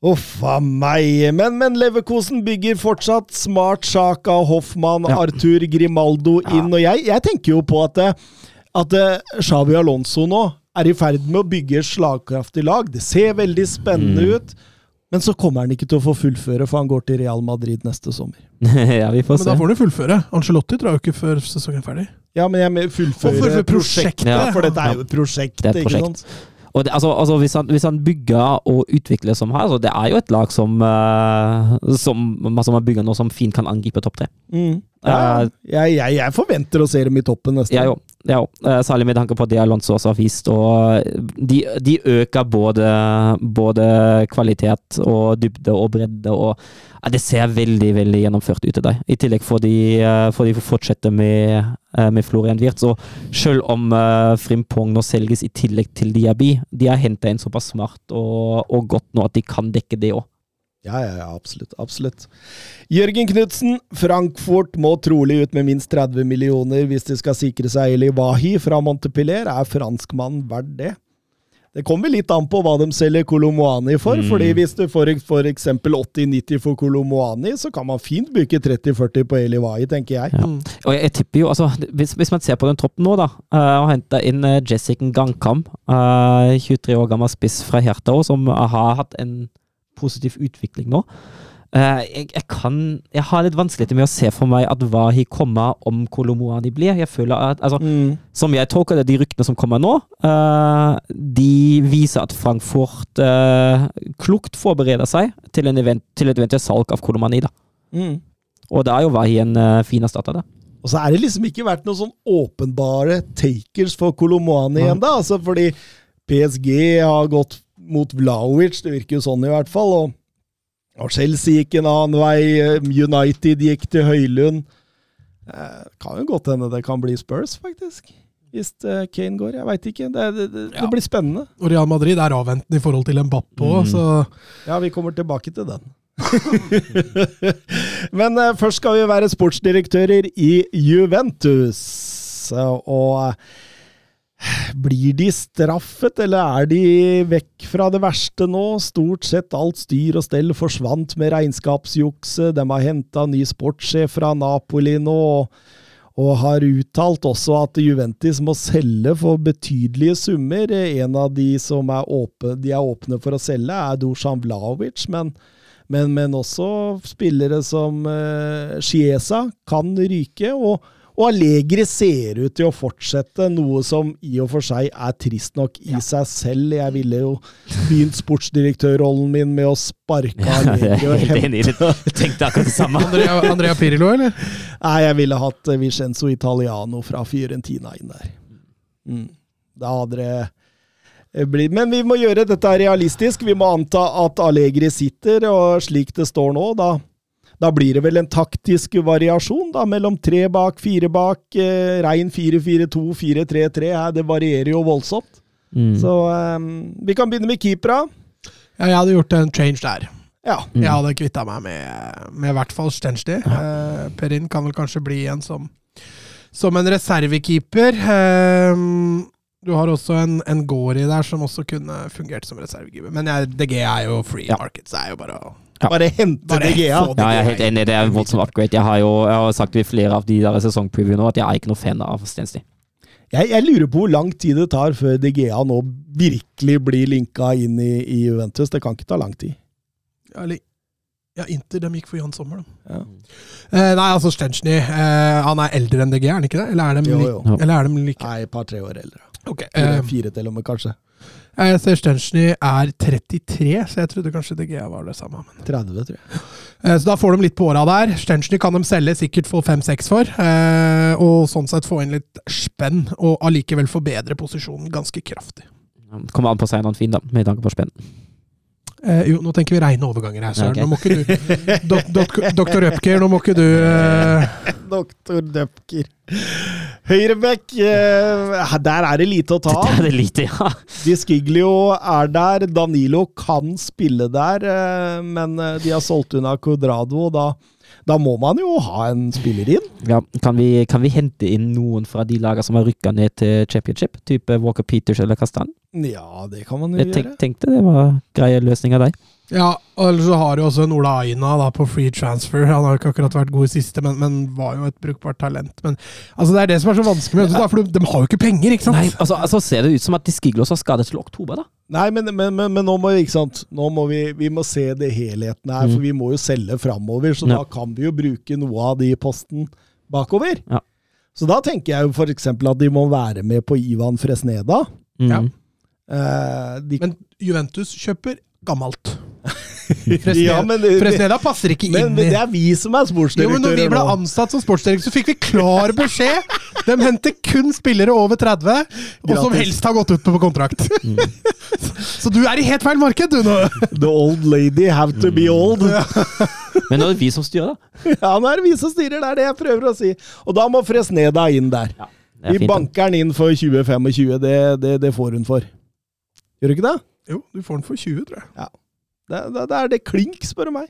Uff a meg. Men, men Leverkosen bygger fortsatt smart Sjaka, Hoffmann, Ja. Arthur Grimaldo inn. Og jeg, jeg tenker jo på at, at eh, Xavi Alonso nå er i ferd med å bygge et slagkraftig lag. Det ser veldig spennende Mm. ut. Men så kommer han ikke til å få fullføre, for han går til Real Madrid neste sommer. ja, vi får Men da får han jo fullføre. Angelotti drar jo ikke før sesongen er ferdig. Ja, men jeg fullføre fullføre prosjektet, prosjektet. for dette er jo et prosjekt. Det er et ikke prosjekt. Og det, altså, altså hvis, han, hvis han bygger og utvikler som her, så det er jo et lag som, uh, som, som bygger nå, som fint kan angripe topp tre. Mm. Ja, uh, jeg, jeg, jeg forventer å se dem i toppen neste år. Òg. Eh, Særlig med tanke på det Alonso også har vist. Og de, de øker både, både kvalitet og dybde og bredde. og ja, Det ser veldig veldig gjennomført ut til deg. I tillegg får de, eh, får de fortsette med, eh, med Florian Wirtz. Og selv om uh, Frimpong nå selges i tillegg til Diaby, de har henta inn såpass smart og, og godt nå at de kan dekke det òg. Ja, ja, ja, absolutt. absolutt. Jørgen Knutsen, Frankfurt må trolig ut med minst 30 millioner hvis de skal sikre seg Eli Wahi fra Montepiller. Er franskmannen verdt det? Det kommer litt an på hva de selger Kolomoani for. Mm. fordi Hvis du får for eksempel 80-90 for Kolomoani, så kan man fint bruke 30-40 på Eli Wahi, tenker jeg. Ja. Og jeg, jeg tipper jo, altså, hvis, hvis man ser på den troppen nå, da, uh, og henter inn uh, Jessica Gangkam, uh, 23 år gammel spiss fra Hertha, som har hatt en positiv utvikling nå. Uh, jeg, jeg kan Jeg har litt vanskeligheter med å se for meg at hva de kommer om Kolomoani blir. Jeg føler at altså, Mm. Som jeg tolker det, de ryktene som kommer nå, uh, de viser at Frankfurt uh, klokt forbereder seg til, en event, til et eventuelt salg av Kolomoani. Mm. Og da er jo Wahi en uh, fin erstatter, det. Og så er det liksom ikke vært noen sånn åpenbare takers for Kolomoani mm. ennå. Altså fordi PSG har gått mot Vlaovic, det virker jo sånn i hvert fall. Og, og Chelsea gikk en annen vei. eh, United gikk til Høylund. Eh, kan jo godt hende det kan bli Spurs, faktisk. Hvis eh, Kane går. Jeg veit ikke. Det, det, det, Ja. det blir spennende. Og Real Madrid er avventende i forhold til Mbappé òg, Mm. så Ja, vi kommer tilbake til den. Men eh, først skal vi være sportsdirektører i Juventus. Eh, og blir de straffet, eller er de vekk fra det verste nå? Stort sett alt styr og stell forsvant med regnskapsjukset. De har henta ny sportssjef fra Napoli nå. og har uttalt også at Juventus må selge for betydelige summer. En av de som er åpne, de er åpne for å selge, er Dusan Vlaovic, men, men, men også spillere som uh, Chiesa kan ryke. Og, og Allegri ser ut til å fortsette, noe som i og for seg er trist nok i seg selv. Jeg ville jo begynt sportsdirektørrollen min med å sparke Allegri og hente tenkte akkurat det samme. Andrea, Andrea Pirlo, eller? Nei, jeg ville hatt Vincenzo Italiano fra Fiorentina inn der. Mm. Da hadde det eh, blitt Men vi må gjøre dette realistisk. Vi må anta at Allegri sitter, og slik det står nå, da, da blir det vel en taktisk variasjon da, mellom tre bak, fire bak, eh, rein 4-4-2, 4-3-3. Her, Det varierer jo voldsomt. Mm. Så um, vi kan begynne med keepera. Ja, jeg hadde gjort en change der. Ja. Mm. Jeg hadde kvitta meg med, med i hvert fall Stensti. Eh, Perin kan vel kanskje bli en som som en reservekeeper. Eh, du har også en, en Gori der som også kunne fungert som reservekeeper. Men jeg, DG er jo free Ja. market, så det er jo bare å Bare hente Bare De Gea. Ja, jeg er helt enig. Det er en voldsom upgrade. Jeg har jo jeg har sagt i flere av de der sesongpreviewene at jeg er ikke noe fan av Stensli. Jeg, jeg lurer på hvor lang tid det tar før DGA nå virkelig blir linka inn i, i Juventus. Det kan ikke ta lang tid. Ja, eller ja, Inter de gikk for Jan Sommer, da. Ja. Eh, nei, altså Stenchny eh, Han er eldre enn DG, er han ikke det? Eller er de, Jo, jo. Eller er de like? Nei, et par-tre år eldre. Ok, Fire, eh, fire til og med, kanskje. Jeg ser Stenchny er 33, så jeg trodde kanskje DG var det samme. Men. 30, tror jeg. Eh, Så da får de litt på åra der. Stenchny kan de selge, sikkert få 5-6 for. eh, Og sånn sett få inn litt spenn, og allikevel forbedre posisjonen ganske kraftig. Kommer an på seg noen fin, da, med tanke på spenn. Eh, jo, nå tenker vi reine overganger her, Søren. Okay. Nå må ikke du dok, dok, Doktor Upker, nå må ikke du eh, Doktor Dupker. Høyrebekk, eh, der er det lite å ta Det av. er det lite, ja. Di Skiglio er der. Danilo kan spille der, eh, men eh, de har solgt unna Codrado og Da, da må man jo ha en spiller inn. ja kan, vi, kan vi hente inn noen fra de lagene som har rykka ned til championship? Type Walker Peters eller Kastan? Ja, det kan man jo tenk, gjøre. tenkte det var greie løsninger der. Ja, og ellers så har du også en Ola Aina da, på free transfer. Han har jo ikke akkurat vært god i siste, men, men var jo et brukbart talent. Men altså, det er det som er så vanskelig med det, for de, de har jo ikke penger, ikke sant? Nei, altså, altså ser det ut som at Diskiglos har skadet til oktober, da. Nei, men, men, men, men nå må vi, ikke sant? Nå må vi, vi må se det helheten her, Mm. for vi må jo selge framover. Så Ja. da kan vi jo bruke noe av de posten bakover. Ja. Så da tenker jeg jo f.eks. at de må være med på Ivan Fresneda. Mm. Ja. Eh, de, Men Juventus kjøper gammelt. ja, men, Fresneda passer ikke men, inn men i det er vi som er jo, men når vi ble ansatt som sportsdirektør, så fikk vi klar beskjed! De henter kun spillere over 30, og som helst har gått ut på kontrakt. Så du er i helt feil marked, du nå! The old lady have to be old. Men nå er det vi som styrer, da. Ja, nå er det vi som styrer, det er det jeg prøver å si. Og da må Fresneda inn der. Er Vi fint, banker den inn for 2025, det, det, det får hun for. Gjør du ikke det? Jo, du får den for 20, tror jeg. Det, det, det er det klink, spør du meg.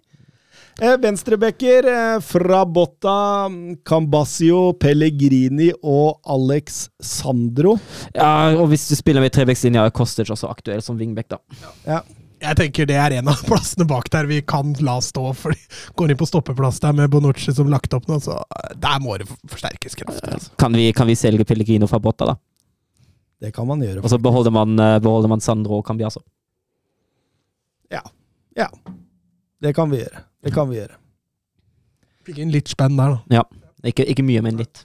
Eh, Venstrebacker eh, fra Botta, Cambasio, Pellegrini og Alex Sandro. Ja, og hvis du spiller med trebackslinja, er Kostic også aktuell som wingback, da. Ja. Jeg tenker det er en av plassene bak der vi kan la stå. For de går inn på stoppeplass der med Bonucci som lagt opp nå, så eh, der må det forsterkes kraftig. Altså. Kan vi, kan vi selge Pellegrino fra Botta, da? Det kan man gjøre. Og så beholder man, eh, beholder man Sandro og Cambiaso. Ja, det kan vi gjøre. Det kan vi gjøre. Fikk inn litt spenn der, da. Ikke, ikke mye, men litt.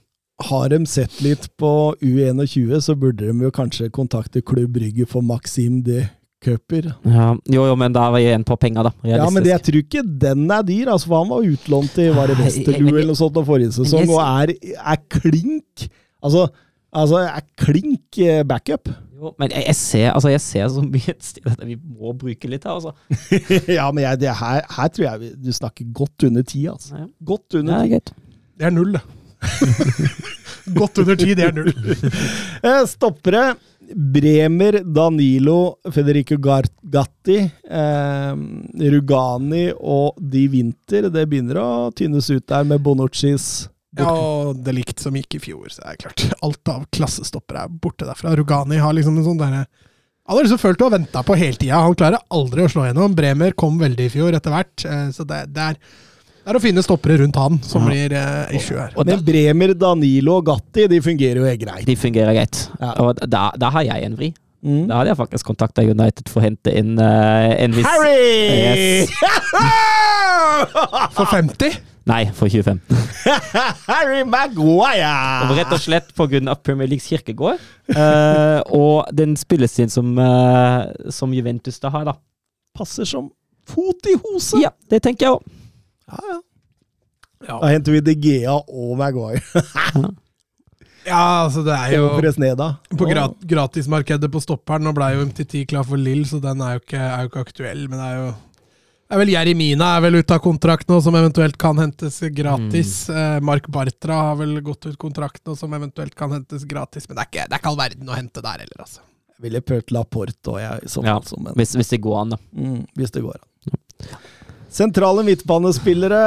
Har de sett litt på U21, så burde de jo kanskje kontakte Klubb Brygge for Maxim de Køper. Ja, jo, jo, men da var jeg igjen på penger, da. Ja, men det, jeg tror ikke den er dyr, altså, for han var utlånt til var det Westerloo eller noe sånt forrige sesong, og er, er klink Altså, altså er klink backup. Jo, men jeg, jeg, ser, altså, jeg ser så mye stil at vi må bruke litt her, altså. ja, men jeg, det her, her tror jeg du snakker godt under ti, altså. Ja, Godt under det ti. er greit. Det er null, det. Godt under ti, det er null. Eh, Stoppere. Bremer, Danilo, Federico Gatti, eh, Rugani og Di Winter. Det begynner å tynnes ut der med Bonuccis Ja, og det likt som gikk i fjor, så er det klart. Alt av klassestoppere er borte derfra. Rugani har liksom en sånn derre Han har liksom følt å ha venta på hele tida. Han klarer aldri å slå gjennom. Bremer kom veldig i fjor etter hvert, eh, så det, det, er, det er å finne stoppere rundt han som Ja. blir eh, issue her. Og da, Men Bremer, Danilo og Gatti de fungerer jo greit. de fungerer greit. Ja. Og da, da har jeg en vri. Mm. Da hadde jeg faktisk kontakta United for å hente inn uh, en viss Harry! Yes. For 50? Nei, for 25. Harry Og Maguire! rett og slett pga. Premier Leagues kirkegård. Uh, og den spillestilen som, uh, som Juventus da har, da. Passer som fot i hose. Ja, det tenker jeg òg. Ja, ja. Ja. Da henter vi De Gea og Maguire. ja, altså det er jo. På grat gratismarkedet på stopperen. Nå ble jo MTT klar for Lill, så den er jo ikke, er jo ikke aktuell. Men det er jo er vel Jeremina er vel ute av kontrakt nå, som eventuelt kan hentes gratis. Eh, Mark Bartra har vel gått ut kontrakt nå, som eventuelt kan hentes gratis. Men det er ikke, det er ikke all verden å hente der heller, altså. Jeg ville prøvd Laporte òg, jeg, Sånn, Ja. altså, men, Hvis, hvis det går an, da. mm, hvis det går an. Sentrale midtbanespillere.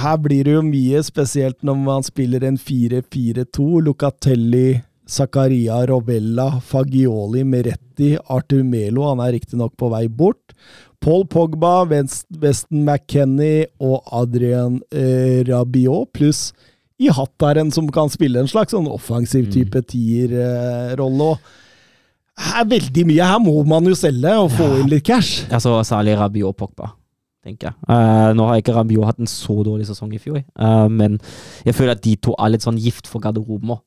Her blir det jo mye, spesielt når man spiller en 4-4-2. Locatelli, Zakaria, Rovella, Fagioli, Meretti, Arthur Melo. Han er riktignok på vei bort. Paul Pogba, West- Weston McKennie og Adrian eh, Rabiot, pluss i hatt der en som kan spille en slags sånn offensiv type tierrolle. Eh, er veldig mye. Her må man jo selge og få inn litt cash. Altså særlig Rabiot og Pogba, tenker jeg. Eh, nå har ikke Rabiot hatt en så dårlig sesong i fjor, eh, men jeg føler at de to er litt sånn gift for garderoben òg.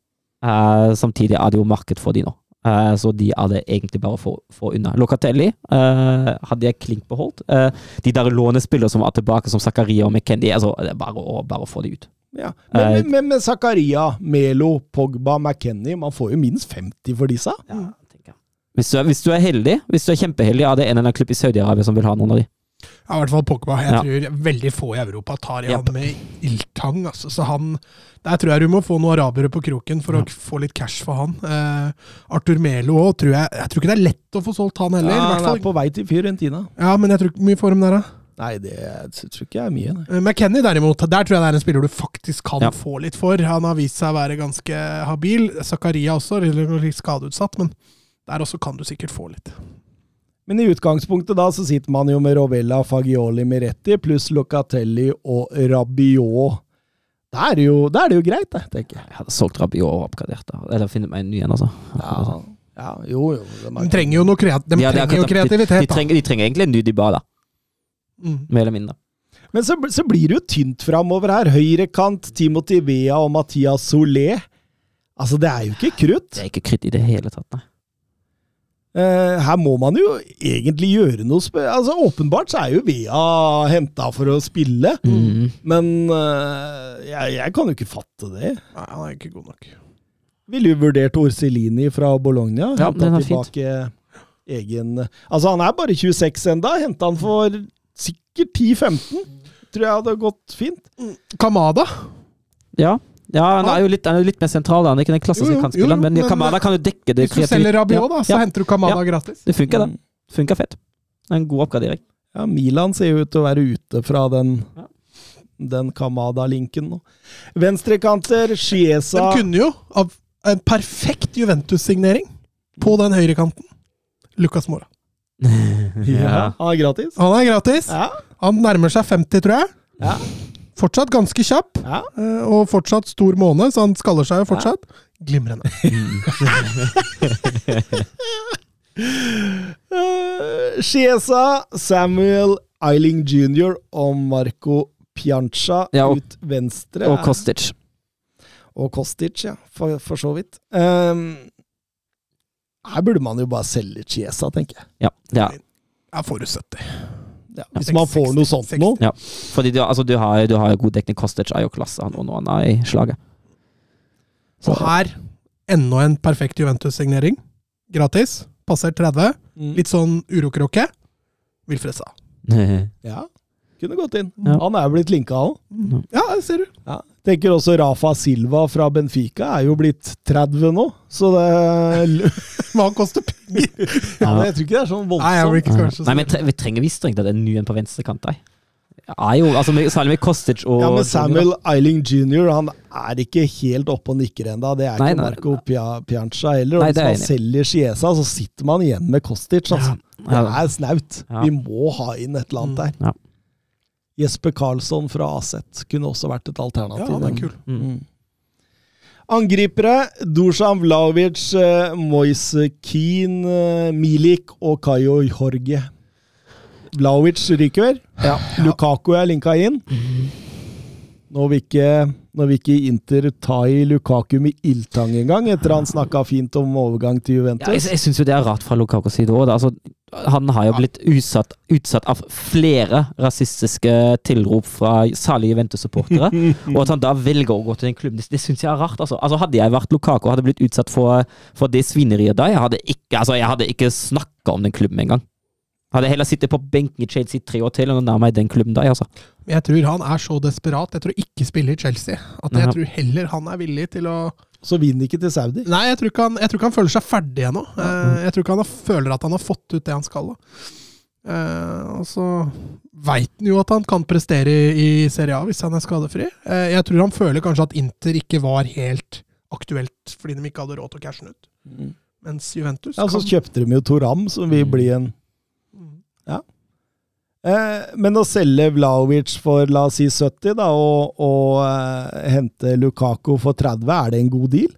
samtidig er det jo marked for de nå. Eh, så de er det egentlig bare å få, få unna. Locatelli uh, hadde jeg klink beholdt. Uh, de der lånespillere som var tilbake, som Zakaria og McKendy, altså, det er bare å, bare å få de ut. Ja. Men, men, Zakaria, Melo, Pogba, McKennie Man får jo minst 50 for disse. Ja. Hvis du, er, hvis du er heldig, hvis du er kjempeheldig, er det en eller annen klubb i Saudi-Arabia som vil ha noen av de. Ja, i hvert fall Pogba. Jeg Ja. tror veldig få i Europa tar i yep. han med ildtang. Altså. Så han, der tror jeg du må få noen arabere på kroken for Ja. å få litt cash for han. Uh, Arthur Melo òg, tror jeg Jeg tror ikke det er lett å få solgt han heller. Ja, han er på vei til Fiorentina. Ja, men jeg tror ikke mye for de der, da. Nei, det tror ikke jeg er mye. Nei. McKenny McKennie derimot, der tror jeg det er en spiller du faktisk kan Ja. få litt for. Han har vist seg å være ganske habil. Zakaria også, litt skadeutsatt, men der også kan du sikkert få litt. Men i utgangspunktet da så sitter man jo med Rovella, Fagioli, Miretti pluss Locatelli og Rabiot. Da er det jo, da er det jo greit, det, tenker jeg. Jeg hadde solgt Rabiot og oppgradert, da. eller funnet meg en ny en, altså. Ja, ja jo, jo. det De trenger jo, noe kreat de Ja, er trenger jo akkurat- De, kreativitet. de, da. trenger, de trenger egentlig en ny Dybala, Mm. mer eller mindre. Men så, så blir det jo tynt framover her. Høyrekant, Timothy Vea og Mathias Solé. Altså, det er jo ikke krutt. Det er ikke krutt i det hele tatt, nei. Eh, her må man jo egentlig gjøre noe. Altså, Åpenbart så er jo Vea henta for å spille, Mm. men uh, jeg, jeg kan jo ikke fatte det. Nei, han er ikke god nok. Ville jo vurdert Orselini fra Bologna. Ja, den er fint. tilbake egen Altså, han er bare 26 enda. Henta han for sikkert 10-15. Tror jeg hadde gått fint. Kamada. Ja. Ja, han er jo litt, han er jo litt mer sentral, han er ikke den klassiske kantspilleren, men, men- Kamada kan jo dekke det Hvis du selger Rabiot, da, så ja, henter du Kamada gratis. Det funker, Mm. det. Funker fett. Det er en god oppgradering. Ja, Milan ser jo ut til å være ute fra den, Ja. den Kamada-linken nå. Venstrekanter, Chiesa De kunne jo, av en perfekt Juventus-signering på den høyrekanten, Lucas Mora. ja. Han er gratis. Han er gratis. Ja. Han nærmer seg 50, tror jeg. Ja. Fortsatt ganske kjapp, ja. eh, og fortsatt stor måne, så han skaller seg jo fortsatt. Glimrende. Eh, Chiesa, Samuel Eiling jr. og Marco Piancha Ja, og- ut venstre. Og Kostic. Og Kostic, ja, for, for så vidt. Um, her burde man jo bare selge Chiesa, tenker jeg. Ja, ja. Jeg får du 70. Ja, hvis man får noe sånt nå. ja. Fordi du, altså, du, har, du har god dekning. Kostic er jo klasse, han og nå han er i slaget. Og her enda en perfekt Juventus-signering. Gratis. Passer 30. Mm. Litt sånn urokråke. Wilfred sa. Ja, kunne gått inn. Ja. Han er jo blitt linka òg. Ja, det ser du. Ja. Tenker også Rafa Silva fra Benfica er jo blitt 30 nå, så det Men han koster penger! ja, men Jeg tror ikke det er sånn voldsomt. så Nei, men vi trenger visst strengt tatt en ny en på venstrekant. Er jo, altså, med, særlig med Kostic og Ja, men Samuel Eiling jr. han er ikke helt oppe og nikker ennå. Det er Nei, ikke nei. Marco Pia, Piancha heller. Og Nei, hvis er man selger Chiesa, så sitter man igjen med Kostic. Altså. Det Ja. er snaut. Ja. Vi må ha inn et eller annet der. Ja. Jesper Karlsson fra Aset kunne også vært et alternativ. Ja, han er kul. Mm. Angripere Dusan Vlaovic, eh, Moise Keane, eh, Milik og Kayo Jorge. Vlaovic ryker? Ja. Lukaku er linka inn. Nå vil ikke, nå vil ikke Inter ta i Lukaku med ildtang engang, etter han snakka fint om overgang til Ja, jeg Juventus. jeg syns jo det er rart fra Lukakos side òg. Altså, han har jo blitt utsatt, utsatt av flere rasistiske tilrop fra særlig Juventus-supportere. og at han da velger å gå til den klubben, det, det syns jeg er rart. Altså. altså Hadde jeg vært Lukako og hadde blitt utsatt for, for det svineriet da, jeg hadde ikke, altså, jeg hadde ikke snakka om den klubben engang. Hadde heller sittet på benken i Chelsea i tre år til enn å nærme meg den klubben der, Altså. Jeg tror han er så desperat. Jeg tror ikke spiller i Chelsea. At jeg Ja. tror heller han er villig til å Så vinner ikke til Saudi. Nei, jeg tror ikke han, jeg tror ikke han føler seg ferdig ennå. Ja. Jeg tror ikke han har, føler at han har fått ut det han skal. da. Uh, og så veit han jo at han kan prestere i, i Serie A hvis han er skadefri. Uh, jeg tror han føler kanskje at Inter ikke var helt aktuelt fordi de ikke hadde råd til å cashe den ut. Mens Juventus Ja, så kjøpte de jo Toram, som vil bli en Mm. eh, Men å selge Vlaovic for la oss si 70, da, og, og eh, hente Lukaku for 30, er det en god deal?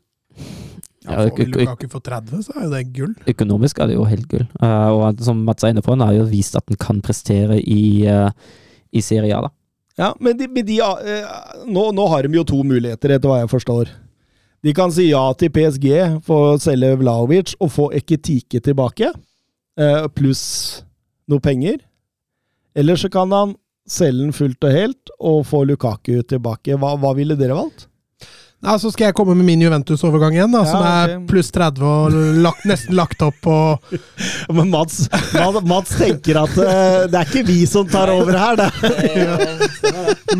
ja, Ja, Får vi Lukaku for 30, så er jo det gull. Økonomisk er det jo helt gull. Uh, og som Mats er inne på, han har jo vist at han kan prestere i, uh, i Serie A. da. Ja, men de, de, uh, nå, nå har de jo to muligheter, etter hva jeg forstår. De kan si ja til PSG for å selge Vlaovic og få Eketike tilbake, eh, pluss noe penger. Eller så kan han selge den fullt og helt og få Lukaku tilbake. Hva, hva ville dere valgt? Ja, så skal jeg komme med min Juventus-overgang igjen, da, Ja, som er okay. pluss 30 og lagt, nesten lagt opp på Men Mats, Mats, Mats tenker at uh, det er ikke vi som tar over her, det.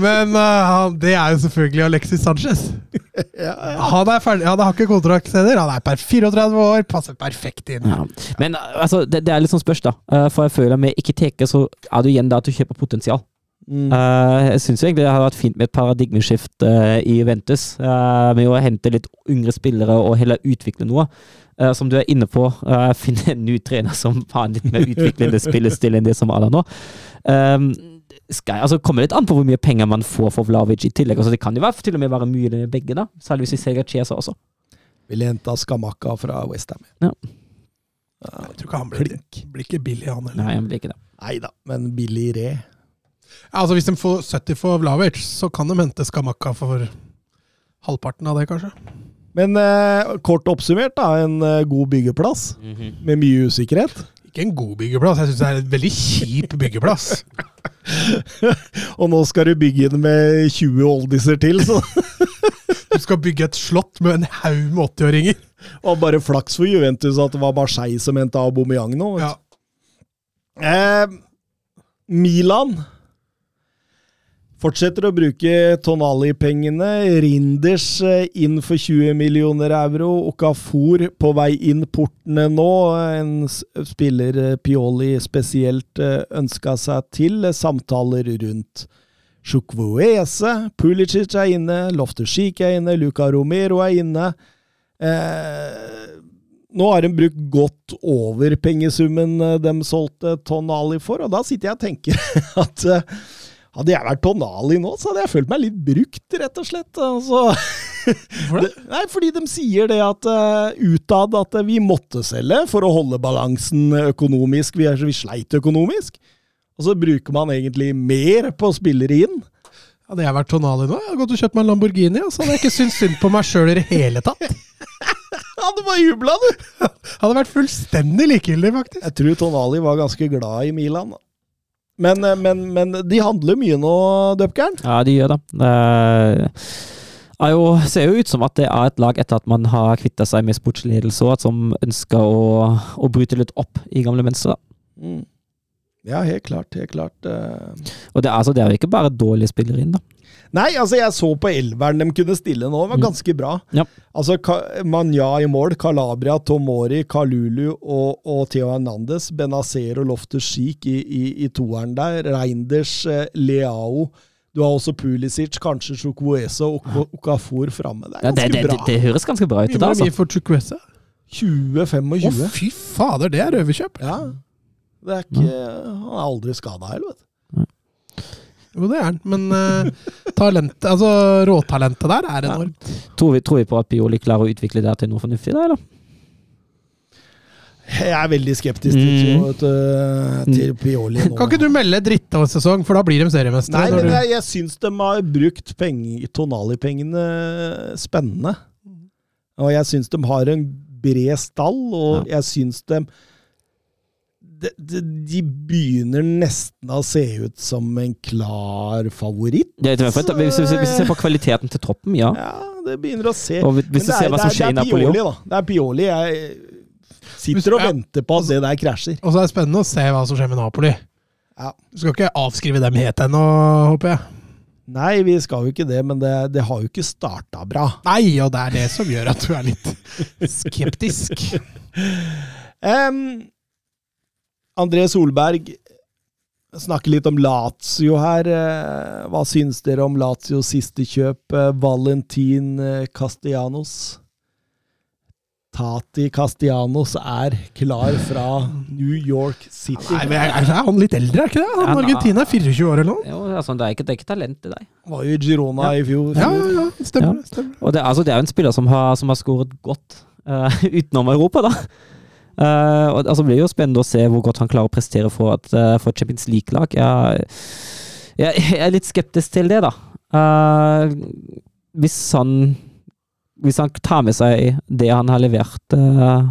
Men uh, det er jo selvfølgelig Alexis Sanchez. Han er ferdig, han har ikke kontrakt senere. han er per 34 år, passer perfekt inn. Ja. Men altså, det, det er litt sånn spørs, da. Eh, for jeg føler med teke, så er du igjen da at du kjøper potensial. Mm. Uh, jeg syns egentlig det hadde vært fint med et paradigmeskift uh, i Juventus. Uh, med å hente litt yngre spillere og heller utvikle noe. Eh, som du er inne på, uh, finne en ny trener som har en litt mer utviklende spillestil enn det som er der nå. Um, skal, altså, kommer litt an på hvor mye penger man får for Vlavic i tillegg. Altså, det kan jo være, til og med være mye med begge, da. Særlig hvis vi ser Chiesa også. Ville henta Skamakka fra Westham. Jeg tror ikke han blir, blir ikke billig, han heller. Nei, han blir ikke det. Nei da, men billig re. Ja, altså Hvis de får 70 for Vlavic, så kan de hente Skamakka for halvparten av det, kanskje. Men eh, kort oppsummert, da. En eh, god byggeplass med mye usikkerhet. Ikke en god byggeplass, jeg syns det er en veldig kjip byggeplass. Og nå skal du bygge den med 20 oldiser til, så Du skal bygge et slott med en haug med 80-åringer. Og var bare flaks for Juventus at det var Marseille som henta Aubameyang nå. Ja. Eh, Milan fortsetter å bruke Tonali-pengene. Rinders eh, inn for 20 millioner euro. Okafor på vei inn portene nå. En spiller eh, Pioli spesielt eh, ønska seg til. Samtaler rundt Sjukvuese. Pulicic er inne. Loftus-Cheek er inne. Luca Romero er inne. Eh, nå har de brukt godt over pengesummen de solgte Tonali for, og da sitter jeg og tenker at hadde jeg vært Tonali nå, så hadde jeg følt meg litt brukt, rett og slett. Altså, Hvorfor det? Nei, fordi de sier det at uh, utad at vi måtte selge for å holde balansen økonomisk. Vi, er, vi sleit økonomisk. Og så bruker man egentlig mer på spillere inn. Hadde jeg vært Tonali nå, jeg hadde gått og kjøpt meg en Lamborghini, og så hadde jeg ikke syntes synd på meg sjøl i det hele tatt. Ja, du bare jubla, du! Hadde vært fullstendig likegyldig, faktisk. Jeg tror Tonali var ganske glad i Milan. da. Men, eh, men, men de handler mye nå, Dupkern. Ja, de gjør det. Det er jo, ser jo ut som at det er et lag etter at man har kvitta seg med sportsledelse, og som ønsker å, å bryte litt opp i gamle mønstre. Mm. Ja, helt klart. Helt klart. eh. Og det, altså, det er jo ikke bare dårlige spillere inn, da. Nei, altså jeg så på elveren de kunne stille nå, det var Mm. ganske bra. Ja. Altså Manja i mål, Calabria, Tomori, Kalulu og, og Theo Hernandez. Benazer og Loftus Cheek i, i, i toeren der. Reinders, eh, Leao. Du har også Pulisic, kanskje Chukwueze og Okafor framme. Det er det, ja, det, det, bra. det høres ganske bra ut. Mye Det, var altså. mye for Chukwueze. 20-25. Å, fy fader, det er røverkjøp! Ja. Det er ikke Han er aldri skada heller, vet du. Jo, det er han, men uh, talent, altså, råtalentet der er Ja. enormt. Tror, vi, tror vi på at Pioli klarer å utvikle det til noe fornuftig, da, eller? Jeg er veldig skeptisk til, Mm. til, til Pioli nå. Kan ikke du melde drittsesong, for da blir de seriemestere? Nei, men du- jeg, jeg syns de har brukt Tonali-pengene spennende. Og jeg syns de har en bred stall, og jeg syns de, de de de begynner nesten å se ut som en klar favoritt. Ja, hvis, hvis, hvis vi ser på kvaliteten til troppen, ja. Ja, det begynner å se Og hvis Men du ser er- hva som det er- skjer i Det er Napoli Pioli, da. Det er Pioli. Jeg sitter og venter på at det der krasjer. Og så er det spennende å se hva som skjer med Napoli. Ja. Du skal ikke avskrive dem helt ennå, håper jeg. Nei, vi skal jo ikke det, men det, det har jo ikke starta bra. Nei, og det er det som gjør at du er litt skeptisk. Em, André Solberg snakker litt om Lazio her. Eh, Hva syns dere om Lazios siste kjøp? Eh, Valentin eh, Castellanos. Tati Castellanos er klar fra New York City. Nei, men er, er han litt eldre, er ikke det? Han Ja, Argentina er 24 år eller noe? Jo, altså, det, er ikke, det er ikke talent i deg. Var jo i Girona i fjor. Ja, ja, ja. Stemmer. stemmer. Og det, altså, det er jo en spiller som har, som har skåret godt uh, utenom Europa, da. Eh, og altså, Det blir jo spennende å se hvor godt han klarer å prestere for et, uh, et Champions League-lag. Jeg, jeg, jeg er litt skeptisk til det, da. Uh, hvis han Hvis han tar med seg det han har levert uh,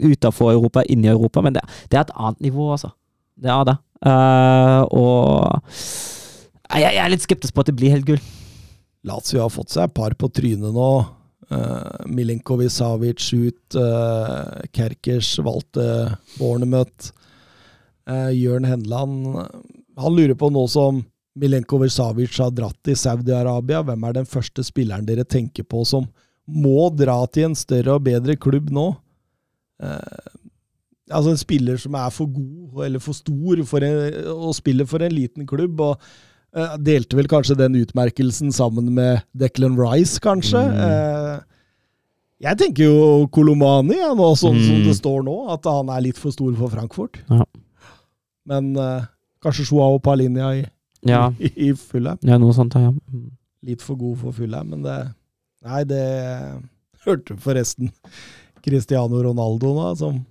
utafor Europa, inn i Europa Men det, det er et annet nivå, altså. Det er det. Eh, og jeg, jeg er litt skeptisk på at det blir helt gull. Lazio har fått seg et par på trynet nå. Uh, Milinkovic Savic ut. Uh, Kerkers valgte Bornemøt. Uh, Jørn Henland Han lurer på nå som Milenkovic Savic har dratt til Saudi-Arabia, hvem er den første spilleren dere tenker på som må dra til en større og bedre klubb nå? Uh, altså en spiller som er for god eller for stor for en, og spiller for en liten klubb. og delte vel kanskje den utmerkelsen sammen med Declan Rice, kanskje. Eh, jeg tenker jo Kolomani, ja, nå, sånn som Mm. det står nå, at han er litt for stor for Frankfurt. Ja. Men uh, kanskje Joao Palinja i, Ja, i, i Fulham. ja noe sånt, ja. Mm. Litt for god for Fulham, men det Nei, det hørte forresten Cristiano Ronaldo nå, som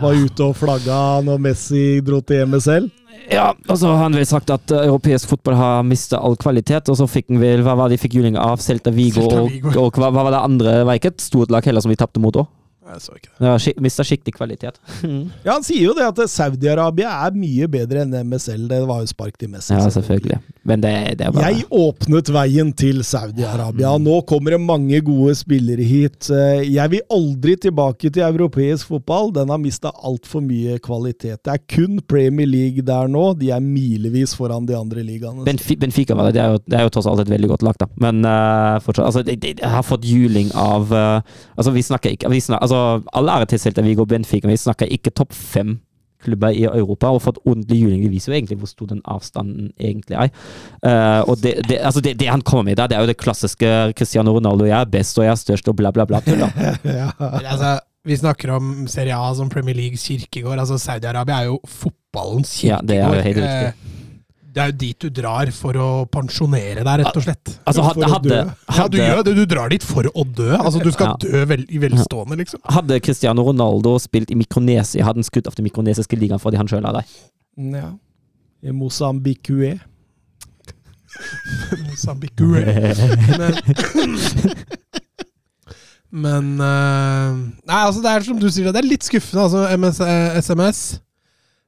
var ute og flagga når Messi dro til MSL. Ja, og så har han vel sagt at uh, europeisk fotball har mista all kvalitet, og så fikk han vel Hva var det de fikk juling av? Celta Vigo, Celta og, og hva, hva var det andre? Det var ikke et stort lag heller som vi tapte mot òg? Jeg så ikke det. Ja, skik mista skikkelig kvalitet. Ja, Han sier jo det at Saudi-Arabia er mye bedre enn MSL. Det var jo spark til Messi. Ja, selvfølgelig. Men det, det bare Jeg åpnet veien til Saudi-Arabia. Nå kommer det mange gode spillere hit. Eh, Jeg vil aldri tilbake til europeisk fotball. Den har mista altfor mye kvalitet. Det er kun Premier League der nå. De er milevis foran de andre ligaene. Benfi Benfica var det. Det er, jo, det er jo tross alt et veldig godt lag, da. Men uh, fortsatt Altså, de, de har fått juling av uh, Altså, vi snakker ikke vi snakker, Altså, all ære til Celta Vigo og Benfica, men vi snakker ikke topp fem klubber i Europa og fått ordentlig juling. Det viser jo egentlig hvor stor den avstanden egentlig er. Uh, og det, det, altså det, det han kommer med der, det er jo det klassiske Cristiano Ronaldo. Jeg er best og jeg er størst og bla, bla, bla. tull, da. ja. Altså, vi snakker om Serie A som Premier Leagues kirkegård. Altså, Saudi-Arabia er jo fotballens kirkegård. Ja, det er jo helt riktig. Eh, Det er jo dit du drar for å pensjonere deg, rett og slett. Altså, hadde, hadde. Ja, du gjør det. Du drar dit for å dø. Altså, du skal Ja. dø vel, i velstående, liksom. hadde Cristiano Ronaldo spilt i Mikronesia, hadde han skutt av den mikronesiske ligaen fordi han sjøl er der. ja. I Mosambikue. Mozambique. Men, men eh, Nei, altså, det er som du sier, det er litt skuffende. Altså, MS, eh, SMS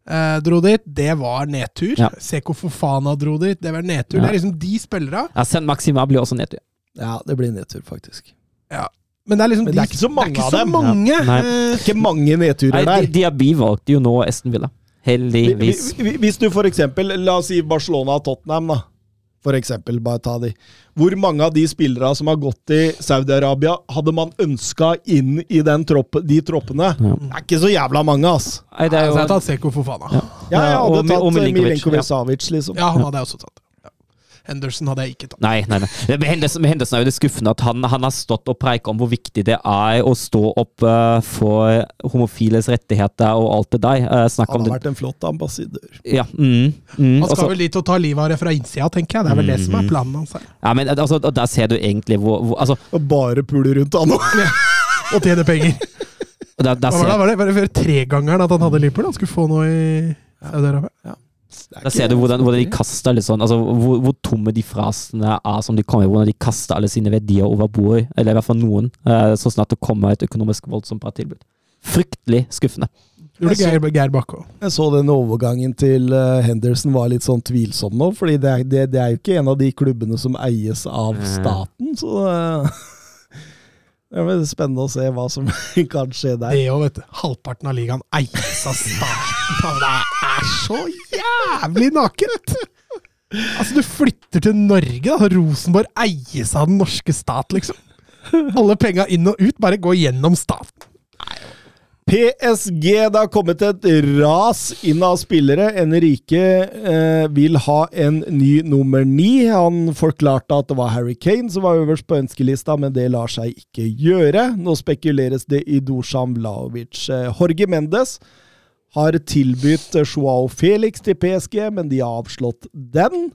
eh, dro dit. Det var nedtur. Ja. Seko Fofana dro dit. Det var nedtur. Ja. Det er liksom de spillere. Ja, Sen Maxima blir også nedtur. Ja, det blir nedtur, faktisk. Men det er liksom Men det er ikke så mange det er ikke av så dem. mange. Ja. Nei. Eh, Ikke mange nedturer Nei, der. de, de har bivalgt jo nå Esten Villa. Heldigvis. Hvis du for eksempel, la oss si Barcelona og Tottenham, da. For eksempel, bare ta de. Hvor mange av de spillere som har gått til Saudi-Arabia, hadde man ønska inn i den tropp, de troppene? Ja. Det er ikke så jævla mange, ass. Nei, det er jo... jeg hadde tatt Seko Fofana. Ja. Ja, jeg hadde og tatt og Milinkovic, Milenkovic ja. Savic, liksom. Ja, han hadde jeg også tatt. Ja. Henderson hadde jeg ikke tatt. Nei, nei, nei. Det- Med Henderson, med Henderson er jo det skuffende at han, han har stått og preiket om hvor viktig det er å stå opp uh, for homofiles rettigheter og alt det der. Uh, Han om har det vært en flott ambassadør. Ja, mm, mm, Han skal så- vel dit og ta livet av det fra innsida, tenker jeg. Det er vel det som er Mhm. planen hans. her. ja, men altså, der ser du egentlig hvor, hvor altså, bare puler rundt han nå. Og tjene penger. der, der, var det, var det, var det tregangeren at han hadde Liverpool? Han skulle få noe i Saudi-Arabia. Der ser du hvordan, hvordan de kaster alle sånn altså, hvor, hvor tomme de frasene er som de kommer Hvordan de kaster alle sine verdier over bord, eller i hvert fall noen, eh, så snart det kommer et økonomisk voldsomt bra tilbud. Fryktelig skuffende. Geir, Geir Jeg så den overgangen til eh, Henderson var litt sånn tvilsom nå, fordi det er, det, det er jo ikke en av de klubbene som eies av Mm. staten, så eh, det er spennende å se hva som kan skje der. Det òg, vet du. Halvparten av ligaen eies av staten. Det er så jævlig nakent! Altså, du flytter til Norge, da. Rosenborg eies av den norske stat, liksom. Alle penga inn og ut bare går gjennom staten. PSG, det har kommet et ras inn av spillere. Enrique eh, vil ha en ny nummer ni. Han forklarte at det var Harry Kane som var øverst på ønskelista, men det lar seg ikke gjøre. Nå spekuleres det i Dusan Vlaovic. Eh, Jorge Mendes har tilbudt Joao Felix til PSG, men de har avslått den.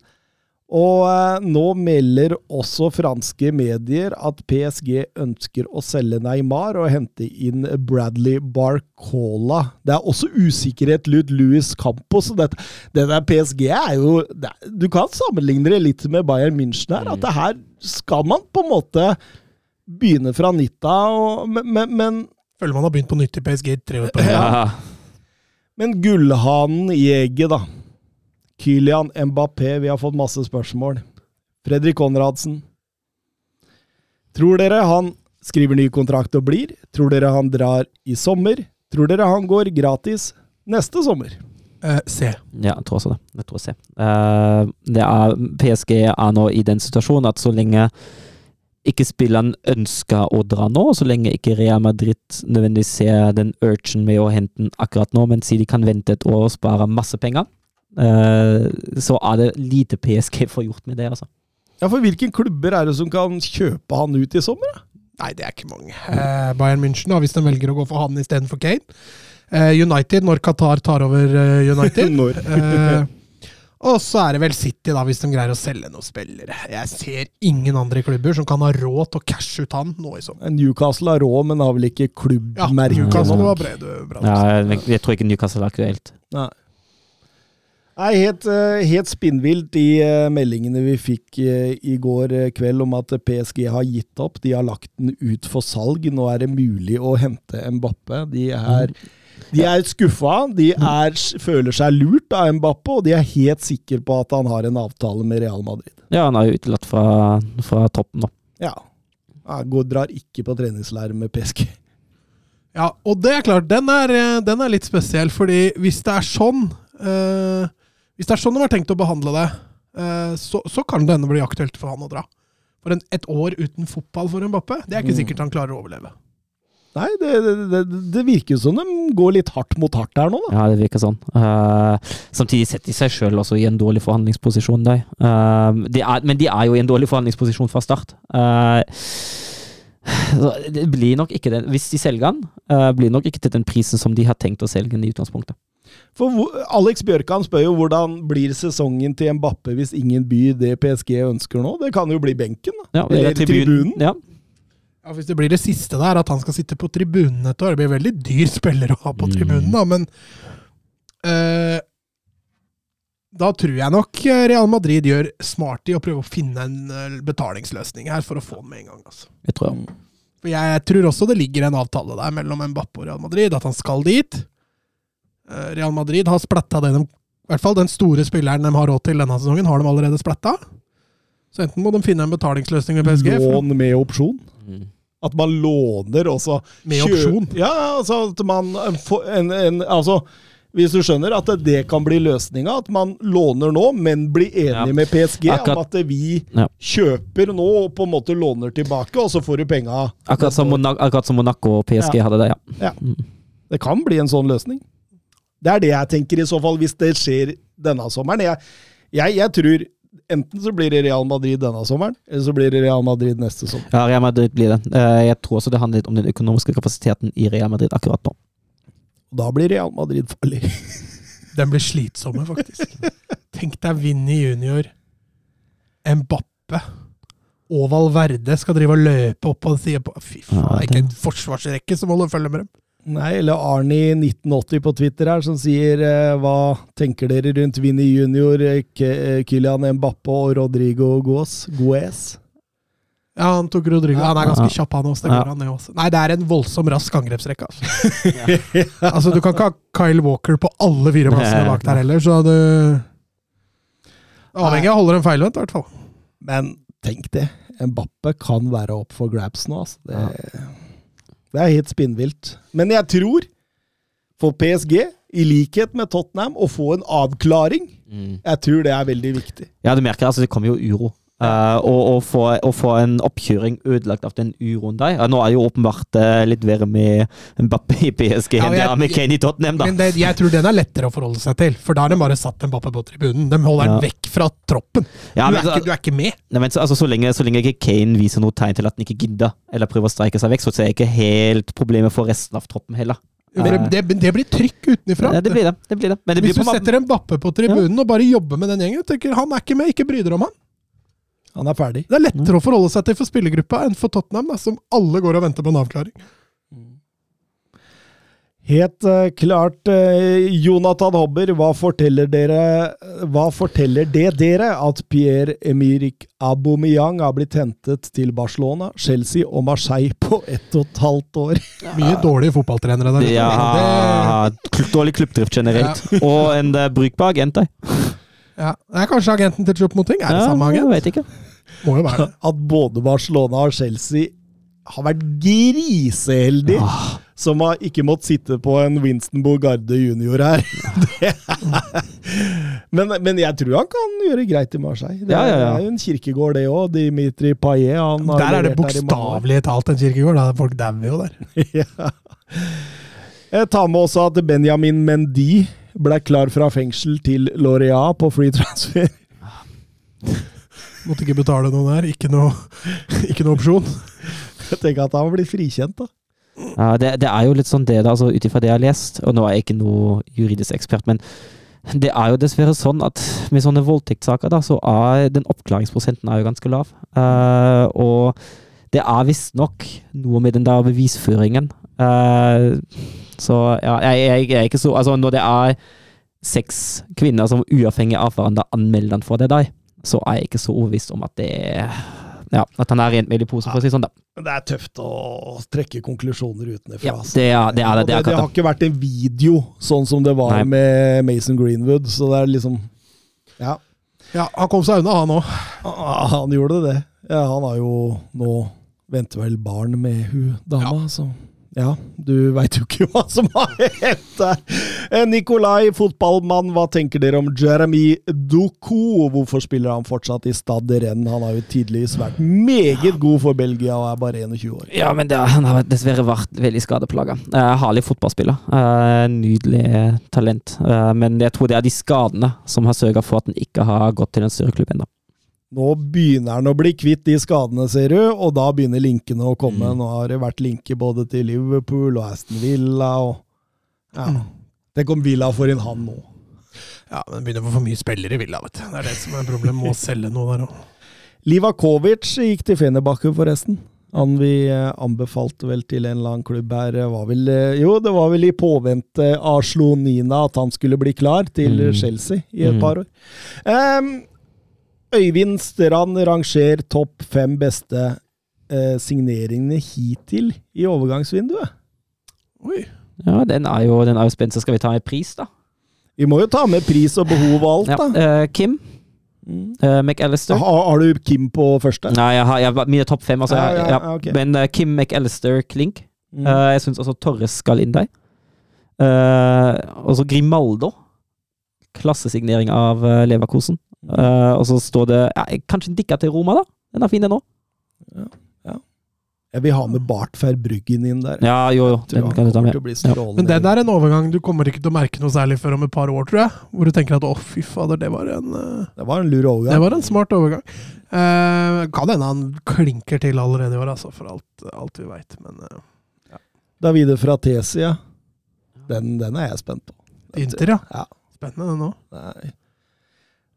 Og eh, nå melder også franske medier at PSG ønsker å selge Neymar og hente inn Bradley Barcola. Det er også usikkerhet rundt Louis Campos. og Det, det der PSG er jo det, Du kan sammenligne det litt med Bayern München her. At det her skal man på en måte begynne fra nitta, og, men, men, men Føler man har begynt på nytt i PSG tre år på rad. Ja. Men gullhanen i egget, da. Kylian Mbappé, vi har fått masse spørsmål. Fredrik Konradsen. Tror dere han skriver ny kontrakt og blir? Tror dere han drar i sommer? Tror dere han går gratis neste sommer? Uh, se. Ja, jeg tror også det. Jeg tror C. Uh, det er, PSG er nå i den situasjonen at så lenge ikke spilleren ønsker å dra nå, så lenge ikke Real Madrid nødvendigvis ser den urgen med å hente den akkurat nå, men sier de kan vente et år og spare masse penger, eh, så er det lite PSG får gjort med det, altså. Ja, for hvilke klubber er det som kan kjøpe han ut i sommer? da? Nei, det er ikke mange. Eh, Bayern München, da, hvis de velger å gå for han istedenfor Kane. Eh, United, når Qatar tar over eh, United. Når? Eh, og så er det vel City, da, hvis de greier å selge noen spillere. Jeg ser ingen andre klubber som kan ha råd til å cashe ut han nå i sommer. Newcastle har råd, men har vel ikke Ja, Newcastle var bred, bra. Ja, jeg, jeg tror ikke Newcastle er aktuelt. Nei. Nei, helt, eh, helt spinnvilt i eh, meldingene vi fikk eh, i går kveld om at PSG har gitt opp. De har lagt den ut for salg. Nå er det mulig å hente Mbappe. De er, de er skuffa. De er, føler seg lurt av Mbappe, og de er helt sikre på at han har en avtale med Real Madrid. Ja, han er jo utelatt fra, fra toppen nå. Ja. Går, drar ikke på treningsleir med PSG. Ja, og det er klart, den er, den er litt spesiell, fordi hvis det er sånn eh, Hvis det er sånn de har tenkt å behandle det, eh, så, så kan det hende bli aktuelt for han å dra. For en, et år uten fotball for Mbappé, det er ikke Mm. sikkert han klarer å overleve. Nei, det, det, det, det virker som de går litt hardt mot hardt her nå, da. Ja, det virker sånn. Uh, samtidig setter de seg sjøl også i en dårlig forhandlingsposisjon, de. Uh, de er, men de er jo i en dårlig forhandlingsposisjon fra start. Uh, det blir nok ikke den, Hvis de selger den, blir nok ikke til den prisen som de har tenkt å selge den i utgangspunktet. For Alex Bjørkan spør jo hvordan blir sesongen til Mbappe hvis ingen byr det PSG ønsker nå? Det kan jo bli benken, da. Ja, Eller tribunen. Ja, Ja, Hvis det blir det siste der, at han skal sitte på tribunen et år Det blir veldig dyr spiller å ha på Mm. tribunen, da, men øh, Da tror jeg nok Real Madrid gjør smart i å prøve å finne en eh, betalingsløsning her for å få den med en gang. altså. jeg tror jeg. For jeg tror også det ligger en avtale der mellom Mbappe og Real Madrid, at han skal dit. Eh, Real Madrid har splatta det de I hvert fall den store spilleren de har råd til denne sesongen, har de allerede splatta. Så enten må de finne en betalingsløsning med PSG, Lån med opsjon. Mm. At man låner også med kjø- opsjon. Ja, altså at man eh, får en, en, Altså, hvis du skjønner at det kan bli løsninga, at man låner nå, men blir enig Ja. med PSG Akkurat. om at vi Ja. kjøper nå og på en måte låner tilbake, og så får du penga. Akkurat, som Monaco, akkurat som Monaco og PSG Ja. hadde det, ja. Det kan bli en sånn løsning. Det er det jeg tenker i så fall, hvis det skjer denne sommeren. Jeg, jeg, jeg tror enten så blir det Real Madrid denne sommeren, eller så blir det Real Madrid neste sommer. Ja, Real Madrid blir det. Eh, Jeg tror også det handler litt om den økonomiske kapasiteten i Real Madrid akkurat nå. Da blir Real Madrid farlig. Den blir slitsomme, faktisk. Tenk deg Vinni junior, Mbappe og Valverde skal drive og løpe opp og si på Fy faen, det er ikke en forsvarsrekke som holder følge med dem. Nei, eller Arnie1980 på Twitter her, som sier eh, hva tenker dere rundt Vinni Junior, eh, K- Kylian Mbappe og Rodrigo Goes? Goes? Ja, han tok Rodrigo. Han er ganske kjapp, han også. Det Ja. går han ned også. Nei, det er en voldsom rask angrepsrekke. Altså. altså, du kan ikke ha Kyle Walker på alle fire plassene bak der heller, så du Avhengig av holder en feilvendt, i hvert fall. Men tenk det, Mbappe kan være opp for grabs nå. Altså. Det, det er helt spinnvilt. Men jeg tror, for PSG, i likhet med Tottenham, å få en avklaring, jeg tror det er veldig viktig. Ja, du merker altså det kommer jo uro Eh, og, og, få, og få en oppkjøring ødelagt av den uroen der. Ja, nå er jo åpenbart uh, litt verre med Mbappé i PSG Ja, enn ja, med Kane i Tottenham, da. Men det, jeg tror den er lettere å forholde seg til, for da har de bare satt Mbappé på tribunen. De holder Ja. den vekk fra troppen. Ja, du, men er ikke, du er ikke med. Nei, men så, altså, så, lenge, så lenge ikke Kane viser noe tegn til at han ikke gidder, eller prøver å streike seg vekk, så ser jeg ikke helt problemet for resten av troppen heller. Det, det, det blir trykk utenfra. Ja, det blir det. det, blir det. Men det blir Hvis du setter en bappe på tribunen og bare jobber med den gjengen, tenker han er ikke med, ikke bry dere om han. Han er ferdig. Det er lettere å forholde seg til for spillergruppa enn for Tottenham, da, som alle går og venter på en avklaring. Helt eh, klart, eh, Jonathan Hobber, hva forteller dere Hva forteller det dere at Pierre-Emerick Aubameyang har blitt hentet til Barcelona, Chelsea og Marseille på ett og et halvt år? Mye dårlige fotballtrenere der. Ja, Det, dårlig klubbdrift generelt. Og en uh, brukbar agent der. Ja. det er kanskje agenten til Choupo-Moting? Er det samme jeg agent? vet ikke. Må jo være det. At både Barcelona og Chelsea har vært griseheldige Ah, som har ikke måttet sitte på en Winston Bogarde junior her. Er, men, men jeg tror han kan gjøre greit i Marseille. Det Ja, ja, ja. er jo en kirkegård, det òg. Dimitri Paillet. Der er det bokstavelig talt en kirkegård. Da. Folk dauer jo der. ja. Jeg tar med også at Benjamin Mendy ble klar fra fengsel til Lorea på free transfer. Måtte ikke betale noe der. Ikke noe, ikke noe opsjon. Jeg tenker at han blir frikjent, da. Ja, det, det er jo litt sånn det, da, altså ut ifra det jeg har lest, og nå er jeg ikke noe juridisk ekspert, men det er jo dessverre sånn at med sånne voldtektssaker, da, så er den oppklaringsprosenten er jo ganske lav. Uh, og det er visstnok noe med den der bevisføringen. Eh, så ja, jeg, jeg, jeg er ikke så Altså, når det er seks kvinner som uavhengig av hverandre anmelder han for det der, så er jeg ikke så overbevist om at det ja, at han er rent mel i posen, for å si det sånn, da. Det er tøft å trekke konklusjoner utenfra. Ja, altså. det er det. Er, det, det, er det, det har ikke vært en video sånn som det var Nei. med Mason Greenwood, så det er liksom Ja, Ja, Han kom seg unna, han òg. ah, han gjorde det. Ja, han har jo nå Venter vel barn med hun dama, så ja, du veit jo ikke hva som har hendt der. Eh, Nikolai, fotballmann, hva tenker dere om Jeremy Doku? Hvorfor spiller han fortsatt i Stade Renn? Han har jo tidligvis vært meget god for Belgia og er bare 21 år. Ja, men det, han har dessverre vært veldig skadeplaga. Uh, herlig fotballspiller. Eh, nydelig talent. Eh, men jeg tror det er de skadene som har sørga for at han ikke har gått til en større klubb ennå. Nå begynner han å bli kvitt de skadene, ser du, og da begynner linkene å komme. Mm. Nå har det vært linker både til Liverpool og Aston Villa og ja. Mm. Tenk om Villa får inn han nå. Ja, men det begynner å få for mye spillere i Villa, vet du. Det er det som er problemet. Må selge noe der òg. Livakovic gikk til Fenebakke, forresten. Han vi eh, anbefalte vel til en eller annen klubb her, eh, var vel eh, Jo, det var vel i påvente av Slonina at han skulle bli klar til Mm. Chelsea i et par år. Em, Øyvind Strand ranger topp fem beste eh, signeringene hittil i overgangsvinduet. Oi. Ja, den er jo, den er jo spent. Så skal vi ta med pris, da. Vi må jo ta med pris og behov og alt, Ja. da. eh, Kim Mm. uh, McAllister. Har, har du Kim på første? Nei, jeg har, jeg har mine topp fem. Altså, Ja, ja, ja. okay. Men uh, Kim McAllister Klink. Mm. Uh, jeg syns også Torres skal inn der. Uh, og så Grimaldo. Klassesignering av uh, Leverkosen. Eh, og så står det ja, Kanskje Dikka til Roma, da? Den er fin, den òg. Jeg vil ha med Bart Verbruggen inn der. Ja, jo, jo. Den kan du ta med. Ja. Men den er en overgang du kommer ikke til å merke noe særlig før om et par år, tror jeg. Hvor du tenker at å, fy fader, det var en eh, Det var en lur overgang. Det var en smart overgang. Uh, kan hende han klinker til allerede i år, altså, for alt, alt vi veit. Men eh, Davide fra Tesia. Den, den er jeg spent på. Inter, ja. Ja. Spennende den òg.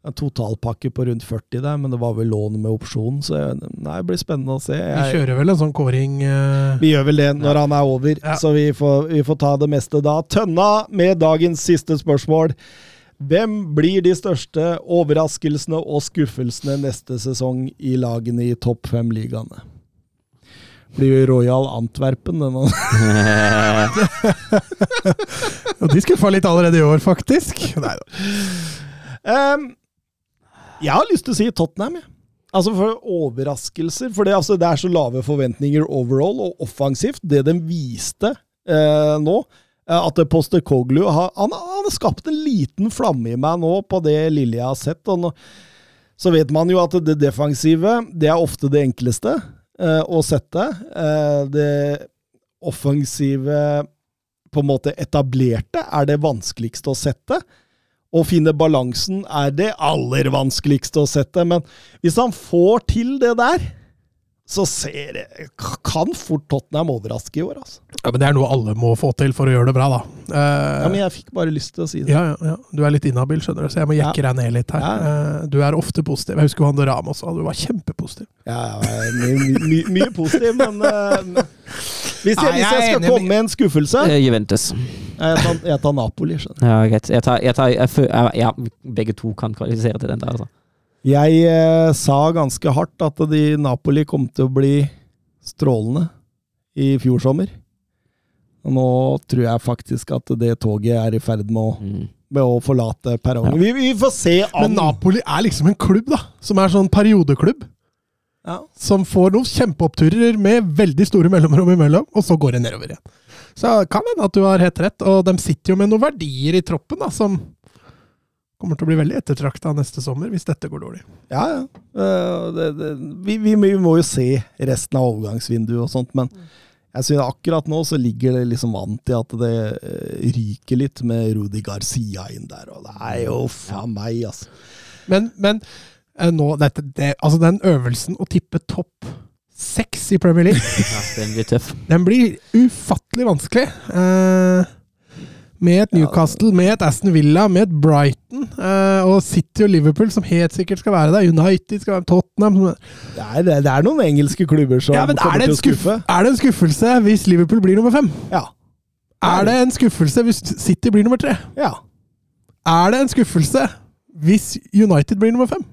En totalpakke på rundt 40 der, men det var vel lån med opsjon, så jeg, nei, det blir spennende å se. Vi kjører vel en sånn kåring uh... vi gjør vel det når han er over, Ja. så vi får, vi får ta det meste da. Tønna med dagens siste spørsmål. Hvem blir de største overraskelsene og skuffelsene neste sesong i lagene i topp fem-ligaene? Blir jo Royal Antwerpen denne de skuffa litt allerede i år, faktisk. Nei da. Ehm, jeg har lyst til å si Tottenham, jeg. Altså for overraskelser. For det, altså, det er så lave forventninger overall, og offensivt. Det de viste eh, nå, at at Postecoglou har han, han har skapt en liten flamme i meg nå, på det lille jeg har sett. og nå så vet man jo at det defensive det er ofte det enkleste eh, å sette. Eh, det offensive, på en måte etablerte, er det vanskeligste å sette. Å finne balansen er det aller vanskeligste å sette. Men hvis han får til det der, så ser jeg, kan fort Tottenham overraske i år. altså. Ja, men Det er noe alle må få til for å gjøre det bra, da. Uh, Ja, men jeg fikk bare lyst til å si det. ja, ja, ja. Du er litt inhabil, skjønner du, så jeg må jekke deg ned litt her. Eh, du er ofte positiv. Jeg husker Juan Ramos sa du var kjempepositiv. Ja, ja, mye, mye, positiv, men eh, hvis, jeg, hvis jeg skal komme med en skuffelse Eh, Juventus. Jeg tar, jeg tar Napoli, skjønner du. Ja, greit. Jeg tar, jeg tar, jeg fø- ja, ja, begge to kan kvalifisere til den der, altså. Jeg eh, sa ganske hardt at de Napoli kom til å bli strålende i fjor sommer. Og nå tror jeg faktisk at det toget er i ferd med å, Mm. med å forlate perrongen. Vi, vi får se an. Men Napoli er liksom en klubb, da. Som er sånn periodeklubb. Ja. Som får noen kjempeoppturer med veldig store mellomrom imellom, og så går det nedover igjen. Så kan hende at du har helt rett, og de sitter jo med noen verdier i troppen da, som kommer til å bli veldig ettertrakta neste sommer, hvis dette går dårlig. Ja, ja. Uh, Det, det, vi, vi, vi må jo se resten av overgangsvinduet og sånt, men jeg synes akkurat nå så ligger det liksom an til at det eh, ryker litt med Rudi Garcia inn der, og det er jo faen meg, altså. Men, men nå, dette, det, altså den øvelsen å tippe topp seks i Premier League Ja, den blir tøff. Den blir ufattelig vanskelig. Eh, med et Newcastle, med et Aston Villa, med et Brighton eh, og City og Liverpool, som helt sikkert skal være der. United skal være Tottenham Det er, det, er noen engelske klubber som ja, men er kommer til å skuffe. er det en skuffelse hvis Liverpool blir nummer fem? Ja. Er det en skuffelse hvis City blir nummer tre? Ja. Er det en skuffelse hvis United blir nummer fem?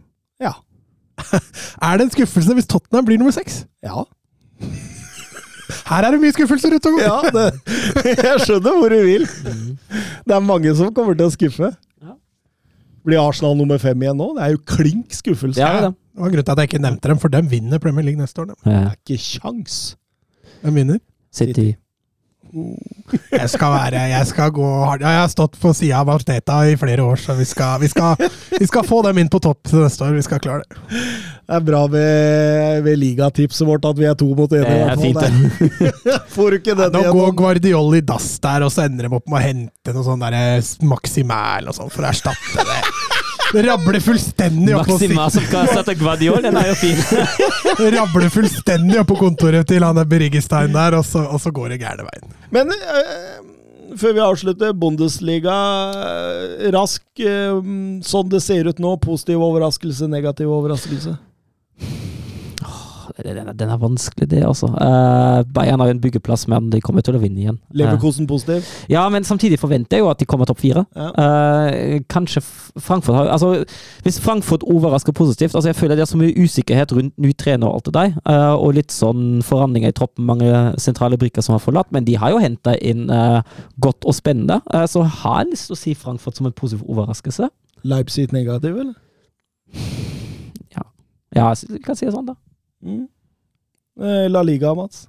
Er det en skuffelse hvis Tottenham blir nummer seks? Ja. Her er det mye skuffelser ute og går! ja det, jeg skjønner hvor du vil. Det er mange som kommer til å skuffe. Blir Arsenal nummer fem igjen nå? Det er jo klink skuffelse. Ja, det. Det var grunnen til at jeg ikke nevnte dem, for dem vinner Premier League neste år. Det er ikke kjangs. Hvem vinner? City. City. Jeg skal være Jeg skal gå hardt. Jeg har stått på sida av Arteta i flere år, så vi skal, vi, skal, vi skal få dem inn på topp til neste år. Vi skal klare det. Det er bra ved, med ligatipset vårt at vi er to mot én. Det er fint, det. Får du ikke den Nå går? Guardiol i dass der, og så ender de opp med å hente noe sånn Maximæl Maximal og sånn for å erstatte det. Det rabler fullstendig opp på, Maxima som kan sette Guardiol, den er jo fin. det rabler fullstendig opp på kontoret til han der Berigestein der, og så, og så går det gærne veien. Men øh, før vi avslutter, Bundesliga eh, rask Øh, sånn det ser ut nå. Positiv overraskelse, negativ overraskelse. Den er, den er vanskelig, det, altså. Uh, Bayern har jo en byggeplass, men de kommer til å vinne igjen. Leverkosen positiv. Uh, ja, men samtidig forventer jeg jo at de kommer topp fire. Ja. Uh, kanskje Frankfurt har Altså, hvis Frankfurt overrasker positivt altså Jeg føler det er så mye usikkerhet rundt ny trener og alt det der, eh, og litt sånn forandringer i troppen, mange sentrale brikker som har forlatt, men de har jo henta inn eh, godt og spennende, eh, så har jeg lyst til å si Frankfurt som en positiv overraskelse. Leipzig negativ, eller? Ja, jeg kan si det sånn, da. Mm. Eh, La Liga, Mats.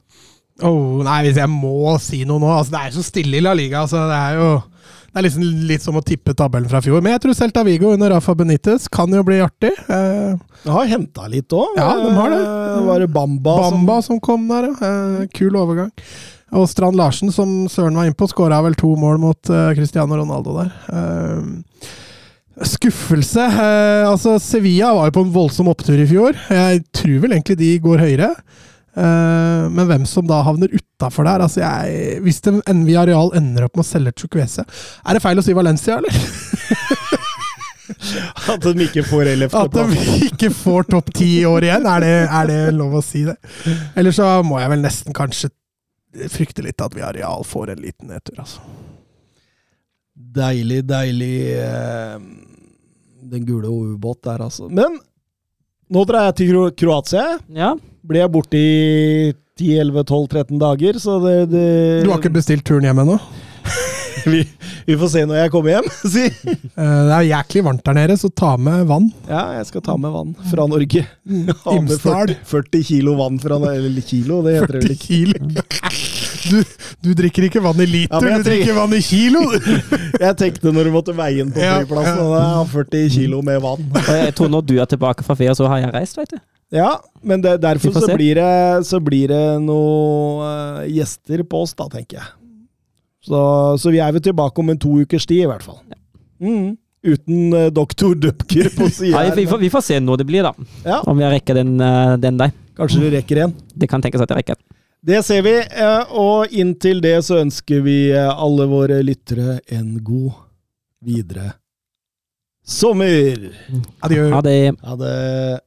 Oh, nei, hvis jeg må si noe nå altså, Det er jo så stille i La Liga. Altså, det er jo det er liksom litt som å tippe tabellen fra fjor. Men jeg tror Celta Vigo under Rafa Benitez kan jo bli artig. Eh, De har henta litt òg. Ja, de har det. Var det Bamba, Bamba som kom der, ja. Eh, kul overgang. Og Strand Larsen, som Søren var innpå, skåra vel to mål mot eh, Cristiano Ronaldo der. Eh, skuffelse. Eh, altså, Sevilla var jo på en voldsom opptur i fjor. Jeg tror vel egentlig de går høyere. Eh, men hvem som da havner utafor der altså jeg, Hvis de, en via Real ender opp med å selge Chukwese Er det feil å si Valencia, eller? At de ikke får At de ikke får topp ti i år igjen? Er det, er det lov å si det? Eller så må jeg vel nesten kanskje frykte litt at vi Real får en liten nedtur, altså. Deilig, deilig eh, Den gule ubåt der, altså. Men nå drar jeg til Kroatia. Ja. Blir jeg borte i 10-11-12-13 dager, så det, det Du har ikke bestilt turen hjem ennå? vi, vi får se når jeg kommer hjem, si. Eh, Det er jæklig varmt der nede, så ta med vann. Ja, jeg skal ta med vann fra Norge. Ha med Imsdal. 40, 40 kilo vann fra Eller kilo, det heter det 40 ikke. kilo. du, du drikker ikke vann i liter, Ja, du drikker vann i kilo! Jeg tenkte når du måtte veie den på Ja, flyplassen, ja. og det er 40 kilo med vann. Og jeg tror når du er tilbake fra ferie, så har jeg reist, veit du. Ja, men det, derfor så blir, det, så blir det noen gjester på oss, da, tenker jeg. Så, så vi er vel tilbake om en to ukers tid, i hvert fall. Mm. Uten uh, doktor Dupker på sida Ja, vi, vi får se når det blir, da. Ja, Om vi rekker den, uh, den der. kanskje du rekker en. Det kan tenkes at jeg rekker. Det ser vi, eh, og inntil det så ønsker vi alle våre lyttere en god videre sommer. Adjø. Ha det.